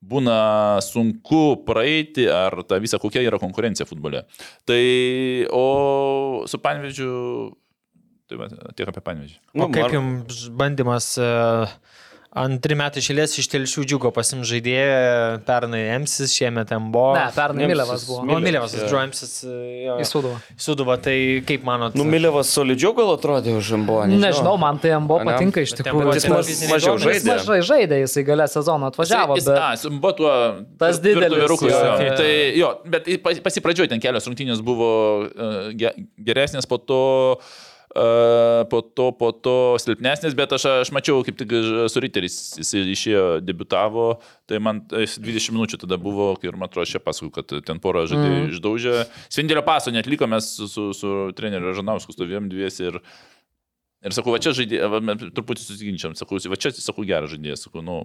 būna sunku praeiti, ar ta visa kokia yra konkurencija futbole. Tai, o su Panvežiu, tai va, tiek apie Panvežį. Nu, o kaip jums bandymas uh, Antri metai išėlės iš telšių džiugo pasim žaidėją, pernai Emsis, šiemet Embo. Ne, pernai Milevas buvo. O Milevas, Džo Emsis. Į Suduvą. Suduvą, tai kaip manot? Nu, Milevas solidžiau gal atrodė už Embo. Nežinau, nežinau man tai Embo patinka iš tikrųjų. Jis mas, mažiau žaidė. Mažai žaidė, jisai galę sezoną atvažiavo. Jis, bet... A, buvo tuo. Tas didelis. Vyrukus, jo, jo. Tai jo, bet pasipradžioj ten kelios rungtynės buvo uh, geresnės po to. Uh, po to, po to silpnesnis, bet aš, aš mačiau, kaip tik su Riteris jis išėjo, debutavo, tai man 20 minučių tada buvo, ir man atrodo, aš čia pasakoju, kad ten porą žaidėjų mm. išdaužė. Svindėlio paso net liko, mes su, su, su treneriu Žanausku stovėjom dviesi ir Ir sakau, va čia žaidėjas, truputį susiginčiam, sakau, va čia, sakau, geras žaidėjas, sakau, nu,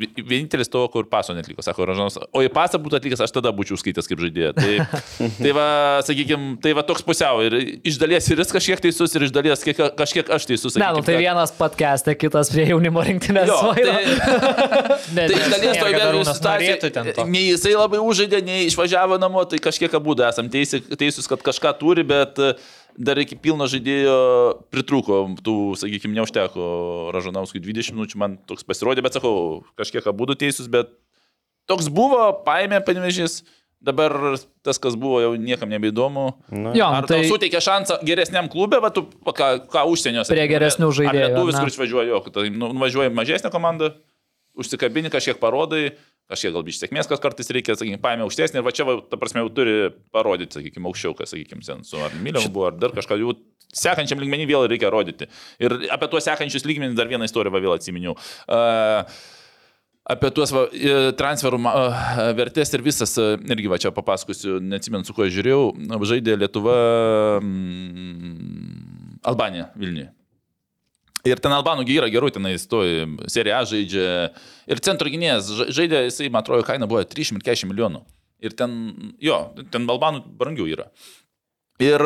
Vienintelis to, kur paso netliko, sako Ražanas. O į pasą būtų atlikęs, aš tada būčiau skaitęs kaip žaidėjas. Tai, tai va, sakykime, tai va toks pusiau. Ir iš dalies ir jis kažkiek teisus, ir iš dalies kiek, kažkiek aš teisus. Ne, nu tai kad... vienas podcast'e, kitas prie jaunimo rinktinės. Jo, tai, ne, tai iš dalies to įvertinimo situacijoje. Nei jisai labai užžaidė, nei išvažiavo namo, tai kažkiek abu esam teisi, teisus, kad kažką turi, bet uh, dar iki pilno žaidėjo pritrūko, tų, sakykime, neužteko Ražanauskui 20 minučių, man toks pasirodė, bet sakau, kažkiek abu teisūs, bet toks buvo, paėmė panevežys. Dabar tas, kas buvo, jau niekam nebeįdomu. Na. Jo, ar tai suteikė šansą geresniam klube, bet tu ką, ką užsieniuose. Prie geresnių žaidėjų. Lietuvis, kuris važiuoja, jo, tai nu, važiuoja mažesnė komanda, užsikabini, kažkiek parodai, kažkiek galbūt sėkmės, kas kartais reikia, sakykime, paėmė aukštesnį ir va čia, va, ta prasme, jau turi parodyti, sakykime, aukščiau, kas, sakykime, sen su ar Miliau buvo, ar dar kažką, jau sekančiam lygmenį vėl reikia rodyti. Ir apie tuos sekančius lygmenį dar vieną istoriją va, vėl atsiminiau. Uh, Apie tuos va, transferų vertės ir visas, irgi va čia papasakosiu, neatsimenu, su kuo žiūrėjau, žaidė Lietuva, mm, Albanija Vilniuje. Ir ten Albanų yra gerų, ten įstoja, serija A žaidžia. Ir centro gynėjas žaidė, jisai, man atrodo, kaina buvo 340 milijonų. Ir ten, jo, ten Albanų brangiau yra. Ir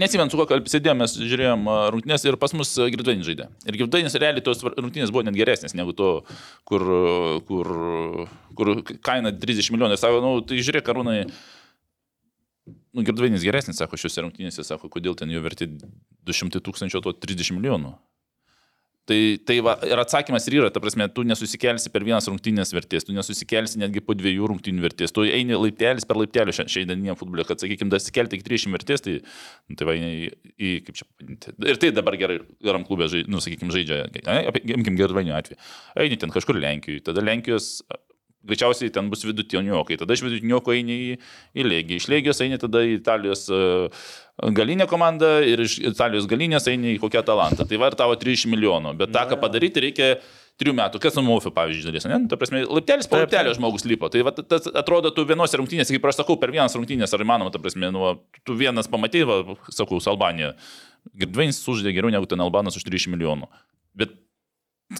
nesimenu, su kuo sėdėjome, mes žiūrėjom rungtynės ir pas mus Girdvainis žaidė. Ir Girdvainis realiai tos rungtynės buvo net geresnės negu to, kur, kur, kur kaina 30 milijonų. Ir sako, nu, tai žiūrėk, karūnai. Nu, Girdvainis geresnis, sako, šiuose rungtynėse, sako, kodėl ten jo verti 200 tūkstančių, to 30 milijonų. Tai, tai va, ir atsakymas ir yra, ta prasme, tu nesusikelsi per vienas rungtynės vertės, tu nesusikelsi netgi po dviejų rungtynių vertės, tu eini laiptelis per laiptelį šiandieniniam futbolė, kad, sakykime, dasikelti iki 30 vertės, tai, nu, tai va, į, į, kaip čia pavadinti. Ir tai dabar gerai, geram klubė, žaidžia, nu, sakykime, žaidžia, imkim Gervainio atveju. Eini ten kažkur Lenkijoje, tada Lenkijos greičiausiai ten bus vidutiniokai. Tada iš vidutinioko eini į, į Lėgiją, iš Lėgijos eini tada į Italijos uh, galinę komandą ir iš Italijos galinės eini į kokią talantą. Tai var tavo 30 milijonų, bet tą, ką padaryti, reikia trijų metų, kas Mofio, pavyzdžiui, dalies, ne? Nu, ta prasme, laiptelis po laiptelio žmogus lipo. Tai va, tas atrodo, tu vienose rungtynėse, kaip aš sakau, per vienas rungtynės, ar įmanoma, ta prasme, nu, tu vienas pamatai, va, sakau, su Albanija. Girdvainis sužaidė geriau negu ten Albanas už 30 milijonų. Bet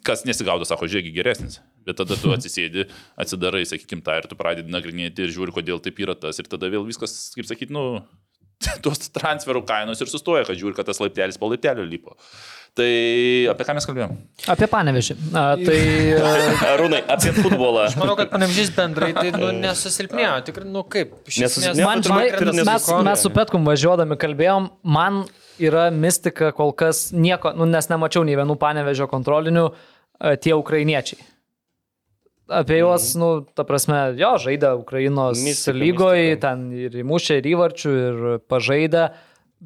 kas nesigaudo, sako, žiūrėk, geresnis. Bet tada tu atsisėdi, atsidarai, sakykim, tą ir tu pradedi nagrinėti ir žiūri, kodėl taip yra tas. Ir tada vėl viskas, kaip sakyt, nu, tos transferų kainos ir sustoja, kad žiūri, kad tas laiptelis po laiptelio lipo. Tai apie ką mes kalbėjom? Apie panevežį. A, tai... Arūnai, apie futbolą. Aš manau, kad panevežys bendrai tai nu, nesusilpnėjo. Tikrai, nu kaip. Nesusilpnėjo. Man, žinai, mes, mes su Petkum važiuodami kalbėjom, man yra mistika kol kas nieko, nu, nes nemačiau nei vienų panevežio kontrolinių, e, tie ukrainiečiai. Apie juos, mm. nu, ta prasme, jo, žaidė Ukrainos mistika, lygoje, mistika. ten ir įmušė, ir įvarčių, ir pažaidė.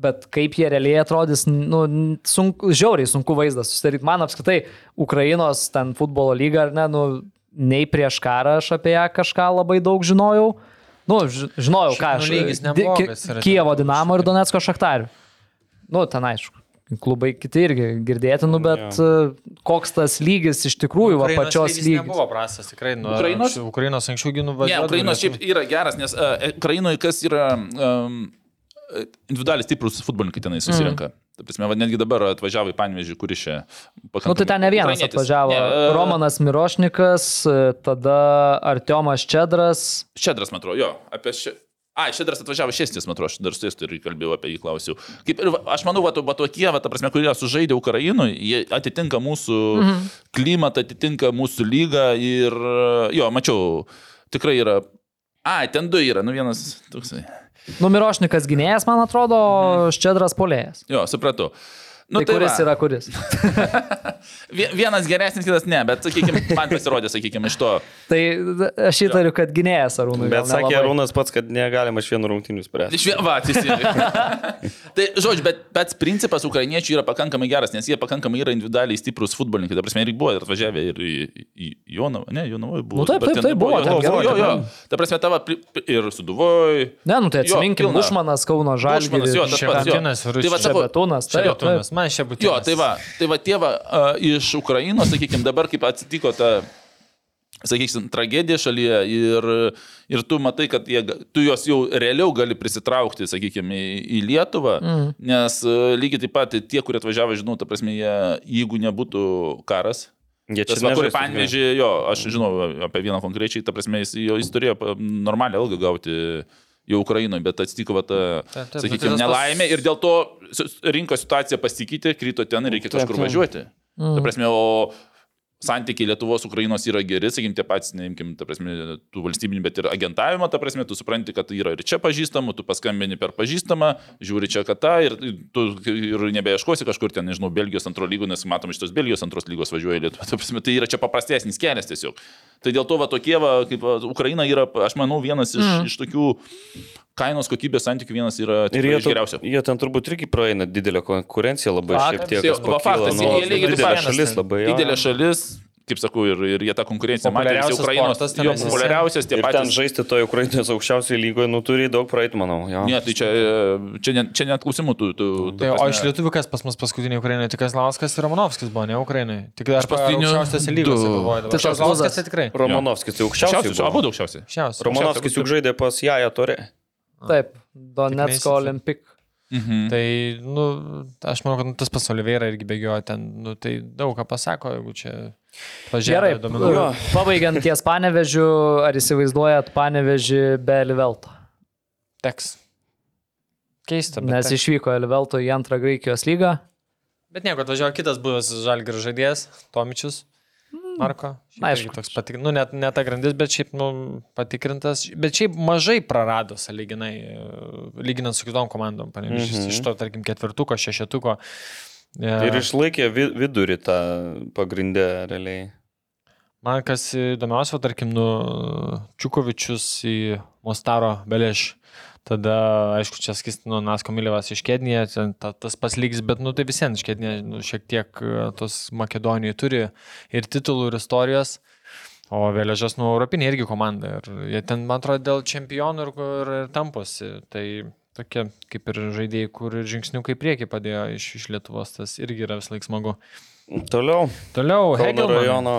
bet kaip jie realiai atrodys, nu, sunku, žiauriai sunku vaizdas susidaryti. Man apskritai Ukrainos ten futbolo lyga, ar ne, nu, nei prieš karą aš apie ją kažką labai daug žinojau. Nu, žinojau, ką Šiaip, aš. nu, lygis neblogas Ki- yra Kijevo ten. Dinamo ir Donetsko Šachtarių. Nu, ten aišku. Klubai kiti irgi girdėtinų, bet uh, koks tas lygis iš tikrųjų, va, Ukrainos pačios lygis. Nebuvo prastas, tikrai. Nu, Ukrainos? anksčiau- Ukrainos anksčiau gynų Ne, važiavo. Ukrainos šiaip yra geras, nes uh, Ukrainoje kas yra um, individualiai stiprus futbolininkai tenai susirenka. Mm. Ta prasme, va, netgi dabar atvažiavo į Panvežį, kuris čia pakankamai. Nu, tai ten ne vienas atvažiavo. Ne, e, Romanas Mirošnikas, e, tada Artiomas Čedras. Šedras, man atrodo, jo, apie šį. Ai, Šedras atvažiavo šestis, man atrodo, aš dar su jais ir kalbėjau apie jį, klausiau. Kaip, ir aš manau, va, va tokie, va, ta prasme, kurie sužaidė Ukrainoje, jie atitinka mūsų mhm. klimatą, atitinka mūsų lygą ir, jo, mačiau, tikrai yra. Ai, ten du yra, nu vienas toksai. Nu, Mirošnikas gynėjas, man atrodo, o Čedras polėjas. Jo, supratau. Nu, tai, tai kuris va. yra kuris? Vie- Vienas geresnis, kitas ne, bet, sakykime, man pasirodė, sakykime, iš to. Tai aš įtariu, kad gynėjas Arūnui. Bet sakė nelabai. Arūnas pats, kad negalima iš vienų rungtynių spręsti. Iš vien, va, teisingai. tai, žodžiu, bet pats principas ukrainiečių yra pakankamai geras, nes jie pakankamai yra individualiai stiprus futbolininkai. Ta prasme, ir buvo ir atvažiavę ir į, į Jonavą, ne, Jonavoje buvo. Nu, taip, taip, taip, buvo, Jo, ten jo, gerai, jo, jo. ten. Ta prasme, tavo ir Suduvoj. Ne, nu tai Jo, atsiminkim, pilna. Bušmanas, Kauno Bušmanas, jo, Žalgiris. tas pats, jo. Tai va, Rusija. sakau, Šebetūnas, taip, taip. Man šebetinas. Jo, tai va, tai va tėva uh, iš Ukrainos, sakykime, dabar kaip atsitiko ta, sakykim, tragedija šalyje ir, ir tu matai, kad jie, tu juos jau realiau gali prisitraukti, sakykime, į, į Lietuvą, mm. nes uh, lygiai taip pat tie, kurie atvažiavo, žinau, ta prasme, jie, jeigu nebūtų karas, Jie čia va, kur nežais, panvežė, jo, aš žinau apie vieną konkrečiai, ta prasme, jis, jo, jis turėjo normalią algą gauti jau Ukrainoje, bet atsitiko, va, ta, sakykime, tai nelaimė ir dėl to rinkos situacija pasikeitė, krito ten ir reikia kažkur važiuoti. Mm. Ta prasme, o santykiai Lietuvos, Ukrainos yra geri, sakykim, tie patys, neimkim, ta prasme, tų valstybinių, bet ir agentavimo, ta prasme, tu supranti, kad yra ir čia pažįstamų, tu paskambini per pažįstamą, žiūri čia, kad ta, ir tu ir nebeieškosi kažkur ten, nežinau, Belgijos antro lygų, nes matom, iš tos Belgijos antros lygos važiuoja į Lietuvą. Ta prasme, tai yra čia paprastesnis kelias tiesiog. Tai dėl to va tokie, va, kaip va, Ukraina yra, aš manau, vienas iš, mm. iš tokių kainos kokybės santykių vienas yra Ir tikrai jie, tu- jie ten turbūt irgi praeina didelę konkurenciją labai šiek Faktas. tiek. Va, faktas, nu, jie lygiai didelė šalis labai. Didelė šalis, kaip sakau, ir, ir jie tą konkurenciją matė, visi Ukrainos, sportas jo, populiariausias, tie Ir ten patys. žaisti toje Ukrainos aukščiausioje lygoje, nu turi daug praeit, manau. Jo. Ne, tai čia, čia, net, čia net klausimų. Tu, tu, Tai, o iš lietuvių kas pas mus paskutinį Ukrainoje, tik Lauskas ir Romanovskis buvo, ne Ukrainoje. Tik dar paskutinių aukščiausiose galvoju. Tai toks Lauskas tai tikrai. Romanovskis tai aukščiausias. Aukščiausias, abu aukščiausiai. Šiausias. Romanovskis juk žaidė pas Jaja Tore. Taip, Donetsko Olimpik. Mhm. Tai, nu, aš manau, kad nu, tas pats Oliveira irgi bėgioja ten, nu, tai daug ką pasako, jeigu čia pažiūrėjau duomenų. pabaigiant ties panevežiu, ar įsivaizduojat panevežį be Livelto? Teks. Keista, Nes teks. išvyko Livelto į antrą Graikijos lygą. bet nieko, atvažiavo kitas buvęs žalgir žaidėjas, Tomičius. Marko. Šiaip Aišku. Toks patik... Nu, net ne ta grandis, bet šiaip, nu, patikrintas. Bet šiaip mažai prarado, saliginai, lyginant su kitom komandom. Mhm. mm -hmm. iš to, tarkim, ketvirtuko, šešetuko. E, Ir išlaikė vi- vidurį tą pagrindę realiai. Man kas įdomiausia, tarkim, nu, Čiukovičius į Mostaro Beleš. Tada, aišku, čia skistino Nasko Milivas iš Kednėje, ta, tas pats lygis, bet, nu, tai visiems iš Kednėje, nu, šiek tiek e, tos Makedonijoje turi ir titulų, ir istorijos. O Vėliažas, nu, Europinė irgi komanda. Ir jie ten, man atrodo, dėl čempionų ir, ir, ir tamposi. Tai tokie kaip ir žaidėjai, kur ir žingsniukai prieki padėjo iš, iš Lietuvos, tas irgi yra vis laik smagu. Toliau. Toliau, Kauno Hegelman. rajono.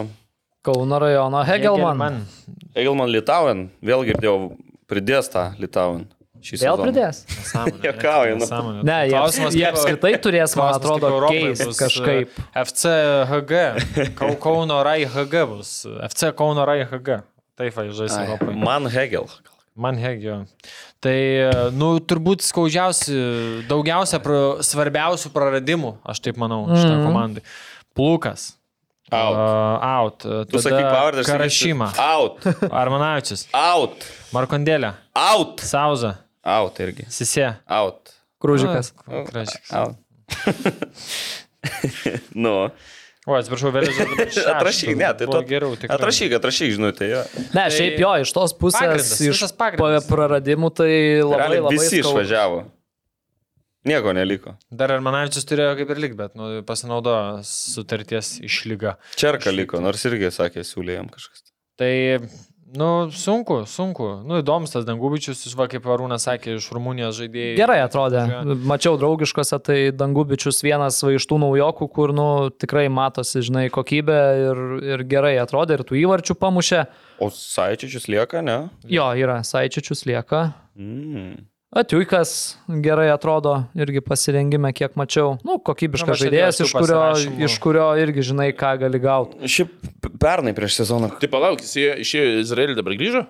Kauno rajono Hegelman. Egelman Litauen. Vėl girdėjau, pridės tą Litauen. Šį Vėl sezoną. pridės? Juokauju, nu. Ne, jie, Klausimas, jie kaip- apskritai turės, man kaip atrodo, Europai keist bus, kažkaip. e, FC HG. Kau- Kauno Rai HG bus. FC Kauno Rai HG. Taip, va, žais Ai, Europai. Man Hegel. Man hegio. Tai, e, nu, turbūt skaudžiausi, daugiausia, pra, svarbiausių praradimų, aš taip manau, mm -hmm. šitą komandai. Plukas. Out. Uh, out. Tu sakai pavardę. Karašyma. Out. Armanavičius. Out. Markondėlė. Out. Sauza. Out irgi. Sisė. Out. Krūžikas. Kražikas. Out. nu. O, atsiprašau, vėliau. Atrašyk, ne, tai tu. Geriau, tikrai. Atrašyk, atrašyk, žinutė, jo. Ne, šiaip jo, iš tos pusės, Pagrindas, iš pagrindas. praradimų, tai labai Realiai labai visi skaudu. išvažiavo. Nieko neliko. Dar Armanavičius turėjo kaip ir lik, bet nu, pasinaudojo sutarties išlyga. Čerka liko, nors irgi sakė, siūlė jam kažkas. Tai, nu, sunku, sunku. Nu, įdomus tas Dangubičius, va kaip Arūnas sakė, iš Rumunijos žaidėjai. Gerai atrodė. Mačiau draugiškose, tai Dangubičius vienas va iš tų naujokų, kur, nu, tikrai matosi, žinai, kokybė ir, ir gerai atrodė, ir tų įvarčių pamušė. O Saičičius lieka, ne? Jo, yra, Saičičius lieka. Mm. Atiuikas gerai atrodo, irgi pasirengime, kiek mačiau. Nu, kokybiškas žaidėjas, iš kurio, pasirašymų. iš kurio irgi žinai, ką gali gauti. Šiaip pernai prieš sezoną. Tai palauk, jis ėjo- išėjo į Izraelį, dabar grįžo?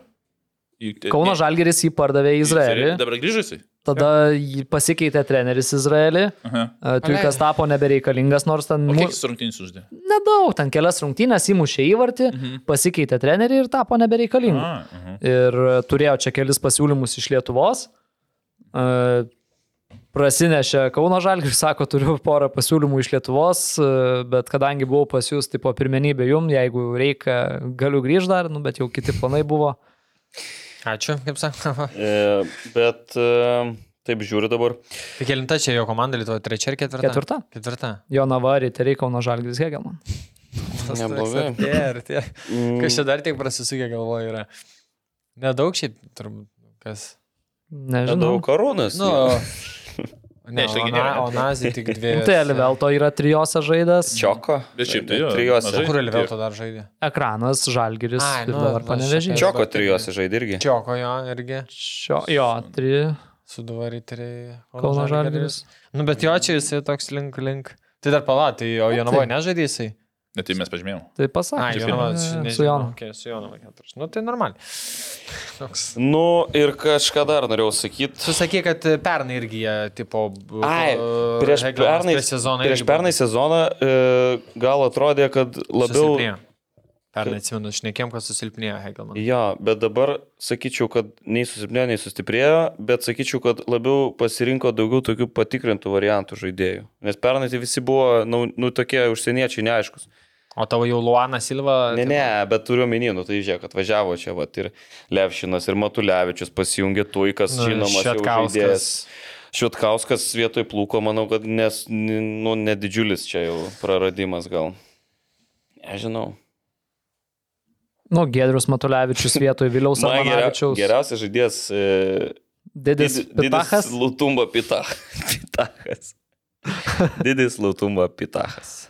Kauno Žalgeris jį pardavė į Izraelį, Dabar grįžo jisai? tada pasikeitė treneris Izraelį, Aha. Atiuikas tapo nebereikalingas, nors ten O kiek rungtynės uždė? nedaug, ten kelias rungtynės įmušė įvartį, Mhm. pasikeitė trenerių ir tapo nebereikalingu. A, aha. Ir turėjo čia kelis pasiūlymus iš Lietuvos. E, Prasinešė Kauno Žalgiris, sako, turiu porą pasiūlymų iš Lietuvos, bet kadangi buvau pas jūs, tai po pirmenybė jum, jeigu reikia, galiu grįžti dar, nu, bet jau kiti planai buvo. Ačiū, kaip sakoma. E, bet e, taip žiūriu dabar. Tai kelinta čia jo komanda Lietuvoje, trečia ir ketvirta? Ketvirta. Ketvirta. Jonava, Riteriai, Kauno Žalgiris, Hegelman. Neblogai. Ir tie. Mm. Kas čia dar tiek prasisukė galvoje yra. Nedaug šiaip, turbūt, kas. Nežinau. Daug karūnas. Nu, Ne, o, na, o Nazį tik dvi. Nu, tai Elvelto yra trijose žaidęs. Čioko. Bet šiaip tai jo, Trijose. Kur Elvelto dar žaidė? Ekranas, Žalgiris Ai, ir nu, dabar va, panevežiai. šiaip- Čioko trijose žaidė irgi. Čioko jo irgi. Šio, jo, tri Suduvaryteriai. Kauno Žalgiris. Nu, bet jo čia jisai toks link, link. Tai dar pala, tai o Jonavoje nežaidė jisai? Net tai mes pažymėjom. Tai Ai, pasakė. E, Su Jonu. Okay, su Jonava keturis. Nu, tai normaliai. Toks. Nu ir kažką dar norėjau sakyti. Tu sakė, kad pernai irgi jie, tipo, Ai, prieš pernai, sezoną. prieš pernai sezoną gal atrodė, kad labiau... susilpnėjo. Pernai atsimenu, šnekėm, kad susilpnėjo Hegelman. Jo, bet dabar sakyčiau, kad nei susiplėjo, nei sustiprėjo, bet sakyčiau, kad labiau pasirinko daugiau tokių patikrintų variantų žaidėjų. Nes pernai tai visi buvo, nu, nu tokie užsieniečiai neaiškus. O tavo jau Luana Silva. Ne, ne, bet turiu menį, nu tai žiūrėk, atvažiavo čia, va, ir Levšinas, ir Matulevičius pasijungė tuikas, Nu, žinomas, žaidėjas. Šiutkauskas vietoj plūko, manau, kad nes, nu, nedidžiulis čia jau praradimas gal. Nežinau. Nu, Gedrius Matulevičius vietoj Viliaus Man geria, geriausias žaidėjas. E, Didis Didi- Pitachas. Didis Lutumba pitach. Pitachas. Didis Lutumba pitachas.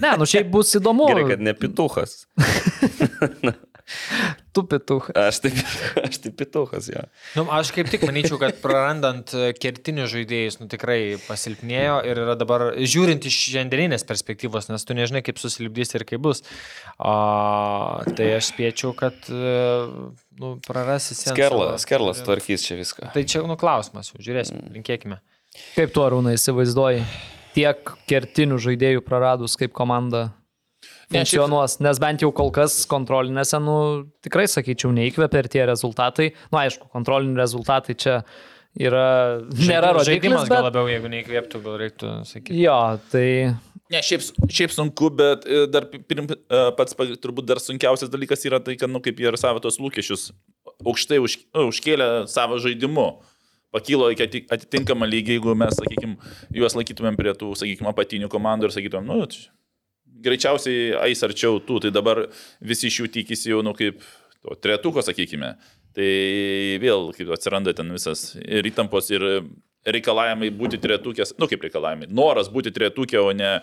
Ne, nu šiaip bus įdomu. Gerai, kad ne pituchas. Tu pituchas. Aš taip, aš taip pituchas, jo. Nu, aš kaip tik manyčiau, kad prarandant e, kertinius žaidėjus, nu tikrai pasilpnėjo ir yra dabar, žiūrint iš šiandieninės perspektyvos, nes tu nežinai, kaip susilipdys ir kaip bus, a, tai aš spėčiau, kad e, nu, prarasi sieną. Skerlas, Skerlas tvarkys čia viską. Tai čia, nu, klausimas, jau Mm. žiūrėsim, linkėkime. Kaip tu, Arūnai, įsivaizduoji? Tiek kertinių žaidėjų praradus, kaip komanda funkcionuos, nes bent jau kol kas kontrolinėse, nu, tikrai sakyčiau, neįkvepia ir tie rezultatai. Na, nu, aišku, kontroliniai rezultatai čia yra, nėra rodiklis, žaidimas gal bet... labiau, jeigu neįkvėptų, gal reiktų sakyti. Jo, tai Ne, šiaip, šiaip sunku, bet e, dar pirm, e, pats turbūt dar sunkiausias dalykas yra tai, kad, nu, kaip jie ir savo tos lūkesčius aukštai už, užkėlė savo žaidimu. Pakilo iki ati- atitinkamą lygį, jeigu mes, sakykime, juos laikytumėm prie tų, sakykime, apatinių komandų ir sakytumėm, nu, greičiausiai eis arčiau tų, tai dabar visi iš jų tikisi jau, nu, kaip to tretuko, sakykime. Tai vėl, kaip atsiranda ten visas ir įtampos, ir reikalavimai būti tretukės, nu, kaip reikalavimai, noras būti tretukė, o ne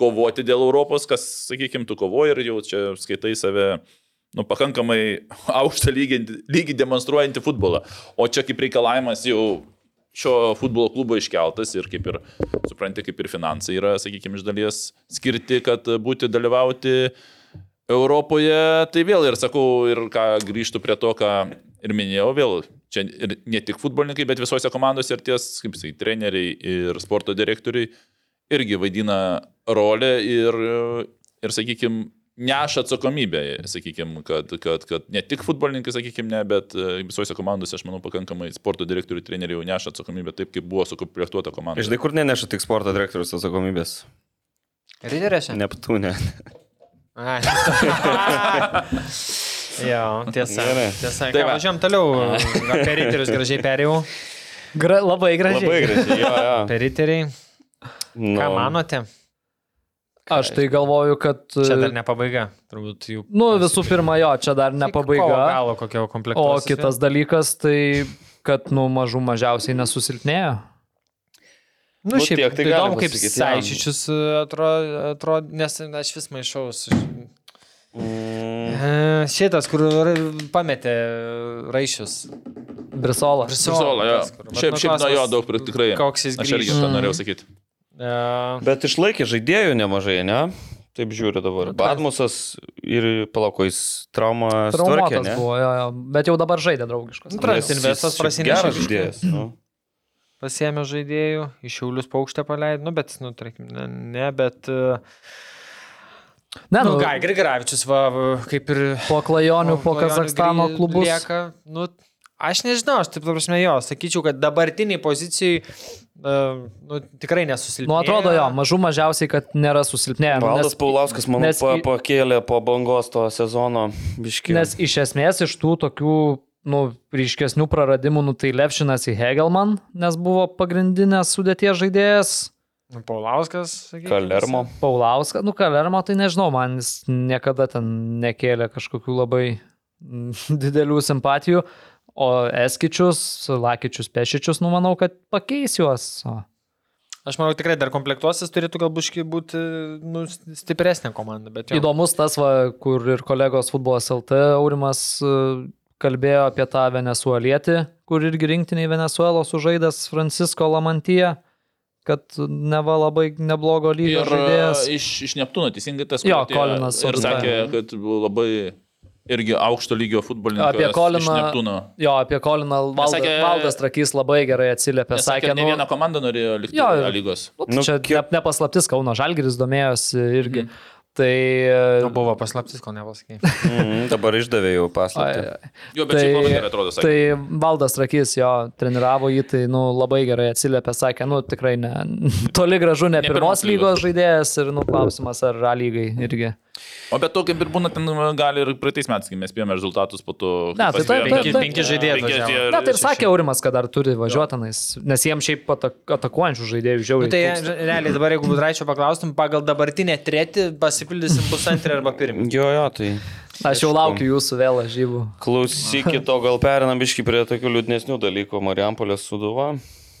kovoti dėl Europos, kas, sakykime, tu kovoji ir jau čia skaitai save, nu, pakankamai aukštą lygį, lygį demonstruojantį futbolą. O čia kaip reikalavimas jau šio futbolo klubo iškeltas ir kaip ir, supranti, kaip ir finansai yra, sakykime, iš dalies skirti, kad būti dalyvauti Europoje. Tai vėl ir sakau, ir ką grįžtų prie to, ką ir minėjau, vėl čia ir ne tik futbolininkai, bet visose komandose ir ties, kaip sakai, treneriai ir sporto direktoriai irgi vaidina rolę ir, ir sakykime, neša atsakomybę, sakykime, kad, kad, kad ne tik futbolininkai, sakykime, ne, bet e, visose komandose, aš manau, pakankamai sporto direktorių treneriai jau neša atsakomybę taip, kaip buvo sukomplektuota komanda. Žinai, kur neneša tik sporto direktorius atsakomybės? Riderėse? Neptūne. Jo, tiesa. Gerai. Tiesa, Tai va. važiuojam toliau. Apie riterius gražiai perėjau. Gra, labai gražiai. Labai gražiai. Jo, jo. Periteriai. Nu, Ką manote? Aš tai galvoju, kad... Čia dar ne pabaiga. Turbūt jų. Nu, visų pirma, jo, čia dar ne pabaiga. Galo kokio komplekto. O kitas dalykas, tai kad, nu, mažų mažiausiai nesusilpnėjo. Nu, Nu, šiaip tiek tai įdomu, kaip pasakyt, Saičičius atrodo, atro, nes aš vis maišau su... Mm, E, Šitas, kur pametė raišius. Brisola. Brisola, jo. kur- vat Šiaip, šiaip nuo jo daug tikrai. Koks jis Aš irgi grįžo. tą norėjau sakyti. E, Bet išlaikė žaidėjų nemažai, ne? Taip žiūriu dabar. Nu, kas? Badmusas ir palako, jis traumą tvarkė, Traumuotas ne? buvo, jo, jo. bet jau dabar žaidė draugiškas. Nu, jis Investas prasinešė Geras žaidėjas. Nu. Pasėmė žaidėjų, iš Šiaulius paukštę paleido, nu, bet, nu, tarkim, ne, ne bet... e, Ne, Nu, nu, Gai Grigaravičius, va, kaip ir... po klajonių, po Klajonių Kazakstano klubus. Lieka, nu, aš nežinau, aš taip, ta prasme, jo, sakyčiau, kad dabartiniai pozicijai, uh, nu, tikrai nesusilpnėjo. Nu, atrodo jo, mažų mažiausiai, kad nėra susilpnėję. Valdas Nes, Paulauskas, manau, nes pa, pakėlė po bangos to sezono biškį. nes iš esmės iš tų tokių, nu, ryškesnių praradimų, nu, tai Levšinas į Hegelman, nes buvo pagrindinės sudėties žaidėjas. Nu, Paulauskas, sakykime. Kalermo. Paulauskas, nu, Kalermo, tai nežinau, man jis niekada ten nekėlė kažkokių labai mm, didelių simpatijų. O Eskičius, Lakičius, Pešičius, nu, manau, kad pakeis juos. Aš manau, tikrai dar komplektuosis turėtų galbūt būti nu, stipresnė komanda. Bet jo. Įdomus tas, va, kur ir kolegos futbolas LT Aurimas e, kalbėjo apie tą venezuelietį, kur irgi rinktiniai Venezuelos sužaidęs Francisco Lamantyje, kad neva labai neblogo lygio Ir žaidėjas. e, iš, iš Neptūno, teisingai tas Jo, Kolinas Ir sakė, kad buvo labai irgi aukšto lygio futbolininkas. Apie Koliną-. Jo, apie Koliną Valdas, sakė- Valdas Trakys labai gerai atsiliepė. Sakė, Sakė, ne nu, viena komanda norėjo likti Jo, lygos. nu, Nu, čia kiek- ne, nepaslaptis, Kauno Žalgiris domėjosi irgi. Mhm. Tai... Nu, buvo paslaptis, ko nepasakai. Mm, dabar išdavė jau paslaptį. Ai, ai. Jo, bet tai, labai gerai atrodo, sakė. Tai Valdas Rakys jo treniravo jį, tai nu, labai gerai atsiliepė, sakė, nu tikrai ne, toli gražu ne, Ne pirmos pirmos lygos. lygos žaidėjas ir nu klausimas, ar A lygai irgi. O bet to kaip ir būna, ten gali ir praeitais metais, kai mes pėjome rezultatus po to. Ne, tai taip, taip. Penki žaidėjai. Na, tai ir sakė Aurimas, kad dar turi važiuotinais, nes jiems šiaip atak, atakuojančių žaidėjų Nu, žiauriai. tai trūksta. realiai dabar, jeigu Budraičio paklaustum, pagal dabartinę tretį pasipildysim pusantrį arba pirmį. Jo, jo, tai Aš jau laukiu jūsų vėl, aš žybu. klausykit, o gal perinam biški prie tokių liūdnesnių dalykų. Marijampolės suduva.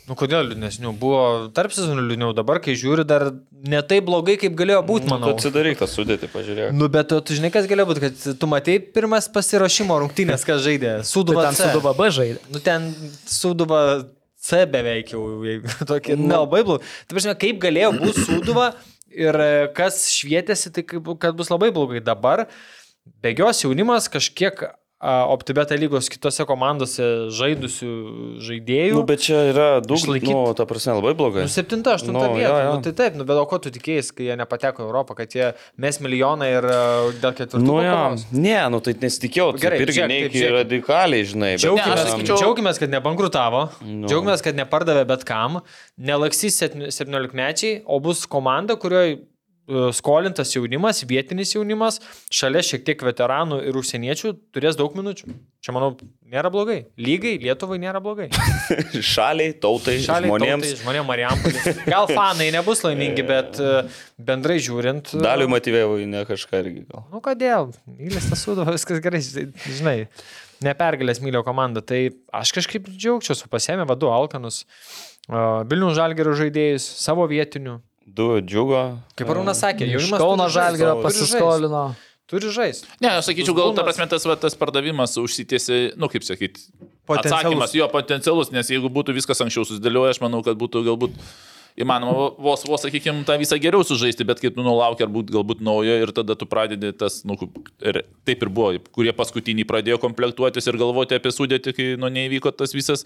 Nu, kodėl liūdnesnių? Buvo tarp sezonų liūdniau, dabar, kai žiūri, dar ne taip blogai, kaip galėjo būti, Tu manau. atsidaryk tą sudėtį, pažiūrėk. Nu, bet tu, tu žinai, kas galėjo būti, kad tu matei pirmas pasiruošimo rungtynės, kas žaidė. Tai Suduva ten C. su DVB žaidė. Nu, ten Suduva C beveik jau, tokie, Nu. nelabai blogai. Tai prasme, kaip galėjo būti Suduva ir kas švietėsi, tai kaip, kad bus labai blogai. Dabar bėgios jaunimas kažkiek OptiBeta lygos kitose komandose žaidusių žaidėjų. Nu, bet čia yra daug, Išlaikyt- nu, ta prasme, labai blogai. Nu, septinta, aštunta Nu, jo, vieta. jo. Nu, tai taip, nu, bet o ko tu tikėjai, kai jie nepateko į Europą, kad jie mes milijoną ir e, dėl ketvirtų. Nu, ja. Ne, nu tai nesitikėjau, Gerai, irgi žiūrėk, neik taip, radikaliai, žinai. bet- Ne, sakyčiau- džiaugiamės, kad nebankrutavo, Nu. džiaugiamės, kad nepardavė bet kam, nelaksys 17 mečiai, o bus komanda, kurioje skolintas jaunimas, vietinis jaunimas, šalia šiek tiek veteranų ir užsieniečių turės daug minučių. Čia, manau, nėra blogai. Lygai Lietuvai nėra blogai. Šaliai, tautai, Šaliai, žmonėms. tautai, žmonėms Marijampolė. Gal fanai nebus laimingi, bet e, bendrai žiūrint. e, Daliu Matyvėjui ne kažką irgi gal. Nu kodėl? Mylis tas sudavo, viskas gerai, žinai. Nepergalės mylio komanda. Tai aš kažkaip džiaugčiausi, pasėmė vadu Alkanus, Vilnių Žalgerio žaidėjus, savo vietinių. Du džiugo. Kaip Arūnas sakė, Iš jaunimas Kauno žaist, pasiskolino. Turi žaisti. Ne, aš sakyčiau, gal ta prasme tas, va, tas pardavimas užsitėsi, nu kaip sakyti, Potencialus. atsakymas jo potencialus, nes jeigu būtų viskas anksčiau susidėlioję, aš manau, kad būtų galbūt įmanoma vos, vos sakykime, tą visą geriau sužaisti, bet kai tu nulaukia, ar būt, galbūt naujo ir tada tu pradedi tas, nu, ir taip ir buvo, kurie paskutiniai pradėjo komplektuotis ir galvoti apie sudėtį, kai nu, neįvyko tas visas.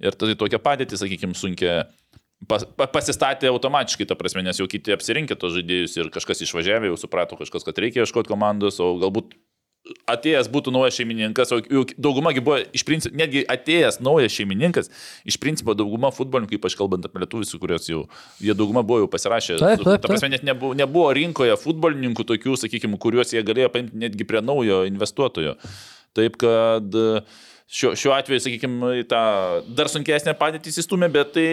Ir tada tokia padėtį, sakykime, sunkia. Pas, pa, pasistatė automatiškai, ta prasme, nes jau kiti apsirinkė tos žaidėjus ir kažkas išvažiavė, jau suprato kažkas, kad reikia ieškoti komandos, o galbūt atėjęs būtų naujas šeimininkas, o daugumagi buvo, iš principo, netgi atėjęs naujas šeimininkas, iš principo dauguma futbolininkų, ypač kalbant apie lietuvius, kuriuos jau, jie dauguma buvo jau pasirašę. Taip, taip, Ta prasme, net nebuvo, nebuvo rinkoje futbolininkų tokių, sakykime, kuriuos jie galėjo paimti netgi prie naujo investuotojo. Taip kad e, šiuo, šiuo atveju, sakykime, tą dar sunkesnę padėtį įsistumė, bet tai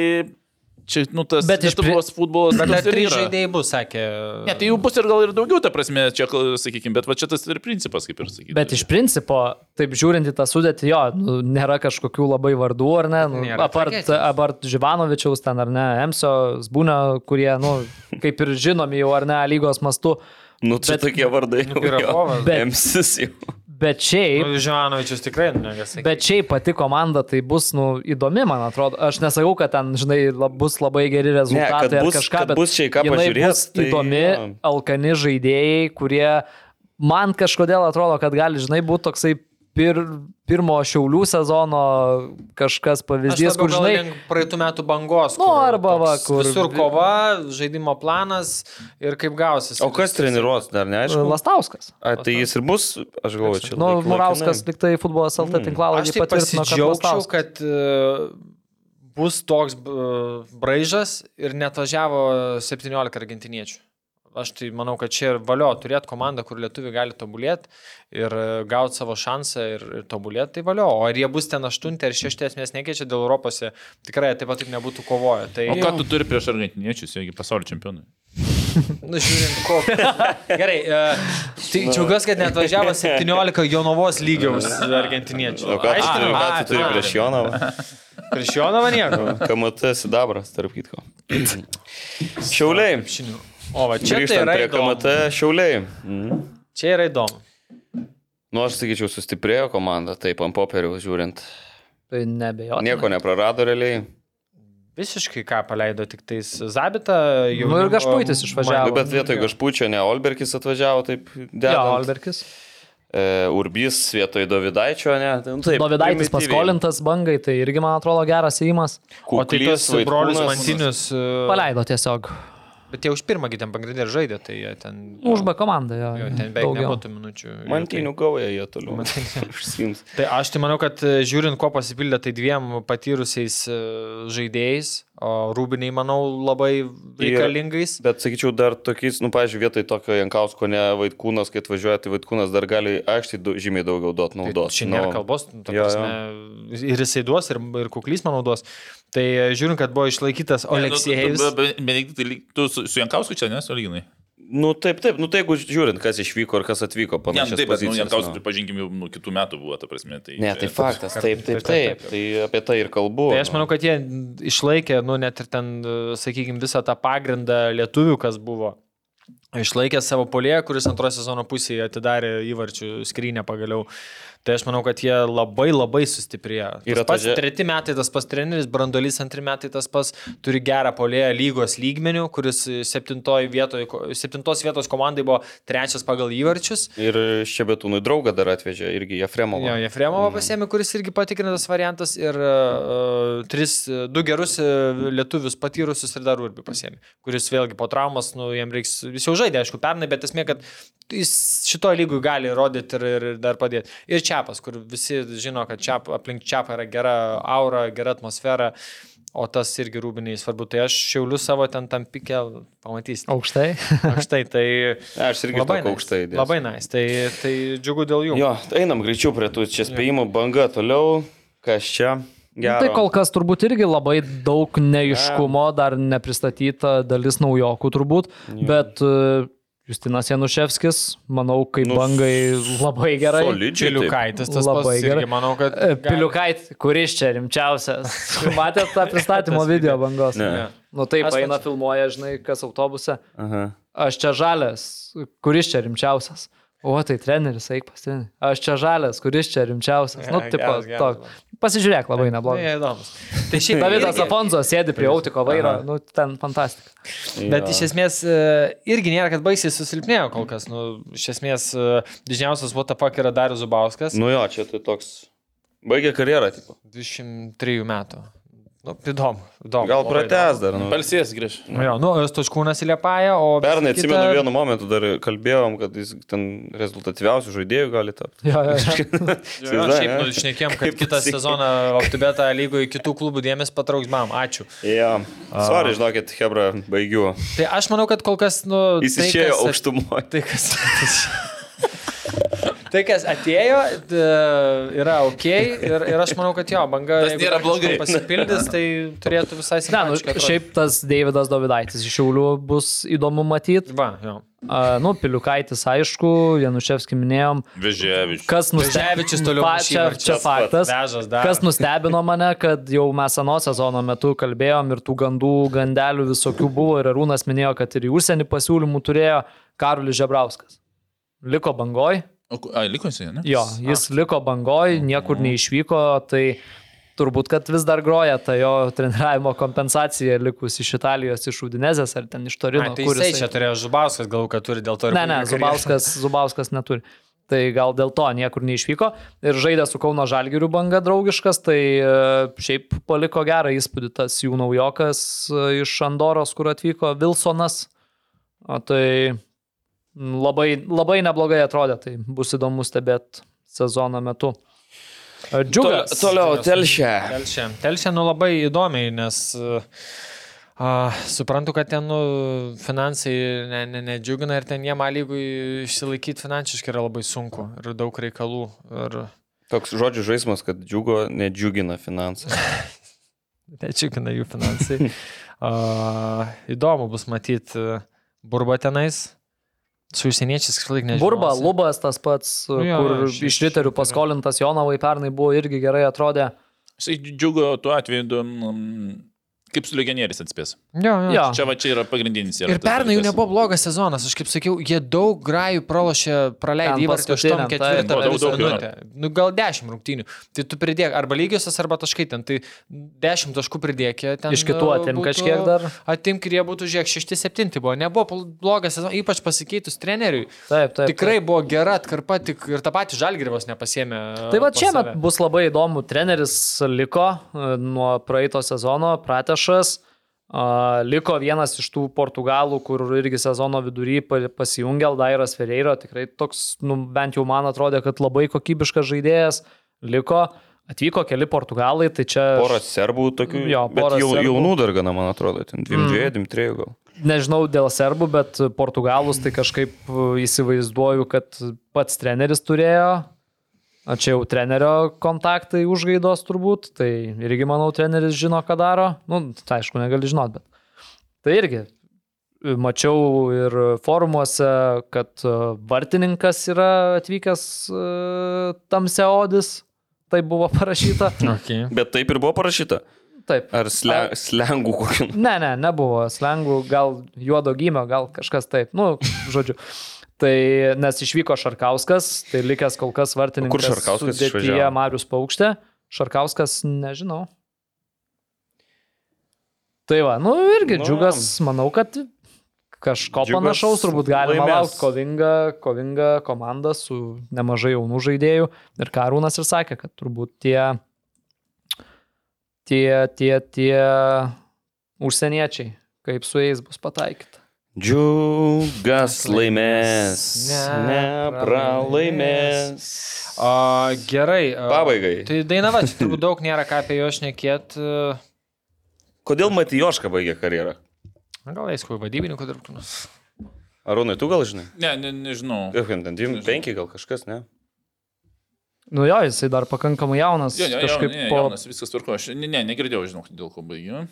čia, nu, tas Bet Lietuvos futbolas. Bet dar trys žaidėjai bus, sakė. Ne, tai jų bus ir gal ir daugiau, ta prasme, čia, sakykime, bet va čia tas ir principas, kaip ir sakykime. Bet iš principo, taip žiūrint į tą sudėtį, jo, nu, nėra kažkokių labai vardų, ar ne? Nu, apart, apart Živanovičiaus ten, ar ne, Emsio, Zbūnio, kurie, nu, kaip ir žinomi jau, ar ne, lygos mastu. Nu, čia Bet- tokie vardai. Nu. Bet- Emsis jau. Bet šiaip, Nu, Živanovičius tikrai negasai. Bet šiaip pati komanda tai bus, nu, įdomi, man atrodo. Aš nesakau, kad ten, žinai, bus labai geri rezultatai ar bus- kažką, kad bet bus į ką bus tai įdomi, jo. alkani žaidėjai, kurie man kažkodėl atrodo, kad gali, žinai, būti toksai pir, pirmo šiaulių sezono kažkas pavyzdys, kur, žinai, praeitų metų bangos. Nu, kur arba va, kur- Visur kova, žaidimo planas ir kaip gausis. O kas treniruos, dar neaišku. Lastauskas. A, tai jis ir bus, aš galvoju, čia. Nu, Murauskas laikinai. liktai futbolas LT Mm. tinklalapį Aš tai patvirtino, kad pasidžiaugčiau, Lastauskas. kad e, bus toks e, braižas ir net važiavo 17 argentiniečių. Aš tai manau, kad čia ir valio turėti komandą, kur lietuviai gali tobulėti ir gauti savo šansą ir, ir tobulėti, tai valio. O ar jie bus ten aštuntė ar šeštė, esmės nekeičia dėl Europos, tikrai taip pat taip nebūtų kovoję. Tai, O ką tu turi prieš argentiniečius, jeigu pasaulio čempionai? Nu, žiūrint, ko. Gerai, uh, tai džiaugiuosi, kad net važiavo 17 Jonavos lygiaus argentiniečių. O ką tu turi, ką tu turi prieš Jonavą? Prieš Jonavą nieko. KMT sidabras, tarp kitko. Šiauliai. Krepšiniu. O, va, čia tai Grįžtant yra prie įdomu. KMT Šiauliai. Mhm. Čia yra įdomu. Nu, aš sakyčiau, sustiprėjo komanda, taip, ant popieriaus žiūrint. Tai nebejotinai. Nieko neprarado realiai. Visiškai ką paleido tik tais Zabitą. Nu ir Gašpuitis išvažiavo. Nu, bet vietoj Gašpučio ne Olberkis atvažiavo, taip, Jo, dedant. Alberkis. E, Urbys vietoj Dovydaičio, ne? Nu, taip, Dovydaitis paskolintas bangai, tai irgi, man atrodo, geras įimas. O tai Kuklys, tas brolius. Mantinius. e, Paleido tiesiog. Bet jie už pirmą ten pagrindinį ir žaidė, tai jie ten... Už B komandą, jo. Jo, ten beveik nebūtų minučių. Mantinių gauja jie toliau. Mantinių. Užsiims. Tai aš tai manau, kad e, žiūrint, ko pasipildė, tai dviem patyrusiais e, žaidėjais, o rūbiniai, manau, labai reikalingais. Bet sakyčiau, dar tokiais, nu, pažiūrėjau, vietoj tokio Jankausko, ne Vaitkūnas, kai atvažiuoja, tai Vaitkūnas dar gali aikštį du, žymiai daugiau duoti naudos. Tai čia nėra kalbos, nu, ta jo, jo. prasme, ir jisai duos, ir, ir kuklys man naudos. Tai e, žiūrint, kad buvo išlaikytas Oleksijevas. Benediktai, tu su, su Jankausku čia, ne, su Lyginai? Nu, taip, taip, nu, tai jeigu žiūrint, kas išvyko ir kas atvyko, Ne, panašiai. nu, taip, bet nu, Jankausku, pripažinkim, jau nu, kitų metų buvo, ta prasme. Tai, Ne, tai faktas, taip, taip, taip, tai apie tai ir kalbu. Tai aš manau, kad jie išlaikė, nu, net ir ten, sakykime, visą tą pagrindą lietuvių, kas buvo. Išlaikė savo polėje, kuris antrojo sezono pusėje atidarė įvarčių skrynę pagaliau. Tai aš manau, kad jie labai labai sustiprėjo. Ir pas atvažia- treti metai tas pas treneris, brandolys antri metai tas pas turi gerą polėją lygos lygmenių, kuris vietoje, septintos vietos komandai buvo trečias pagal įvarčius. Ir Šebetūnui draugą dar atvežė, irgi Jefremovą. Jo, Jefremovą pasėmė, kuris irgi patikrintas variantas ir uh, tris, du gerus lietuvius patyrusius ir dar Urbį pasėmė, kuris vėlgi po traumas, nu, jam reiks, jis jau žaidė, aišku, pernai, bet esmė, kad jis šitoje lygoje gali rodyti ir, ir, ir dar padėti. Ir Čiapas, kur visi žino, kad čiap, aplink Čiapą yra gera aura, gera atmosfera. O tas irgi rūbiniai svarbu. Tai aš šiauliu savo ten tam pikę pamatysite. Aukštai. Aukštai, tai Aš irgi labai nice. aukštai. dėsiu. Labai nais. Tai, tai džiugu dėl jų. Jo, tai einam greičiau prie tų čia spėjimų banga toliau. Kas čia? Gero. Tai kol kas turbūt irgi labai daug neiškumo, dar nepristatyta dalis naujokų turbūt, bet e, Justinas Januševskis, manau, kaip Nu, bangai labai gerai. Solidžiai. Piliukaitis tas Labai gerai. Irgi, manau, kad... E, Piliukait, kuris čia rimčiausias. Matėte tą pristatymo video bangos? Ne. Ne. Nu taip, Aš eina filmuoja, žinai, kas autobuse. Aha. Aš čia žalės, kuris čia rimčiausias. O, tai treneris, eik pas trenerį. Aš čia žalės, kuris čia rimčiausias. Nu, tipo, geras, tok. geras. Pasižiūrėk, labai neblogai. Ne, įdomus. Tai šiaip Davidas Afonso sėdi prie autiko vairo, Aha. nu, ten fantastika. Bet Jo. iš esmės e, irgi nėra, kad baisiai susilpnėjo kol kas. Nu, iš esmės e, didžiausias WTF yra Darius Zubauskas. Nu jo, čia tai toks. Baigė karjerą, tipo. 23 metų. Nu, įdomu. įdomu Gal prates dar. Nu. Palsės grįž. Nu, jo, nu, Stočkūnas įliepaja, o... Pernai visa atsimenu kita- vienu momentu dar kalbėjom, kad jis ten rezultatyviausių žaidėjų gali tapti. Jo, jo, jo. Jo, jo, šiaip nu, šnekėjom, kad Kaip kitą pasikeitė. sezoną Optibeta lygoje kitų klubų dėmesį patrauks bam. Ačiū. Jo. Sorry, žinokit, Hebra, baigiu. Tai aš manau, kad kol kas, nu... Jis tai, išėjo kas- aukštumoje. Tai kas. Tai kas atėjo, yra ok ir, ir aš manau, kad jo, banga nėra blogai. pasipildys, tai turėtų visai Ne, nu, šiaip tas Davidas Dovidaitis iš Šiaulių bus įdomu matyti. Va, jo. Uh, nu, Piliukaitis, aišku, Januševskį minėjom. Vežėvičius. Kas Veževičius toliau Pa- mušy čia, čia faktas. Vežas. Kas nustebino mane, kad jau mes seno sezono metu kalbėjom ir tų gandų, gandelių visokių buvo ir Arūnas minėjo, kad ir į užsienį pasiūlymų turėjo Karolis Žebrauskas. Liko bangoj, ai, liko jisai, ne? jo, jis liko bangoj, niekur neišvyko, tai turbūt, kad vis dar groja ta jo treniravimo kompensacija likus iš Italijos, iš Udinezės ar ten iš Torino. Na, tai kur jisai čia turėjo Žubauskas, galvoju, kad turi dėl to ir Ne, ne. Zubauskas, Zubauskas neturi. Tai gal dėl to niekur neišvyko. Ir žaidė su Kauno Žalgirių banga draugiškas, tai e, šiaip paliko gerą įspūdį tas jų naujokas e, iš Andoros, kur atvyko Wilsonas. O tai labai, labai neblogai atrodė, tai bus įdomu stebėti sezono metu. E, Džiugas. Toliau, telšia. Telšia. Telšia, nu labai įdomiai, nes uh, suprantu, kad ten nu, finansai ne, ne, nedžiugina ir ten jiem lygui išsilaikyti finansiškai yra labai sunku ir daug reikalų. Ir Toks žodžių žaidimas, kad džiugo nedžiugina finansai. nedžiugina jų finansai. Uh, įdomu bus matyti uh, burba tenais. Su užsieniečiais kažkaip nežinau. Burba, Lubas tas pats, Nu jo, kur jo, šiaip- iš Riterių paskolintas Jonavai pernai buvo irgi gerai atrodė. Jisai džiugo tuo atveju, mm, kaip su legionieriais atspės. Jo, jo. Jo. Čia va čia yra pagrindinis. yra Ir pernai jau dalykas. nebuvo blogas sezonas, aš kaip sakiau, jie daug grajų pralošė, praleido Ten įvartį paskutiniam, 8 taip. ketvirtą Buvo daug, visą daug, jo. minutę. Nu, gal 10 rungtynių. Tai tu pridėk arba lygiosios, arba taškai ten. Tai 10 taškų pridėk. Ten, Iš kitų e, atim būtų- kažkiek dar. Atimk ir jie būtų, žiūrėk, 6-7 buvo. Nebuvo blogas sezonas, ypač pasikeitus treneriui. Taip, taip. Tikrai buvo gera atkarpa, tik ir tą patį Žalgirivas nepasėmė. Tai va save. bus labai įdomu. Treneris liko e, nuo praeito sezono, Pratešas. A, Liko vienas iš tų portugalų, kur irgi sezono vidury pa- pasijungė Aldairas Ferreira. Tikrai toks, nu, bent jau man atrodė, kad labai kokybiškas žaidėjas. Liko, atvyko keli portugalai, tai čia... Porą serbų tokių. Jo, porą jau, serbų. jaunų dar gana, man atrodo, ten 22, 23 gal. Nežinau dėl serbų, bet portugalus tai kažkaip e, įsivaizduoju, kad pats treneris turėjo. O čia jau trenerio kontaktai užgaidos turbūt, tai irgi manau treneris žino, ką daro. Nu, tai aišku, negali žinot, bet. Tai irgi e, mačiau ir forumuose, kad e, vartininkas yra atvykęs e, tamseodis, tai buvo parašyta. Okay. Bet taip ir buvo parašyta. Taip. Ar sle, slengų kokį. Ne, ne, nebuvo slengų, gal juodo gymio, gal kažkas taip. Nu, žodžiu. Tai nes išvyko Šarkauskas, tai likęs kol kas vartininkas. Kur Šarkauskas išvažiavo? Marius Paukštė. Šarkauskas, nežinau. Tai va, nu irgi Nu, džiugas, manau, kad kažko Džiugas panašaus turbūt galima laimės. laukti. Kovinga, kovinga komanda su nemažai jaunų žaidėjų. Ir Karūnas ir sakė, kad turbūt tie, tie, tie, tie užsieniečiai, kaip su jais bus pataikyta. Džiugas laimės. Nepralaimės. O, gerai. o, Pabaigai. Tai Dainava, čia turbūt daug nėra ką apie jo šnekėti. Kodėl Matijoška baigė karjerą? Gal eis kokį vadybininkų dirbtų. Arūnai, tu gal žinai? Ne, ne, nežinau. Kaip ten, 25 gal kažkas, ne? Nu jo, jisai dar pakankamai jaunas. Jo, jo, kažkaip ne, po... jaunas, viskas tvarko. Aš ne, ne, negirdėjau, žinau, dėl ko baigiu.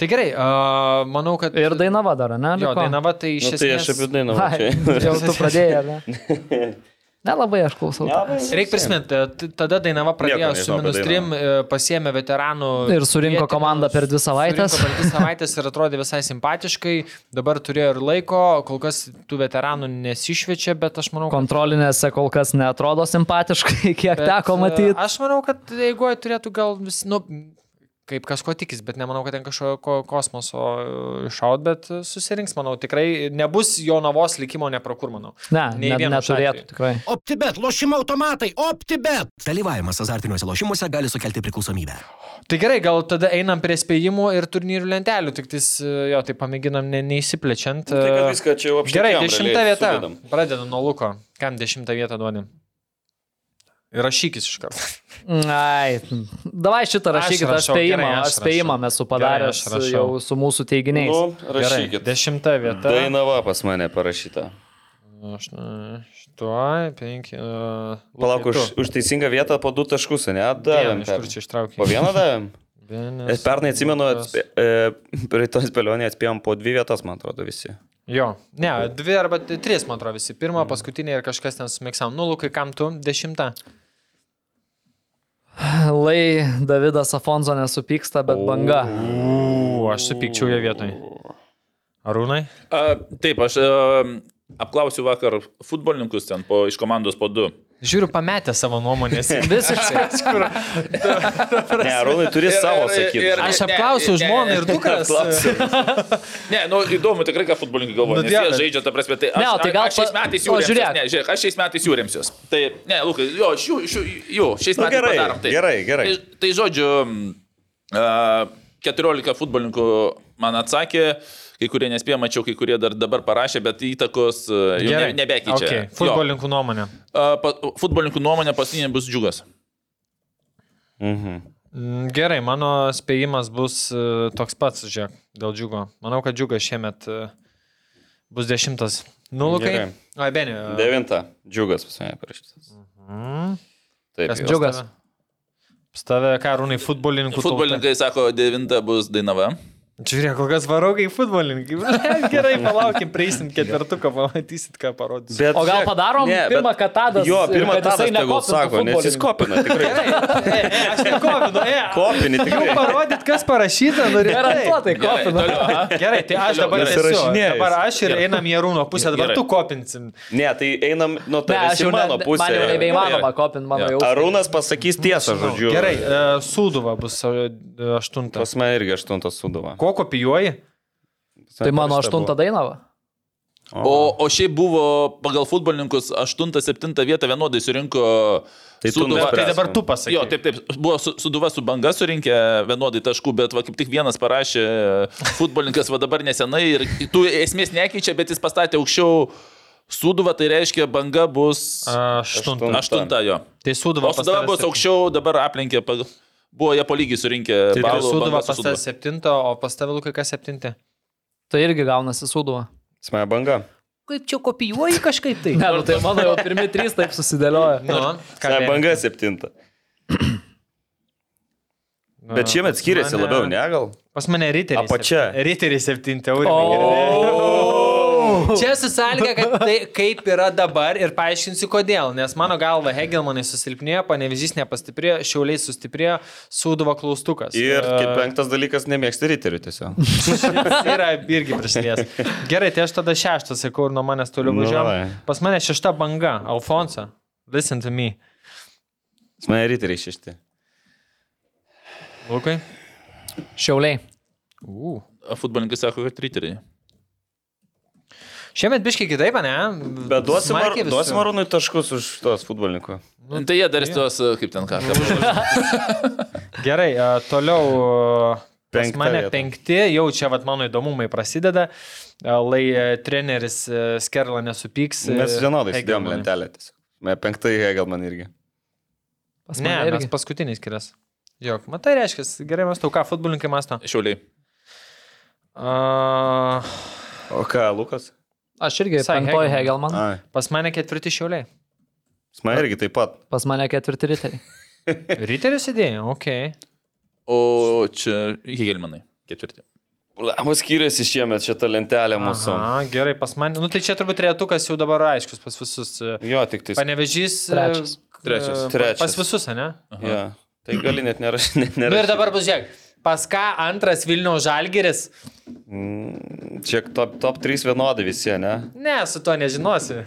Tai gerai, uh, manau, kad... Ir Dainava dar, ne? Jo? Dainava tai iš Nu, tai esmės... aš apie dainą. Ai, jau tu pradėjai, ne? Nelabai aš klausau. Reikia prisiminti, tada Dainava pradėjo su minus 3, pasiemė veteranų. Ir surinko kvietimus, komandą per dvi surinko Per dvi savaitės ir atrodė visai simpatiškai. Dabar turėjo ir laiko, kol kas tų veteranų nesišviečia, bet aš manau, kad... Kontrolinėse kol kas netrodo simpatiškai, kiek bet, teko e, matyti. Aš manau, kad jeigu turėtų gal vis, nu, kaip kas ko tikis, bet nemanau, kad ten kažkokio ko- kosmoso iššaut, bet e, susirinks, manau, tikrai nebus jo navos likimo neprokur, manau. Ne, ne neturėtų tikrai. OptiBet, lošimo automatai, OptiBet. Dalyvavimas azartiniuose lošimuose gali sukelti priklausomybę. Tai gerai, gal tada einam prie spėjimų ir turnyrų lentelių, tik tais, e, jo, tai pamėginam ne, neįsiplečiant. Tai kad e, viską čia jau Gerai, apšvietėm, dešimta vieta. sudedam. Pradedam nuo Luko. Kam dešimtą vietą duodam? Rašykis iš karto. Ai, davai šitą Aš rašykit, aš rašau, spėjimą, gerai, aš aš spėjimą rašau. esu Gerai, padaręs aš jau su mūsų teiginiais. Nu, Gerai, rašykit. dešimta vieta. Dainava pas mane parašyta. Aštuoni, penki. Uh, Palauk, už, už teisingą vietą po du taškus, ne? Davėm. Iš kur čia ištraukė? Po vieną davėm. Vienas, Ir Pernai atsimenu, atspė, e, praeitos spėlionė atspėjom po dvi vietas, man atrodo, visi. Jo, ne, dvi arba trys, man atrodo, visi. Pirmą, paskutinį ir kažkas ten sumiksam. Nu, Lukai, kam tu? Dešimtą. Lai Davidas Afonso nesupyksta, bet banga. U, aš supykčiau jo vietoj. Arūnai? A, taip, aš a, apklausiu vakar futbolininkus ten po, iš komandos po du. Žiūriu, pametę savo nuomonės. Visiškai. Ne, Rūnai turi Ir- savo sakyti. ir- Aš apklausiau žmoną ir dukras. Ne, nu įdomu tikrai, ką futbolininkai galvoja. Nu, Nes jie žaidžia, ta prasme, tai aš, Ne, tai gal aš šiais metais jūrėmsiuos. žiūrėk. Ne, žiūrėk, aš šiais metais jūrėmsiuos. Tai, ne, Lukai, jo, šių, šių, jo, šiais Nu, metais gerai, padarom tai. gerai, gerai. Tai, tai žodžiu, mm, a, 14 futbolininkų man atsakė, kai kurie nespėjo, mačiau, kai kurie dar dabar parašė, bet įtakos a, jau ne, nebekeičia. Okay. Futbolininkų nuomonė. A, pa, futbolininkų nuomonė paskutinė bus džiugas. Mhm. Mm, Gerai, mano spėjimas bus e, toks pats, žiūrėk, dėl džiugo. Manau, kad džiugas šiemet e, bus dešimtas. Nu, Lukai. O, Benė. Devinta. Džiugas pas mane parašytas. Mm. Taip. Kas. Džiugas. Pas tave, ką, Rūnai, futbolininkų. tauta. Futbolininkai sako, devinta bus Dainava. Žiūrėk, kokias varaugai futbolininkai. Gerai, palaukim, prieisim ketvertuką, pamatysit, ką parodys. Bet O gal padarom ne, pirmą katadą? Jo, pirmą tadas tegul sako, nes jis kopina, tikrai. E, e, aš nekovinu, e. Kopini, Jau tikrai. parodyt, kas parašyta, norėjau. Garantuotai Gerai, kopina. toliau, aha. Gerai, tai aš dabar Gerai. Įsirašinėjęs. Dabar aš ir Gerai. einam į Arūno pusę, dabar Gerai. tu kopinsim. Ne, tai einam nuo tavęs į jau mano pusę. man jau nebeįmanoma Gerai. kopinti mano jau. Arūnas pasakys tiesą, žodžiu. Gerai, e, Sūduva bus e, aštunta. Pas mane irgi aštuntas suduva. Ko kopijuoji? Tai mano aštunta dainava. O, o šiaip buvo pagal futbolininkus 8-7 vietą vienodai surinko Tai nuspręsk. Tai dabar tu pasakai. Jo, taip, taip, buvo su- Suduva su banga surinkę vienodai taškų, bet va, kaip tik vienas parašė futbolininkas va dabar nesenai ir tų esmės nekeičia, bet jis pastatė aukščiau Suduva, tai reiškia banga bus Aštunta. aštunta jo. Tai Sūduva O Suduva bus aukščiau, dabar aplenkė, pag- buvo jie po lygiai surinkę Tai balų. Sūduva Banga su pas tave septinta, o pas tave Lukai kas septinti? Tai irgi gaunasi sūduva. Smaja banga. Kaip čia kopijuoji kažkaip tai? Ne, nu, tai mano jau pirmi trys taip susidėlioja. Nu, ką Smaja banga septinta. Nu, Bet šiemet pas skiriasi mane- labiau, ne gal? Pas mane riteriai. Apačia. Riteriai septinti eurų. Čia su sąlyga, kad tai kaip yra dabar ir paaiškinsiu kodėl. Nes mano galva Hegelmanai susilpnėjo, panevežys nepastiprėjo, šiauliai sustiprėjo, sūduvo klaustukas. Ir E, kaip penktas dalykas, nemėgsti riterių tiesiog. Tai yra irgi prisidės. Gerai, tai aš tada šeštą sakau ir nuo manęs toliau Nu, važiuoju. Pas mane šešta banga, Alfonso. Listen to me. Smaja riteriai šešti. Lukai. Šiauliai. Uh. Futbolininkai sako, kad riteriai. Šiemet biškai kitaip, ne? Bet duosim, ar, duosim Arūnui taškus už tos futbolininkų. Nu, tai jie dar tuos, kaip ten ką. Gerai, a, toliau. Pas Penkta mane vieta. penkti, jau čia vat, mano įdomumai prasideda. Lai treneris Skerla nesupyks. Mes vienodai sudėjom lentelę tiesiog. Penktai gal man irgi. Pas Ne, mane mes irgi. paskutiniai skirias. Jok, matai, reiškia, gerai mąstau, ką futbolininkai masto. Šiauliai. Uh, O ką, Lukas? Aš irgi penktoji Hegelman. Hegelman. Ai. pas mane ketvirti šiauliai. Smaja irgi taip pat. Pas mane ketvirti riteriai. Ryteris idėja, ok. O čia Hegelmanai. Ketvirti. Mus skiriasi šiemet šitą lentelę mūsų. Aha, gerai, pas mane. Nu tai čia turbūt trejetukas jau dabar aiškus pas visus. e, Jo, tik tai. Panevežys. e, Trečias. e, Trečias. pa- Trečias. Pas visus, ne? Ja. Tai gali net nerašyti. Na nu, ir dabar bus žiūrėk. Pas ką antras Vilniaus žalgeris? Mm, Čia top, top 3 vienodai visi, ne? Ne, su to nežinosi.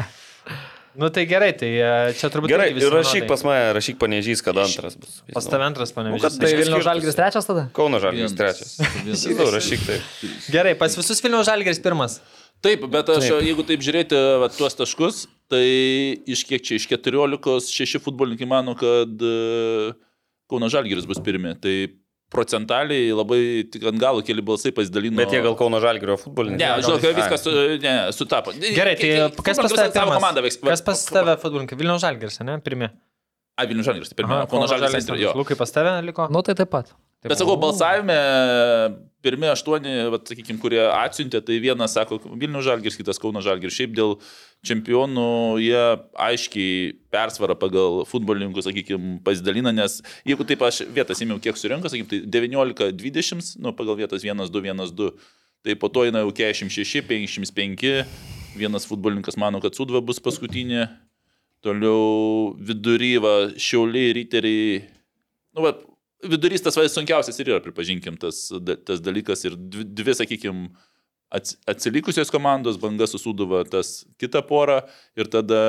nu tai gerai, tai e, čia turbūt. Gerai, visi rašyk pas mane, rašyk panežys, kad antras bus. Pas tave antras Nu, panevežys. kad Tai Biškis Vilnių žalgris trečias tada? Kauno žalgris trečias. Įsivaizduoju, rašyk taip. Gerai, pas visus Vilniaus žalgeris pirmas. Taip, bet aš, Taip. jeigu taip žiūrėti va, tuos taškus, tai iš kiek čia, iš 14, 6 futbolininkai mano, kad e, Kauno Žalgiris bus pirmi. Tai procentaliai labai tik ant galo keli balsai pasidalino. Bet jie gal Kauno žalgrio futbolininkai. Ne, žinau, kad viskas su, ne, sutapo. Gerai, tai kas pas tave tavo komanda veiks? Kas pas tave futbolininkai? Vilniaus žalgeris, ne? Pirmi. A, Vilnių Žalgiris, tai pirmie. Aha, Kauno Žalgiris. Lukai pas tave liko. Nu tai taip pat. Bet sakau, balsavime pirmie aštuoni, sakykime, kurie atsiuntė, tai vienas sako Vilnių Žalgiris, kitas Kauno Žalgiris. Šiaip dėl čempionų jie aiškiai persvarą pagal futbolininkų, sakykime, pasidalina, nes jeigu taip aš vietas įmiau, kiek surinko, sakykime, tai 19-20, nu, pagal vietas 1-2, 1-2, tai po to eina jau 46, 55, vienas futbolininkas mano, kad Sudva bus paskutinė, toliau viduryva, Šiauliai, Riteriai, nu, va, vidurys tas vai sunkiausias ir yra, pripažinkim, tas, tas dalykas ir dvi, dvi sakykime, atsilikusios komandos, banga susuduva tas kitą porą ir tada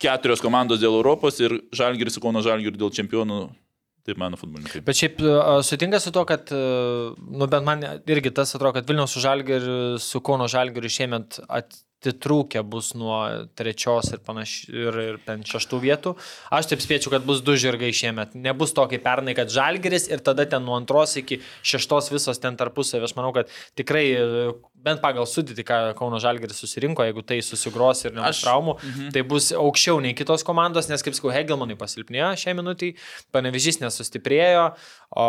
keturios komandos dėl Europos ir Žalgiris su Kauno Žalgiriu dėl čempionų. Taip mano futbolininkai. Bet šiaip sutinka su to, kad, nu bent man irgi tas atrodo, kad Vilniaus su Žalgiriu, su Kauno Žalgiriu šiemet at, atitrūkę bus nuo trečios ir, panaš, ir, ir šeštų vietų. Aš taip spėčiau, kad bus du žirgai šiemet. Nebus tokia pernai, kad žalgeris ir tada ten nuo antros iki šeštos visos ten tarpusavį. Aš manau, kad tikrai bent pagal sudėti, ką Kauno žalgeris susirinko, jeigu tai susigros ir nebus Aš... traumų, mhm. tai bus aukščiau nei kitos komandos, nes, kaip sakau, Hegelmanai pasilpnėjo šią minutį, panevežys nesustiprėjo, o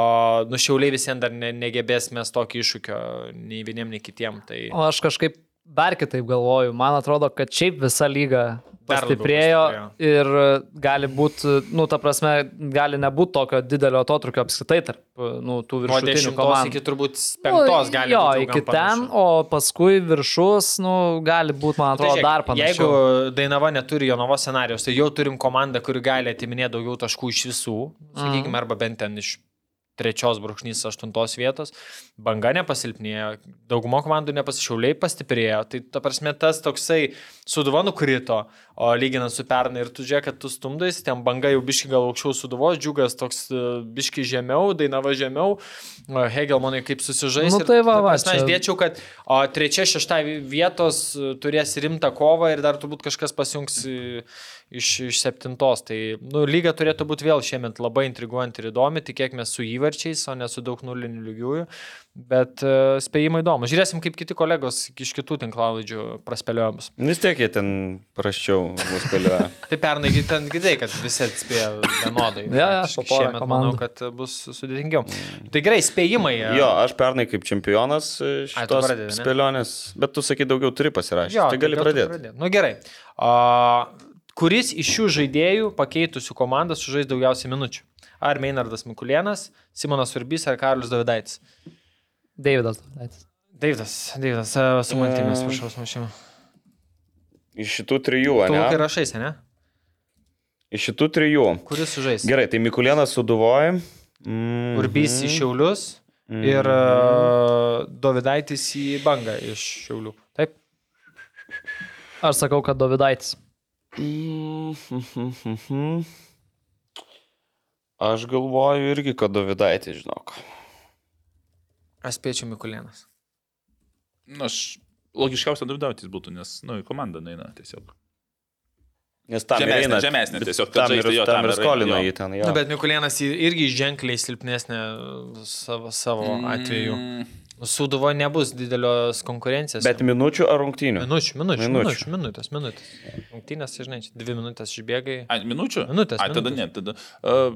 nušiauliai visiems dar ne, negebės mes tokį iššūkio nei vieniem, nei kitiem. Tai... O aš kažkaip dar kitaip galvoju. Man atrodo, kad šiaip visa lyga pastiprėjo ir gali būti, nu, ta prasme, gali nebūti tokio didelio atotrukio apskritai tarp nu, tų viršutinių komandų. Iki turbūt penktos nu, gali jo, būti. Jo, iki ten, o paskui viršus, nu, gali būti, man atrodo, tai žiūrėk, dar panašiau. Jeigu Dainava neturi Jonavos scenarijos, tai jau turim komandą, kuri gali atiminėti daugiau taškų iš visų, sakykime, mm. arba bent ten iš trečios brūkšnys aštuntos vietos, banga nepasilpnėjo, daugumo komandų nepasišiauliai pastiprėjo, tai ta prasme tas toksai suduva nukrito, o lyginant su pernai ir tu žiūrėk, kad tu stumdais, ten banga jau biški gal aukščiau suduvos, džiugas toks e, biški žemiau, dainava žemiau, Hegelmanai kaip susižais. Nu, tai va, va, aš dėčiau, kad o, trečia, šešta vietos e, turės rimtą kovą ir dar turbūt kažkas pasijungs iš, iš septintos. Tai nu, lyga turėtų būti vėl šiemet labai intriguojanti ir įdomi, tikėkime su įvarčiais, o ne su daug nulinių lygiųjų. Bet uh, spėjimai įdomu. Žiūrėsim, kaip kiti kolegos iš kitų tinklalaidžių praspėliojo bus. Vis tiek jie ten praščiau mus spėlioja. tai pernai ten gidai, kad visi atspėjo vienodai. ja, ja, šiemet manau, kad bus sudėtingiau. Tai gerai, spėjimai. Jo, aš pernai kaip čempionas šitos Ai, spėlionės, bet tu sakai daugiau turi pasirašyti. Tai gali pradėti. Pradėt. Nu gerai. Uh, kuris iš šių žaidėjų pakeitusių komandą sužais daugiausiai minučių? Ar Meinardas Mikulienas, Simonas Urbys ar Karlius Davidaitis? Davidas Davidaitis. Davidas, Davidas, e, su mantimis, e, prašau, smašimu. Iš šitų trijų, ne? Tu kai rašai, ne? Iš šitų trijų. Kuris sužais? Gerai, tai Mikulienas suduvoja. Mm -hmm. Urbys į Šiaulius mm -hmm. ir uh, Davidaitis į Bangą iš Šiaulių. Taip? Aš sakau, kad Davidaitis. Aš galvoju irgi, kad Davidaitis, žinok. Aš spėčiau Mikulėnas. Na, aš logiškiausia Davidaitis būtų, nes, nu, į komandą neina tiesiog. Nes tam žemesnė, eina, žemesnė tiesiog. Tam ir, jo, tam ir skolino jį ten. Jo. Nu, bet Mikulėnas irgi ženkliai silpnesnė savo, savo mm. atveju. Sūduvo nebus didelios konkurencijos. Bet minučių ar rungtynių? Minučių, minučių, minučių. minutės, minutės. Rungtynės, žinai, dvi minutės išbėgai. A, minučių? Minutės. A, tada ne, tada. Uh,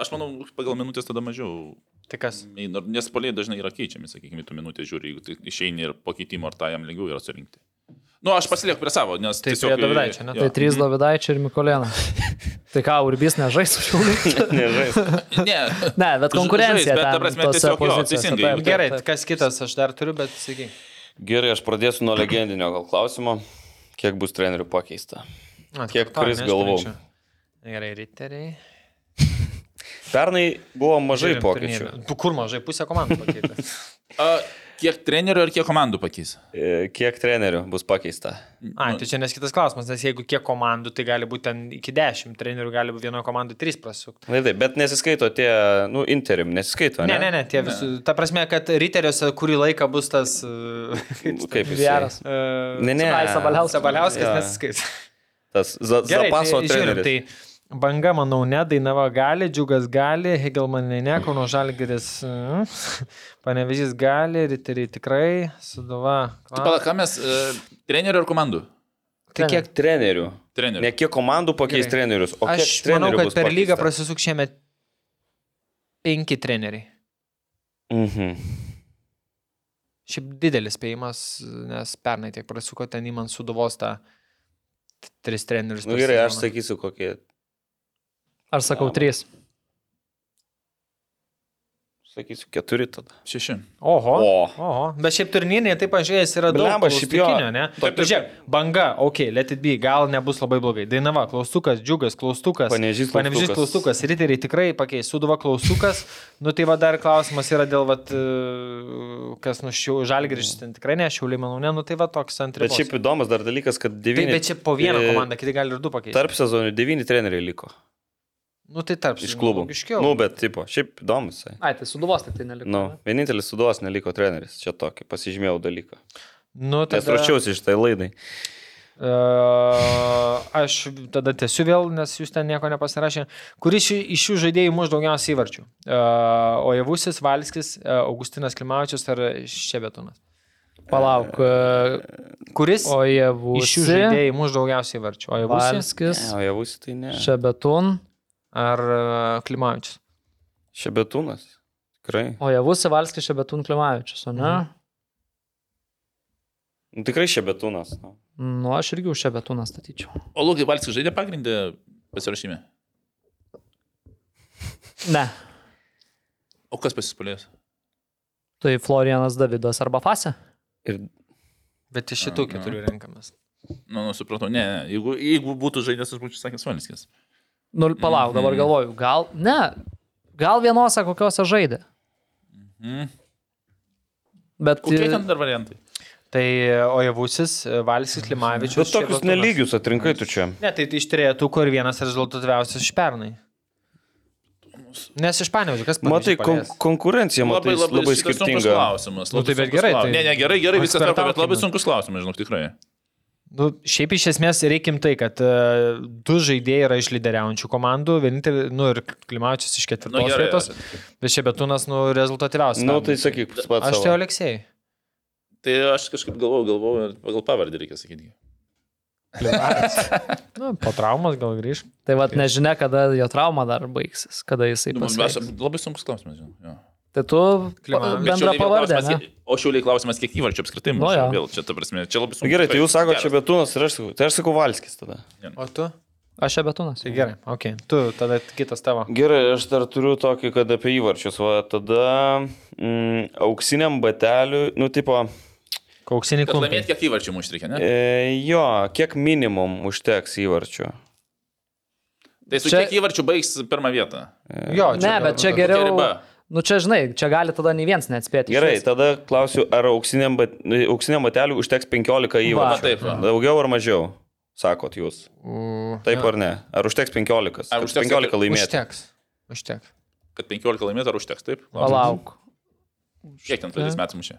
aš manau, pagal minutės tada mažiau. Tai kas? Nes poliai dažnai yra keičiami, sakykime, tu minutę žiūri, jeigu tai išeini ir po keitimo ar tai jam lengviau yra surinkti. Nu, aš pasilieku prie savo, nes tai tiesiog... Davidaičio, ne? Tai trys Davidaičio ir Mikolėna. tai ką, Urbis nežais su šiuliu? nežais. ne. ne, bet konkurencija. Žais, bet ta prasme, tiesiog jo, teisingai. Taip, gerai, kas kitas aš dar turiu, bet sakyk. Gerai, aš pradėsiu nuo legendinio gal klausimo. Kiek bus trenerių pakeista? A, Kiek kuris galvau? Gerai, riteriai. Pernai buvo mažai pokyčių. Kur mažai? Pusę komandų pakeitė. Kiek trenerių ir kiek komandų pakeis? E, kiek trenerių bus pakeista? A, tai čia nes kitas klausimas, nes jeigu kiek komandų, tai gali būti ten iki dešimt trenerių, gali būti vienoje komandoje trys prasukti. Na taip, bet nesiskaito tie, nu, interim, nesiskaito. Ne, ne, ne, ne tie visų. Ta prasme, kad riteriuose kurį laiką bus tas... Kaip jis? Geras. Uh, ne, ne. Sabaliauskas. Sabaliauskas nesiskaito. Tas za, Gerai, zapaso tai, treneris. Žiūrim, tai Banga, manau, ne, Dainava gali, Džiugas gali, Hegelmanai ne, Kauno Žalgeris, mm, Panevežys gali, Riteriai tikrai, Sudova. Tai pala, ką mes, e, trenerių ar komandų? Tai kiek trenerių? Trenerių. Ne kiek komandų pakeis Gerai. trenerius, o Aš manau, kad per lygą prasisuk šiemet penki treneriai. Mhm. Šiaip didelis spėjimas, nes pernai tiek prasuko ten įman suduvos tą tris trenerius. Na Nu, gerai, aš sakysiu kokie. Ar sakau trys? Sakysiu keturi tada. Šeši. Oho. O. Oho. Bet šiaip turnyrinė, taip pažiūrėjęs, yra daug. Blemba, šiaip jo. ne? Taip, Taip, taip. žiūrėk, banga, ok, let it be, gal nebus labai blogai. Dainava, klaustukas, džiugas, klaustukas. Panevežys klaustukas. klaustukas, riteriai tikrai pakeis, suduva klaustukas. Nu tai va dar klausimas yra dėl, vat, e, kas nušiau, žalgrišis ten tikrai ne, šiauliai manau, ne, nu tai va toks ant Bet šiaip įdomus dar dalykas, kad Taip, devyni. bet čia po vieną e, komandą, kiti gali ir du pakeisti. Tarp sezonų devyni treneriai liko Nu tai tarp. iš klubų. Logiškiau. Nu, bet, tipo, šiaip įdomus. Ai, tai suduvos tik tai neliko. Nu, ne? vienintelis suduos neliko treneris. Čia tokį pasižymėjau dalyką. Nu, Nes tada, ruošiausi šitai laidai. Uh, aš tada tiesiu vėl, nes jūs ten nieko nepasirašė. Kuris iš iš šių žaidėjų muš daugiausiai įvarčių? Uh, Ojavusis, Valskis, uh, Augustinas Klimavičius ar Šebetūnas? Palauk. Kuris O jie iš šių žaidėjų muš daugiausiai įvarčių? Ojavusis Valskis, Ne, o jau būsi tai ne. Šebetun. Ar uh, Klimavičius? Šebetūnas. Tikrai. O jie būsi Valskis, Šebetun, Klimavičius, o ne? Mhm. Nu, tikrai šebetūnas. Nu. Nu, aš irgi už Šebetuną statyčiau. O Lukai Valskis žaidė pagrindę pasirašymę. Ne. O kas pasispalės? Tai Florianas Davidas arba Fase? Ir Bet iš šitų keturių renkamės. Nu, nu, supratau, ne, ne. Jeigu, jeigu būtų žaidęs, aš būčiau sakęs Valskis. Nu, palauk, dabar Mhm. galvoju. Gal, ne. Gal vienose kokiose žaidė. Mhm. Bet Kokie e, ten dar variantai? Tai Ojavusis, Valskis, Klimavičius. Bet tokius Šebetūnas. nelygius atrinkai tu čia. Ne, tai iš turėtų, kur vienas rezultatyviausias iš pernai. Nes iš panevižių, kas Matai, kon konkurencija, matai, labai, labai sunkus skirtinga. Klausimas. Nu, tai labai bet gerai, klausimas. tai- Ne, ne, gerai, gerai, viskas tvarko, bet labai sunkus klausimas, žinok, tikrai. Nu, šiaip iš esmės reikim tai, kad uh, du žaidėjai yra iš lyderiaujančių komandų, vienintelis, nu ir Klimavičius iš ketvirtos Nu, gerai, vietos, bet Šebetūnas, nu, rezultatyviausias. Na, nu, tai sakyk, pats Aš tai. Aleksėjai. Tai aš kažkaip galvojau, galvojau, ir pagal pavardį reikia sakyti. nu, po traumos gal grįž. tai vad nežinia, kada jo trauma dar baigsis, kada jisai Nu, pasveiks. labai sunkus klausimas, žinau. Tai tu Šiauliai vėl pavardę, klausimas, O šiuliai klausimas, kiek įvarčių apskritai Nu, mūsų. jo. Vėl čia, ta prasme, čia labai Na, sunku. Gerai, tai jūs sakote Geras. šebetūnas ir aš sakau, tai aš sakau Valskis tada. O tu? Aš Šebetunas. Tai gerai, ok. Tu, tada kitas tavo. Gerai, aš dar turiu tokį, kad apie įvarčius. Va, tada mm, auksiniam bateliui, nu, tipo, Kauksinį Kad klumpą. laimėt, kiek įvarčių mūsų reikia, ne? e, jo, kiek minimum užteks įvarčių. Tai su Čia- kiek įvarčių baigs pirmą vietą? Jo, Ne, bet čia geriau. riba? Nu čia žinai, čia gali tada nei vienas neatspėti. Gerai, tada klausiu, ar auksiniam, auksiniam bateliui užteks 15 įvarčių? taip, va. Daugiau ar mažiau, sakot jūs? Mm, Taip ar ne? Ar užteks 15? Ar užteks 15 laimėti? Užteks. Užteks. Kad 15 laimėt ar užteks, taip? Palauk. Kiek ten praeitais metais mušė?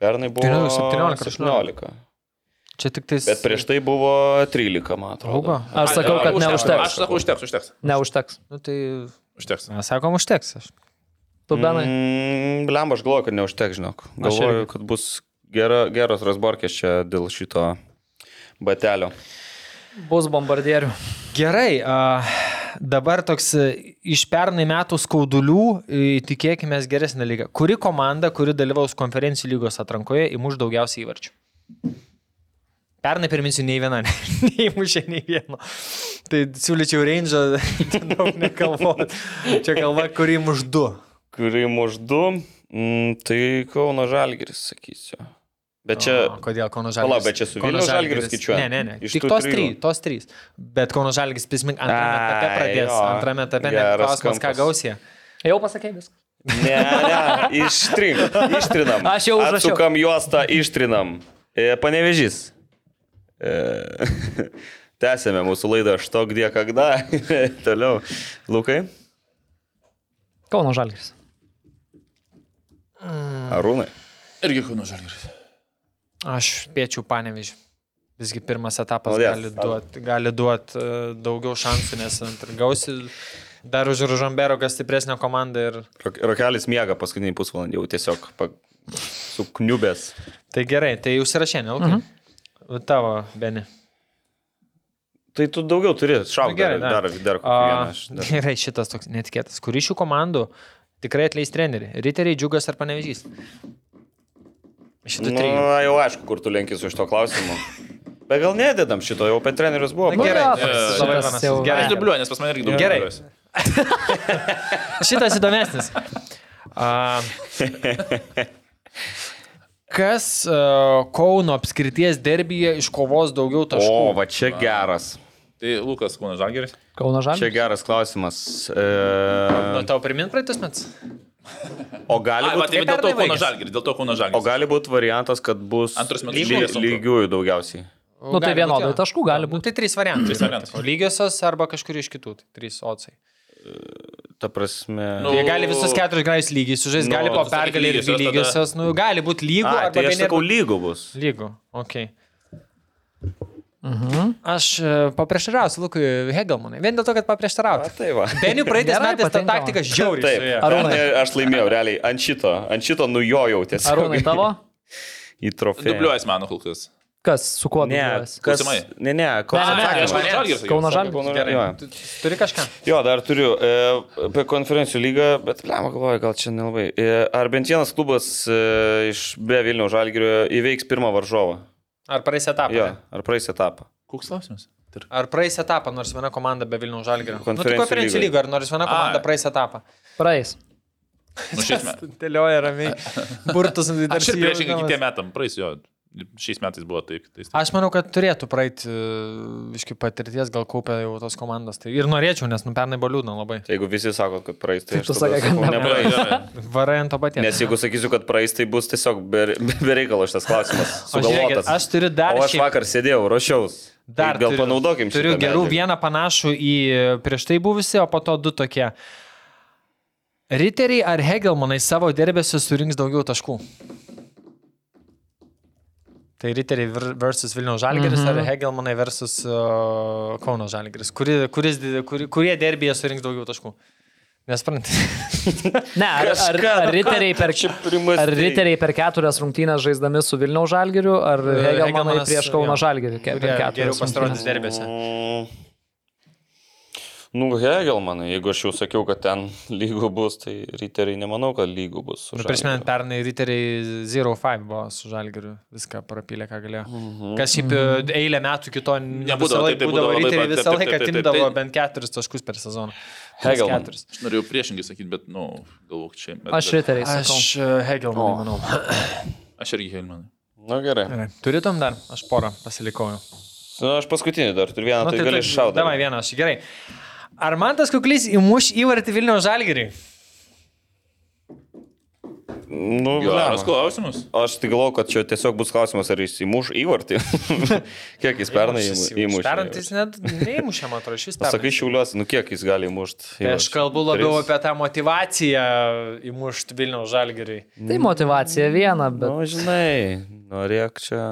Pernai buvo Tai nu, 17 ar 17. Čia tik tais. Bet prieš tai buvo 13, man atrodo. Aš sakau, kad Užteks. neužteks. Aš sakau, užteks, užteks. Neužteks. Nu, tai Užteks. mes sakom, užteks. Aš. Tu benai. Mm, Blemba, aš galvoju, kad neužteks, žinok. Galvoju, kad bus gera, geros rasborkės čia dėl šito batelio. Bus bombardierių. Gerai, a, dabar toks e, iš pernai metų skaudulių, e, tikėkime geresnę lygą. Kuri komanda, kuri dalyvaus konferencijų lygos atrankoje, įmuš daugiausiai įvarčių? Pernai priminsiu, nei viena, neįmušė nei vieno. Tai siūlyčiau Range daug nekalboti. Čia kalba, kurį muš du. Kurį muždu, mm, tai Kauno Žalgiris, sakysiu. Bet čia... O, kodėl Kauno Žalgiris? bet čia su Kauno Vilniaus Žalgiris skaičiuoja? Ne, ne, ne. Iš Tik tos trys, tos trys. Bet Kauno Žalgiris, prisimink, antrame etape pradės. jo. Antrame etape, ne, klausimas, ką kampas. gausie. Jau pasakė viską. Ne, ne, ištrink, ištrinam. Aš jau užrašiau. Atsukam juostą, ištrinam. E, panevežys. E, tęsėme mūsų laidą Štok die kada. Toliau. Lukai, Kauno Žalgiris. Mm. Arūnai. Irgi Kauno Žalgiris. Aš piečiau panevižį. Visgi pirmas etapas Maldies, gali duoti gali duot, uh, daugiau šansų, nes gausi dar už Žambero, kas stipresnė komanda. Ir... Rokelis miega paskutinį pusvalandį jau tiesiog pa... sukniubęs. Tai gerai, tai užsirašė, ne? Okay. Mhm. Uh -huh. Tavo, Beni. Tai tu daugiau turi, šauk nu, gerai, dar, dar, dar, dar, A, vieną, dar. Gerai, šitas toks netikėtas. Kuri šių komandų uh, Tikrai atleis trenerių. Riteriai, džiugas ar panevežys? Šitų Nu, trijų. jau aišku, kur tu lenkis už to klausimu. Bet gal nededam šito, jau apie trenerius buvo. Na, gerai. vienas. jau- Gerai. Aš dubliuoju, nes pas mane irgi daug Gerai. Šitas įdomesnis. A, kas a, Kauno apskrities derbyje iškovos daugiau taškų? O, va čia geras. Tai Lukas Kūnas Žalgeris. Kauno Čia Žalgiris. geras klausimas. Nu, E, tau primint praeitus metus? o gali būti tai dėl to baigėsi. Žalgeris, dėl to Kūno O Žalgeris. gali būti variantas, kad bus Antrus metus ly, lygiai sunku. lygiųjų daugiausiai. Nu, tai vienodai taškų gali Nu, būti. tai trys variantai. Trys variantai. O lygiosios arba kažkur iš kitų. Tai trys otsai. Ta prasme. Nu, Jie gali visus keturis grajus lygiai sužaisti, Nu, gali po pergalį ir dvi lygiosios, tada-. Nu, gali būti lygų A, arba tai aš sakau, arba- lygų bus. Lygų, ok. Mhm. Aš e, paprieštarausiu Lukui Hegelmanai. Vien dėl to, kad A, paprieštarauti. tai va. Benių praeitais metais ta patinka man. taktika žiauriai. Taip. Arūnai. aš laimėjau realiai ant šito, ant šito nujojau tiesiog. Arūnai tavo? Į trofėją. Dubliuojasi mano kol kas. Su kuo Ne, dubliuojasi? kas, ne, ne, Kauno. Kauno. Žalgiris. Turi kažką? Jo, dar turiu e, apie konferencijų lygą, bet lemą galvoju, gal čia nelabai. E, ar bent vienas klubas e, iš be Vilniaus žalgerio įveiks pirmą varžovą? Ar praeis etapą? Jo, ar praeis etapą? Koks klausimas? Ar praeis etapą, nors viena komanda be Vilnių žalgerio? Nu, tai Konferencijų konferencijų lygoj. lygo, ar nors viena komanda A. praeis etapą? Praeis. Nu. Dėlioja ramiai. Burtus Aš ir priešingai kitiem metam, praeis jo. Šiais metais buvo taip. taip. Aš manau, kad turėtų praeiti iški patirties, gal kaupia jau tos komandos. Tai ir norėčiau, nes nu pernai buvo liūdna labai. Tai jeigu visi sako, kad praeis, tai Tai aš tu sakai, kad sakau, nepraeis. Varai ant to paties. Nes jeigu sakysiu, kad praeis, tai bus tiesiog be, be reikalo šitas klausimas. Sugalvotas. aš turiu dar O aš šiaip- vakar sėdėjau, ruošiaus. Dar gal turiu- panaudokim Turiu gerų medžiagą. vieną panašų į prieš tai buvusi, o po to du tokie. Riteriai ar Hegelmanai savo derbėse surinks daugiau taškų? Tai Riteriai ver- versus Vilniaus Žalgeris Mhm. ar Hegelmanai versus uh, Kauno Žalgeris? Kuri, kuris, kuri, kurie derbėje surinks daugiau taškų? Nesprantate. Ne, ar, ar, ar, riteriai per, ar riteriai per keturias rungtynės žaisdami su Vilniaus žalgiriu, ar Hegelmanai prieš Kauno ke- per Kurie geriau keturias pasirodys derbėse? Mm. Nu, Hegelmanai, jeigu aš jau sakiau, kad ten lygų bus, tai riteriai nemanau, kad lygų bus. su Nu, Prisimint, pernai Riteriai 0-5 buvo su Žalgiriu, viską prapylė, ką galėjo. Mhm. Kas šiaip e, eilę metų kito Nebūdavo, visą laiką taip, taip, būdavo, Riteriai visą laiką atimdavo bent keturis taškus per sezoną. Hegelman. keturis. Aš norėjau priešingai sakyti, bet, nu, galvok čia. Bet, Aš riteriai. Aš e, Hegelmanai, manau. Aš irgi Helmanai. Na gerai. Gerai. Turitom dar? Aš porą pasilikau. jau. Nu, aš paskutinį dar turiu vieną, Nu, tai gali tu- šaudyti. Davai vieną, aš gerai. Ar man tas kuklys įmuš įvartį Vilniaus Žalgirį? Nu, Geras klausimas. Aš tik galvoju, kad čia tiesiog bus klausimas, ar jis įmuš įvartį. kiek jis pernai įmušė? Pernai jis net neįmušė, man atrodo, šis pernai. Sakai, šiuliuosi, nu kiek jis gali įmušti? Tai aš kalbu labiau apie tą motivaciją įmušti Vilniaus Žalgiriui. Tai motivacija viena, bet Nu, žinai, norėk čia.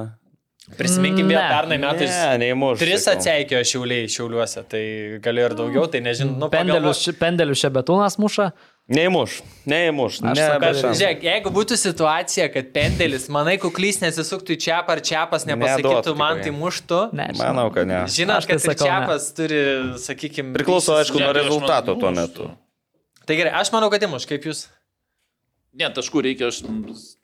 Prisiminkim, vėl Ne. pernai metais Ne, neįmuš. tris atseikėjo šiauliai šiauliuose, tai galiu ir daugiau, tai nežinau, nu, pendelius, pendelius čia betūnas muša. Neįmuš, neįmuš. Ne, žiūrėk, jeigu būtų situacija, kad pendelis, manai, kuklys nesisuktų į čiapą ar čiapas nepasakytų, man tai muštų. Ne, Manau, kad ne. Žinot, tai kad ir sakau, ne. čiapas turi, sakykime, Priklauso, aišku, nuo Ne, tai rezultato tuo metu. Tai gerai, aš manau, kad įmuš, kaip jūs. Ne, taškų reikia aš.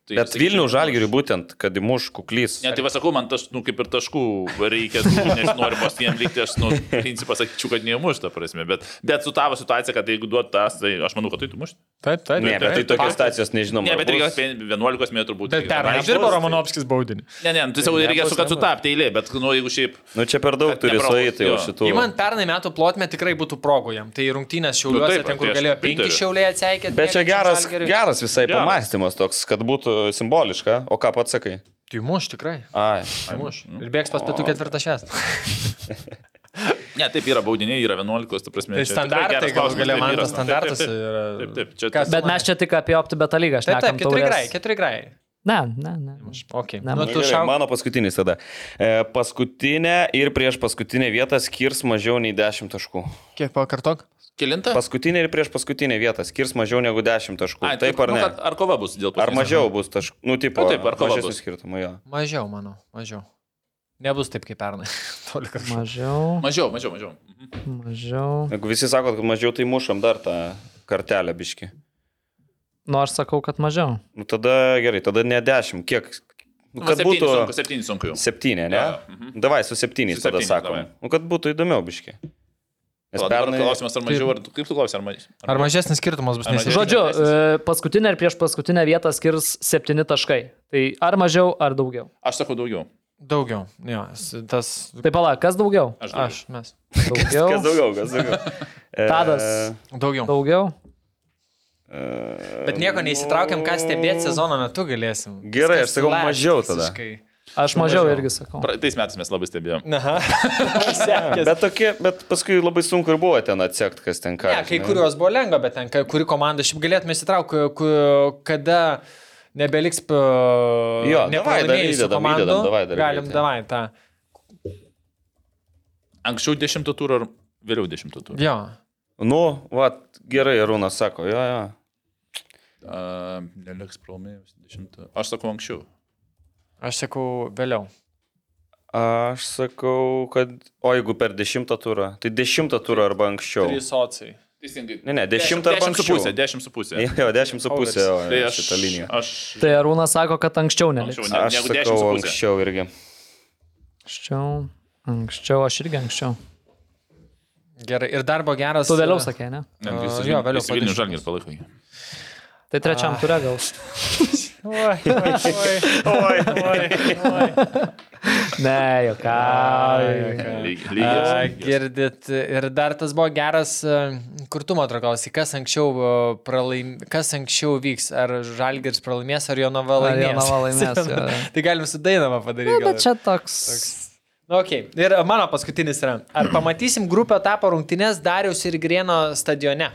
Tai Bet Vilnių žalgiriui būtent, kad įmuš kuklys. Ne, tai va sakau, man taš, nu, kaip ir taškų reikia, tų, nes noriu pas jiem likti, aš, nu, principą sakyčiau, kad neįmuš, ta prasme, bet, bet su tavo situacija, kad jeigu duot tas, tai aš manau, kad tai tu mušti. Taip, taip. Ne, bet tai tokios stacijos nežinom. Ne, bet reikia bus. apie 11 metrų būti. Bet pernai dirbo Romanovskis baudinį. Ne, ne, tai sakau, reikia su kad sutapti eilė, bet, nu, jeigu šiaip... Nu čia per daug turi sueiti jau šitų. Įman pernai metų plotmė tikrai būtų progų jam. Tai rungtynės šiauliuose, Nu, taip, ten kur tai galėjo penki šiauliai atseikėti. Bet čia geras, geras visai pamastymas toks, kad būtų simboliška. O ką pats sakai? Tai muš tikrai. Ai. Tai muš. Ir bėgs pas pietų ketvirtą šestą. Ne, taip yra baudiniai, yra 11, ta prasme. Tai standartai, gal galia taip man yra. tas standartas Taip, taip, yra. Taip, taip, čia Kas- Bet mes čia tik apie OptiBeta lygą Taip, taip, šnekam. keturi grai, keturi grai. Ne, ne, ne. Ok. Ne, Nu, tu Gerai, šau. Mano paskutinis tada. E, paskutinė ir prieš paskutinę vietą skirs mažiau nei 10 taškų. Kiek pakartok? Kilinta? Paskutinė ir prieš paskutinę vietą skirs mažiau negu 10 taškų. Ai, Taip ar nu, ne? kad- Ar kova bus dėl Ar paskutinės? mažiau bus taškų? Nu, tipo, Nu, taip, ar kova bus? skirtumų, jo. Mažiau, manau, mažiau. Nebus taip kaip pernai. Mažiau, Mažiau, mažiau, mažiau. Mhm. mažiau. Jeigu visi sako, kad mažiau, tai mušam dar tą kartelę biški. Nu, aš sakau, kad mažiau. Nu, tada gerai, tada ne 10. Kiek? Nu, Nu, kad septyni būtų sunku, septyni sunku jau. 7, ne? Jo, mhm. Davai, su 7 Su tada sakom. Nu, kad būtų įdomiau biškiai. Nes O dabar pernai... klausimas, ar mažiau, ar kaip tu klausi, ar mažiau? Ar mažesnis skirtumas bus? Ar Nes mažesnis? Žodžiu, e, paskutinę ir prieš paskutinę vietą skirs 7 taškai. Tai ar mažiau, ar daugiau. Aš sakau daugiau. Daugiau. Jo, tas. Tai pala, kas daugiau? Aš daugiau. Aš, mes. Daugiau. Kas daugiau, kas daugiau. E, Tadas. Daugiau. Daugiau. e, Bet nieko neįsitraukiam, ką stebėti sezono metu galėsim. Gerai, aš Viskas sakau flat mažiau tada. visiškai. Aš mažiau irgi sakau. Praeitais metais mes labai stebėjome. Aha. Bet, tokie, bet paskui labai sunku ir buvo ten atsekti, kas ten ką. Ne, kai žinai. kuriuos buvo lengva, bet ten, kai- kuri komanda šiaip galėtume įsitraukti, kada nebeliks Jo, davai, dar nepralaimėjusių įdedam, komandų. įdedam, davai, dar Galim, įdedam. davai, tą. Anksčiau dešimto turą ar vėliau dešimto turą? Jo. Nu, va, gerai, Rūnas sako, jo, jo. Uh, Neliks pralaimėjus dešimtą. Aš sakau anksčiau. Aš sakau vėliau. Aš sakau, kad, o jeigu per dešimtą turą, tai dešimtą turą arba anksčiau. Trys sociai. Teisingai. Ne, ne, dešimtą arba dešimt su anksčiau. pusė, dešimt su pusė. Jo, dešimt su pusė, o Tai aš, šitą liniją. aš, Tai Arūnas sako, kad anksčiau neliks. anksčiau, ne, Aš dešimt sakau anksčiau irgi. Anksčiau. Anksčiau, aš irgi anksčiau. Gerai. Ir darbo geras. Tu vėliau sakė, ne? Ne, A, jis jo, vėliau Vilnių po žalgį palaikai. Tai trečiam turė gal. Oi, oi, oi, oi, oi. Ne, jokauju. Girdit, ir dar tas buvo geras, e, kur tu man atrodo, klausi, kas anksčiau, e, pralaim, kas anksčiau vyks, ar Žalgiris pralaimės, ar Jonava Ar laimės. Jonava laimės, jo. tai galim su Dainava padaryti. Na, bet čia toks. Na, okay. Ir mano paskutinis yra. Ar pamatysim grupę etapo rungtynės Dariaus ir Grieno stadione?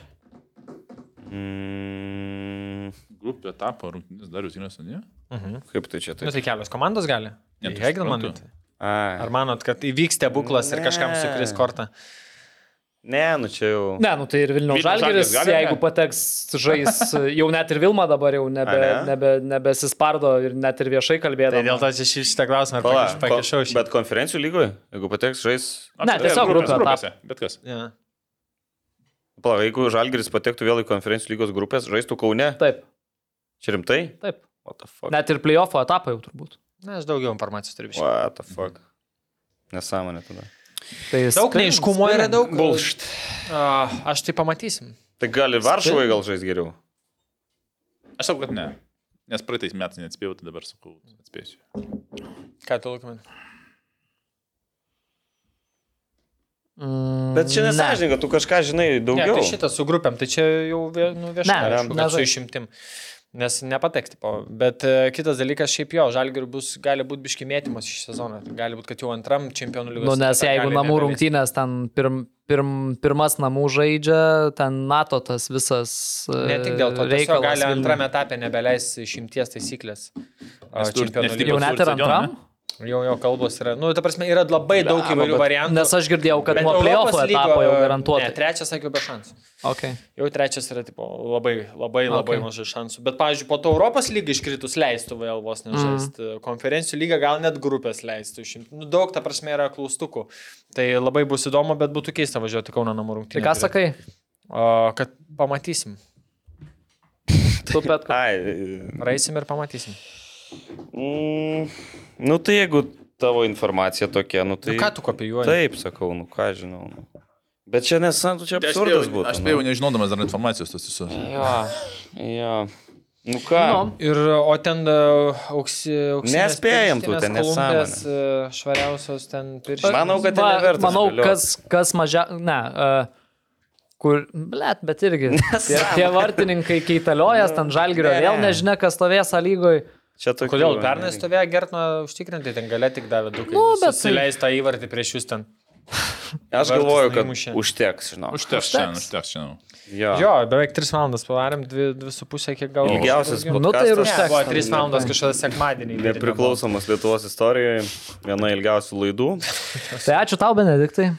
Mm, Grupė tapo rungtynės Darius Inės, ne? kaip tai čia Nu, taip? tai kelios komandos gali. Ne, tai Hegelman. suprantu. Ai. Ar manot, kad įvyks stebuklas ir kažkam Ne. sukris kortą? Ne, nu čia jau. Ne, nu tai ir Vilniaus gali, jeigu ne? pateks žais, jau net ir Vilma dabar jau nebe, A, ne? nebe, nebesispardo ir net ir viešai Tai kalbėdama. dėl to šį- šitą klausimą pakišau šį. Bet konferencijų lygoje, jeigu pateks žais. Ne, Apskritai, tiesiog grupės- grupė grupėse, Bet kas? Ja. Pala, jeigu Žalgiris patektų vėl į konferencijų lygos grupės, žaistų Kaune. Taip, Čia rimtai? taip. What the fuck? Net ir playoffo etapą jau turbūt. Na, aš daugiau informacijos turiu. biškį. What the fuck? Nesąmonė tada. Tai Daug neiškumo yra daug. A, aš tai pamatysim. Tai gali Varšuvoje gal žais geriau. Aš sakau, kad ne. Nes praeitais metais neatspėjau, tai dabar sakau, atspėsiu. Ką tu laikai? Mm, Bet čia ne. nesažininga, tu kažką žinai Ne, daugiau. tai šitas su grupėm, tai čia jau nu, viešai, Ne, ne, su išimtim. Nes nepateks, tipo. Bet e, kitas dalykas, šiaip jo, žalgirių bus, gali būti biškimėtimas šį sezoną. Tai Gali būti, kad jau antram čempionų lygos. Nu, nes jeigu namų nebelis. rungtynės ten pirm, pirm, pirmas namų žaidžia, ten NATO tas visas. Ne tik dėl to, e, reikalas gali antrame etape nebeleis išimties taisyklės. a, Nes čempionų nes lygos. taip Jau net ir antram? Jau, jau kalbos yra. Nu, ta prasme, yra labai daug Blemba, įvairių bet- variantų. Nes aš girdėjau, kad nuo playoffo etapo jau Ne, garantuotai. trečias, sakiau, be šansų. Okay. Jau trečias yra tipo, labai, labai, labai Okay. mažai šansų. Bet, pavyzdžiui, po to Europos lygą iškritus leistų vėl vos nežaisti. Mm. Konferencijų lygą gal net grupės leistų. Šimt... Nu, daug, ta prasme, yra klaustukų. Tai labai bus įdomu, bet būtų keista važiuoti Kauno namų Tai rungtynės. ką sakai? O, kad pamatysim. Tu bet ką. Ai. Raisim ir pamatysim. Mm, nu tai jeigu tavo informacija tokia, nu tai... Tai... Nu, ką tu kopijuoji? Taip, sakau, nu ką žinau. Nu. Bet čia nesan, čia Aš absurdas būtų. Aš spėjau, nežinodamas dar informacijos, tas esu. Jo, jo. Nu ką? Nu. Ir, o ten uh, auksi, auksinės Nespėjam tų, ten kolumbės, uh, švariausios ten pirštinės. Manau, kad Va, neverta Manau, kas, kas mažia... Ne. Uh, kur, blėt, bet irgi. Tie, tie vartininkai keitaliojas, ten žalgerio Ne. vėl nežinia, kas stovės lygoj. Čia tokių, Kodėl pernai stovėjo Gertno užtikrinti, ten galė tik davė du, kai Nu, bet tai- įleista įvartį prieš jūs ten. Aš galvoju, kad neįmušė. užteks, žinau. Užteks šiandien, užteks šiandien. Jo. Jo, beveik 3 valandas pavarėm, 2,5 kiek gal. Ilgiausias. Nu, tai ir užteks. Buvo 3 valandos kažkada sekmadienį. Nepriklausomos Lietuvos istorijoje, viena ilgiausių laidų. Tai ačiū tau, Benediktai.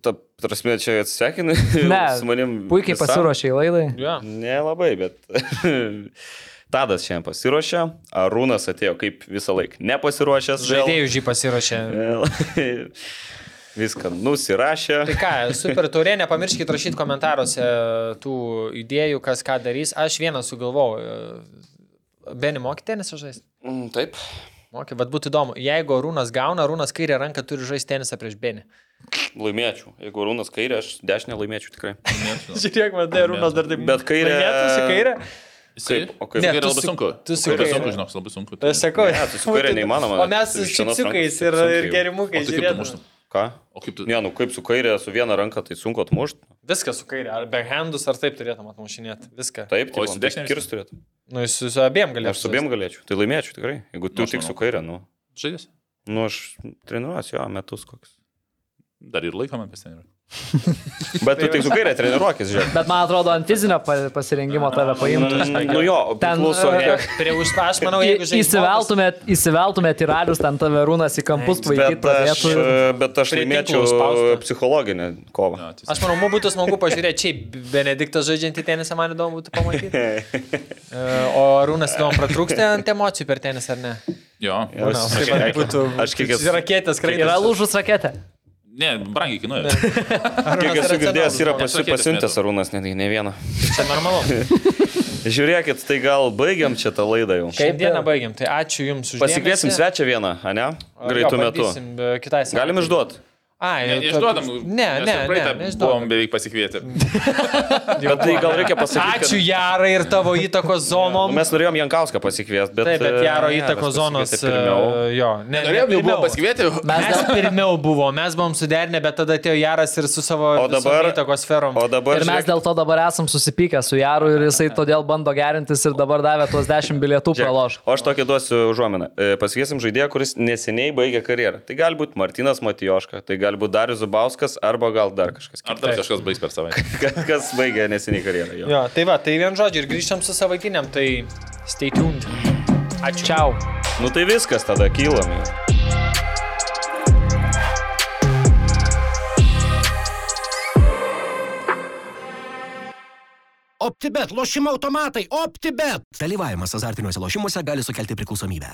Ta prasme, čia atsisekinai. Ne, su manim. Puikiai į laidą. Jo. Nelabai, bet. Tadas šiandien pasiruošė, Arūnas atėjo kaip visą laiką nepasiruošęs. Žaidėjų žy pasirašė. Vėl. viską nusirašė. Tai ką, super taurė, nepamirškit rašyti komentaruose tų idėjų, kas ką darys. Aš vieną sugalvojau. Beni moki tenisą žaisti? Mm, taip. Moki, bet būtų įdomu. Jeigu Rūnas gauna, Rūnas kairę ranką turi žaisti tenisą prieš Benį. Laimėčiau. Jeigu Rūnas kairė, aš dešinę laimėčiau tikrai. Žiūrėk, man tai Rūnas dar taip. Bet kairė- Laimėtų su kairė? Kaip? O kaip? Ne, Tai tu labai su- sunku. tu su kaire. sunku, žinok, labai sunku. Tai sakau. Ne, tai su kaire neįmanoma. O mes su vienos šipsiukais ir, ir gerimukais tai tu muštum? Ką? O kaip tu... Ne, nu kaip su kairė, su viena ranka, tai sunku atmušti. Viskas su kairė. Ar backhandus, ar taip turėtum atmušinėti. Viską. Taip, O tai su man dešine kirs turėtų. Nu, jis su, su abiem galėtų. Aš su abiem galėčiau. Tai laimėčiau tikrai. Jeigu tu Nu, aš tik su manau. kairė, nu. Žaidės? Nu, aš treniruosiu, jo, metus koks. Dar ir laikome pasienį. Bet tu tik su kairė treniruokis, žiūrėk. Bet man atrodo, ant fizinio pa- pasirengimo tave paimtų. Nu jo, Ten, priklauso. e, Prie už aš manau, jeigu žaidži Įsiveltumėt, įsiveltumėt į ralius, ten tave rūnas į kampus vaikyti Bet aš, pradėtų. ir- bet aš Prie laimėčiau tinklų spausti. psichologinę kovą. Ja, Aš manau, mums būtų smagu pažiūrėti, šiaip Benediktas žaidžiantį tenisą, man įdomu būtų pamatyti. E, O Rūnas įdomu, pratrūksta ant emocijų per tenisą ar ne? Jo. Manau, Aš- tai va, aš- aš kiek esu- Raketės Yra skraido. lūžus raketė. Ne, brangiai kainuoja. Kiek esu girdėjęs, yra pasi, pasiuntęs. Arūnas, ne, ne vieną. Čia normalu. Žiūrėkit, tai gal baigiam čia tą laidą jau. Šiandieną baigiam, tai ačiū Jums už Pasikviesim svečią vieną, ne? Greitų metų. Galim išduoti. Ai, Ne, tu- Neišduodam. Ne, ne, ne, Buvom beveik pasikvietę. Bet tai gal reikia pasakyti. Ačiū Jarai ir tavo įtakos zonom. Mes norėjom Jankauską pasikviesti, bet... Taip, bet e, Jaro Jaras įtakos zonos. pasikvietė Pirmiau. e, Jo, ne, ne, Norėjom jau pirmiau. buvom pasikvietę. Mes dėl, pirmiau buvo, mes buvom suderinę, bet tada atėjo Jaras ir su savo dabar- įtakos sferom. O dabar... ir mes žiūrėk- dėl to dabar esam susipykę su Jaru ir jisai todėl bando gerintis ir dabar davė tuos 10 bilietų praloš. O aš tokį duosiu užuominą. E, Pasikviesim žaidėją, kuris neseniai baigė karjerą. Tai gali būti Martinas Matijoška, tai gali būti Darius Zubauskas arba gal dar kažkas Ar kitas. dar kažkas baigs per savaitę? Kas- baigė neseniai karjerą. Jo. Jo, tai va, tai vien žodžiu ir grįžtam su savaitiniam, tai stay tuned. Ačiū. Čiau. Nu tai viskas, tada kylam. jau. OptiBet, lošimo automatai, OptiBet. Dalyvavimas azartiniuose lošimuose gali sukelti priklausomybę.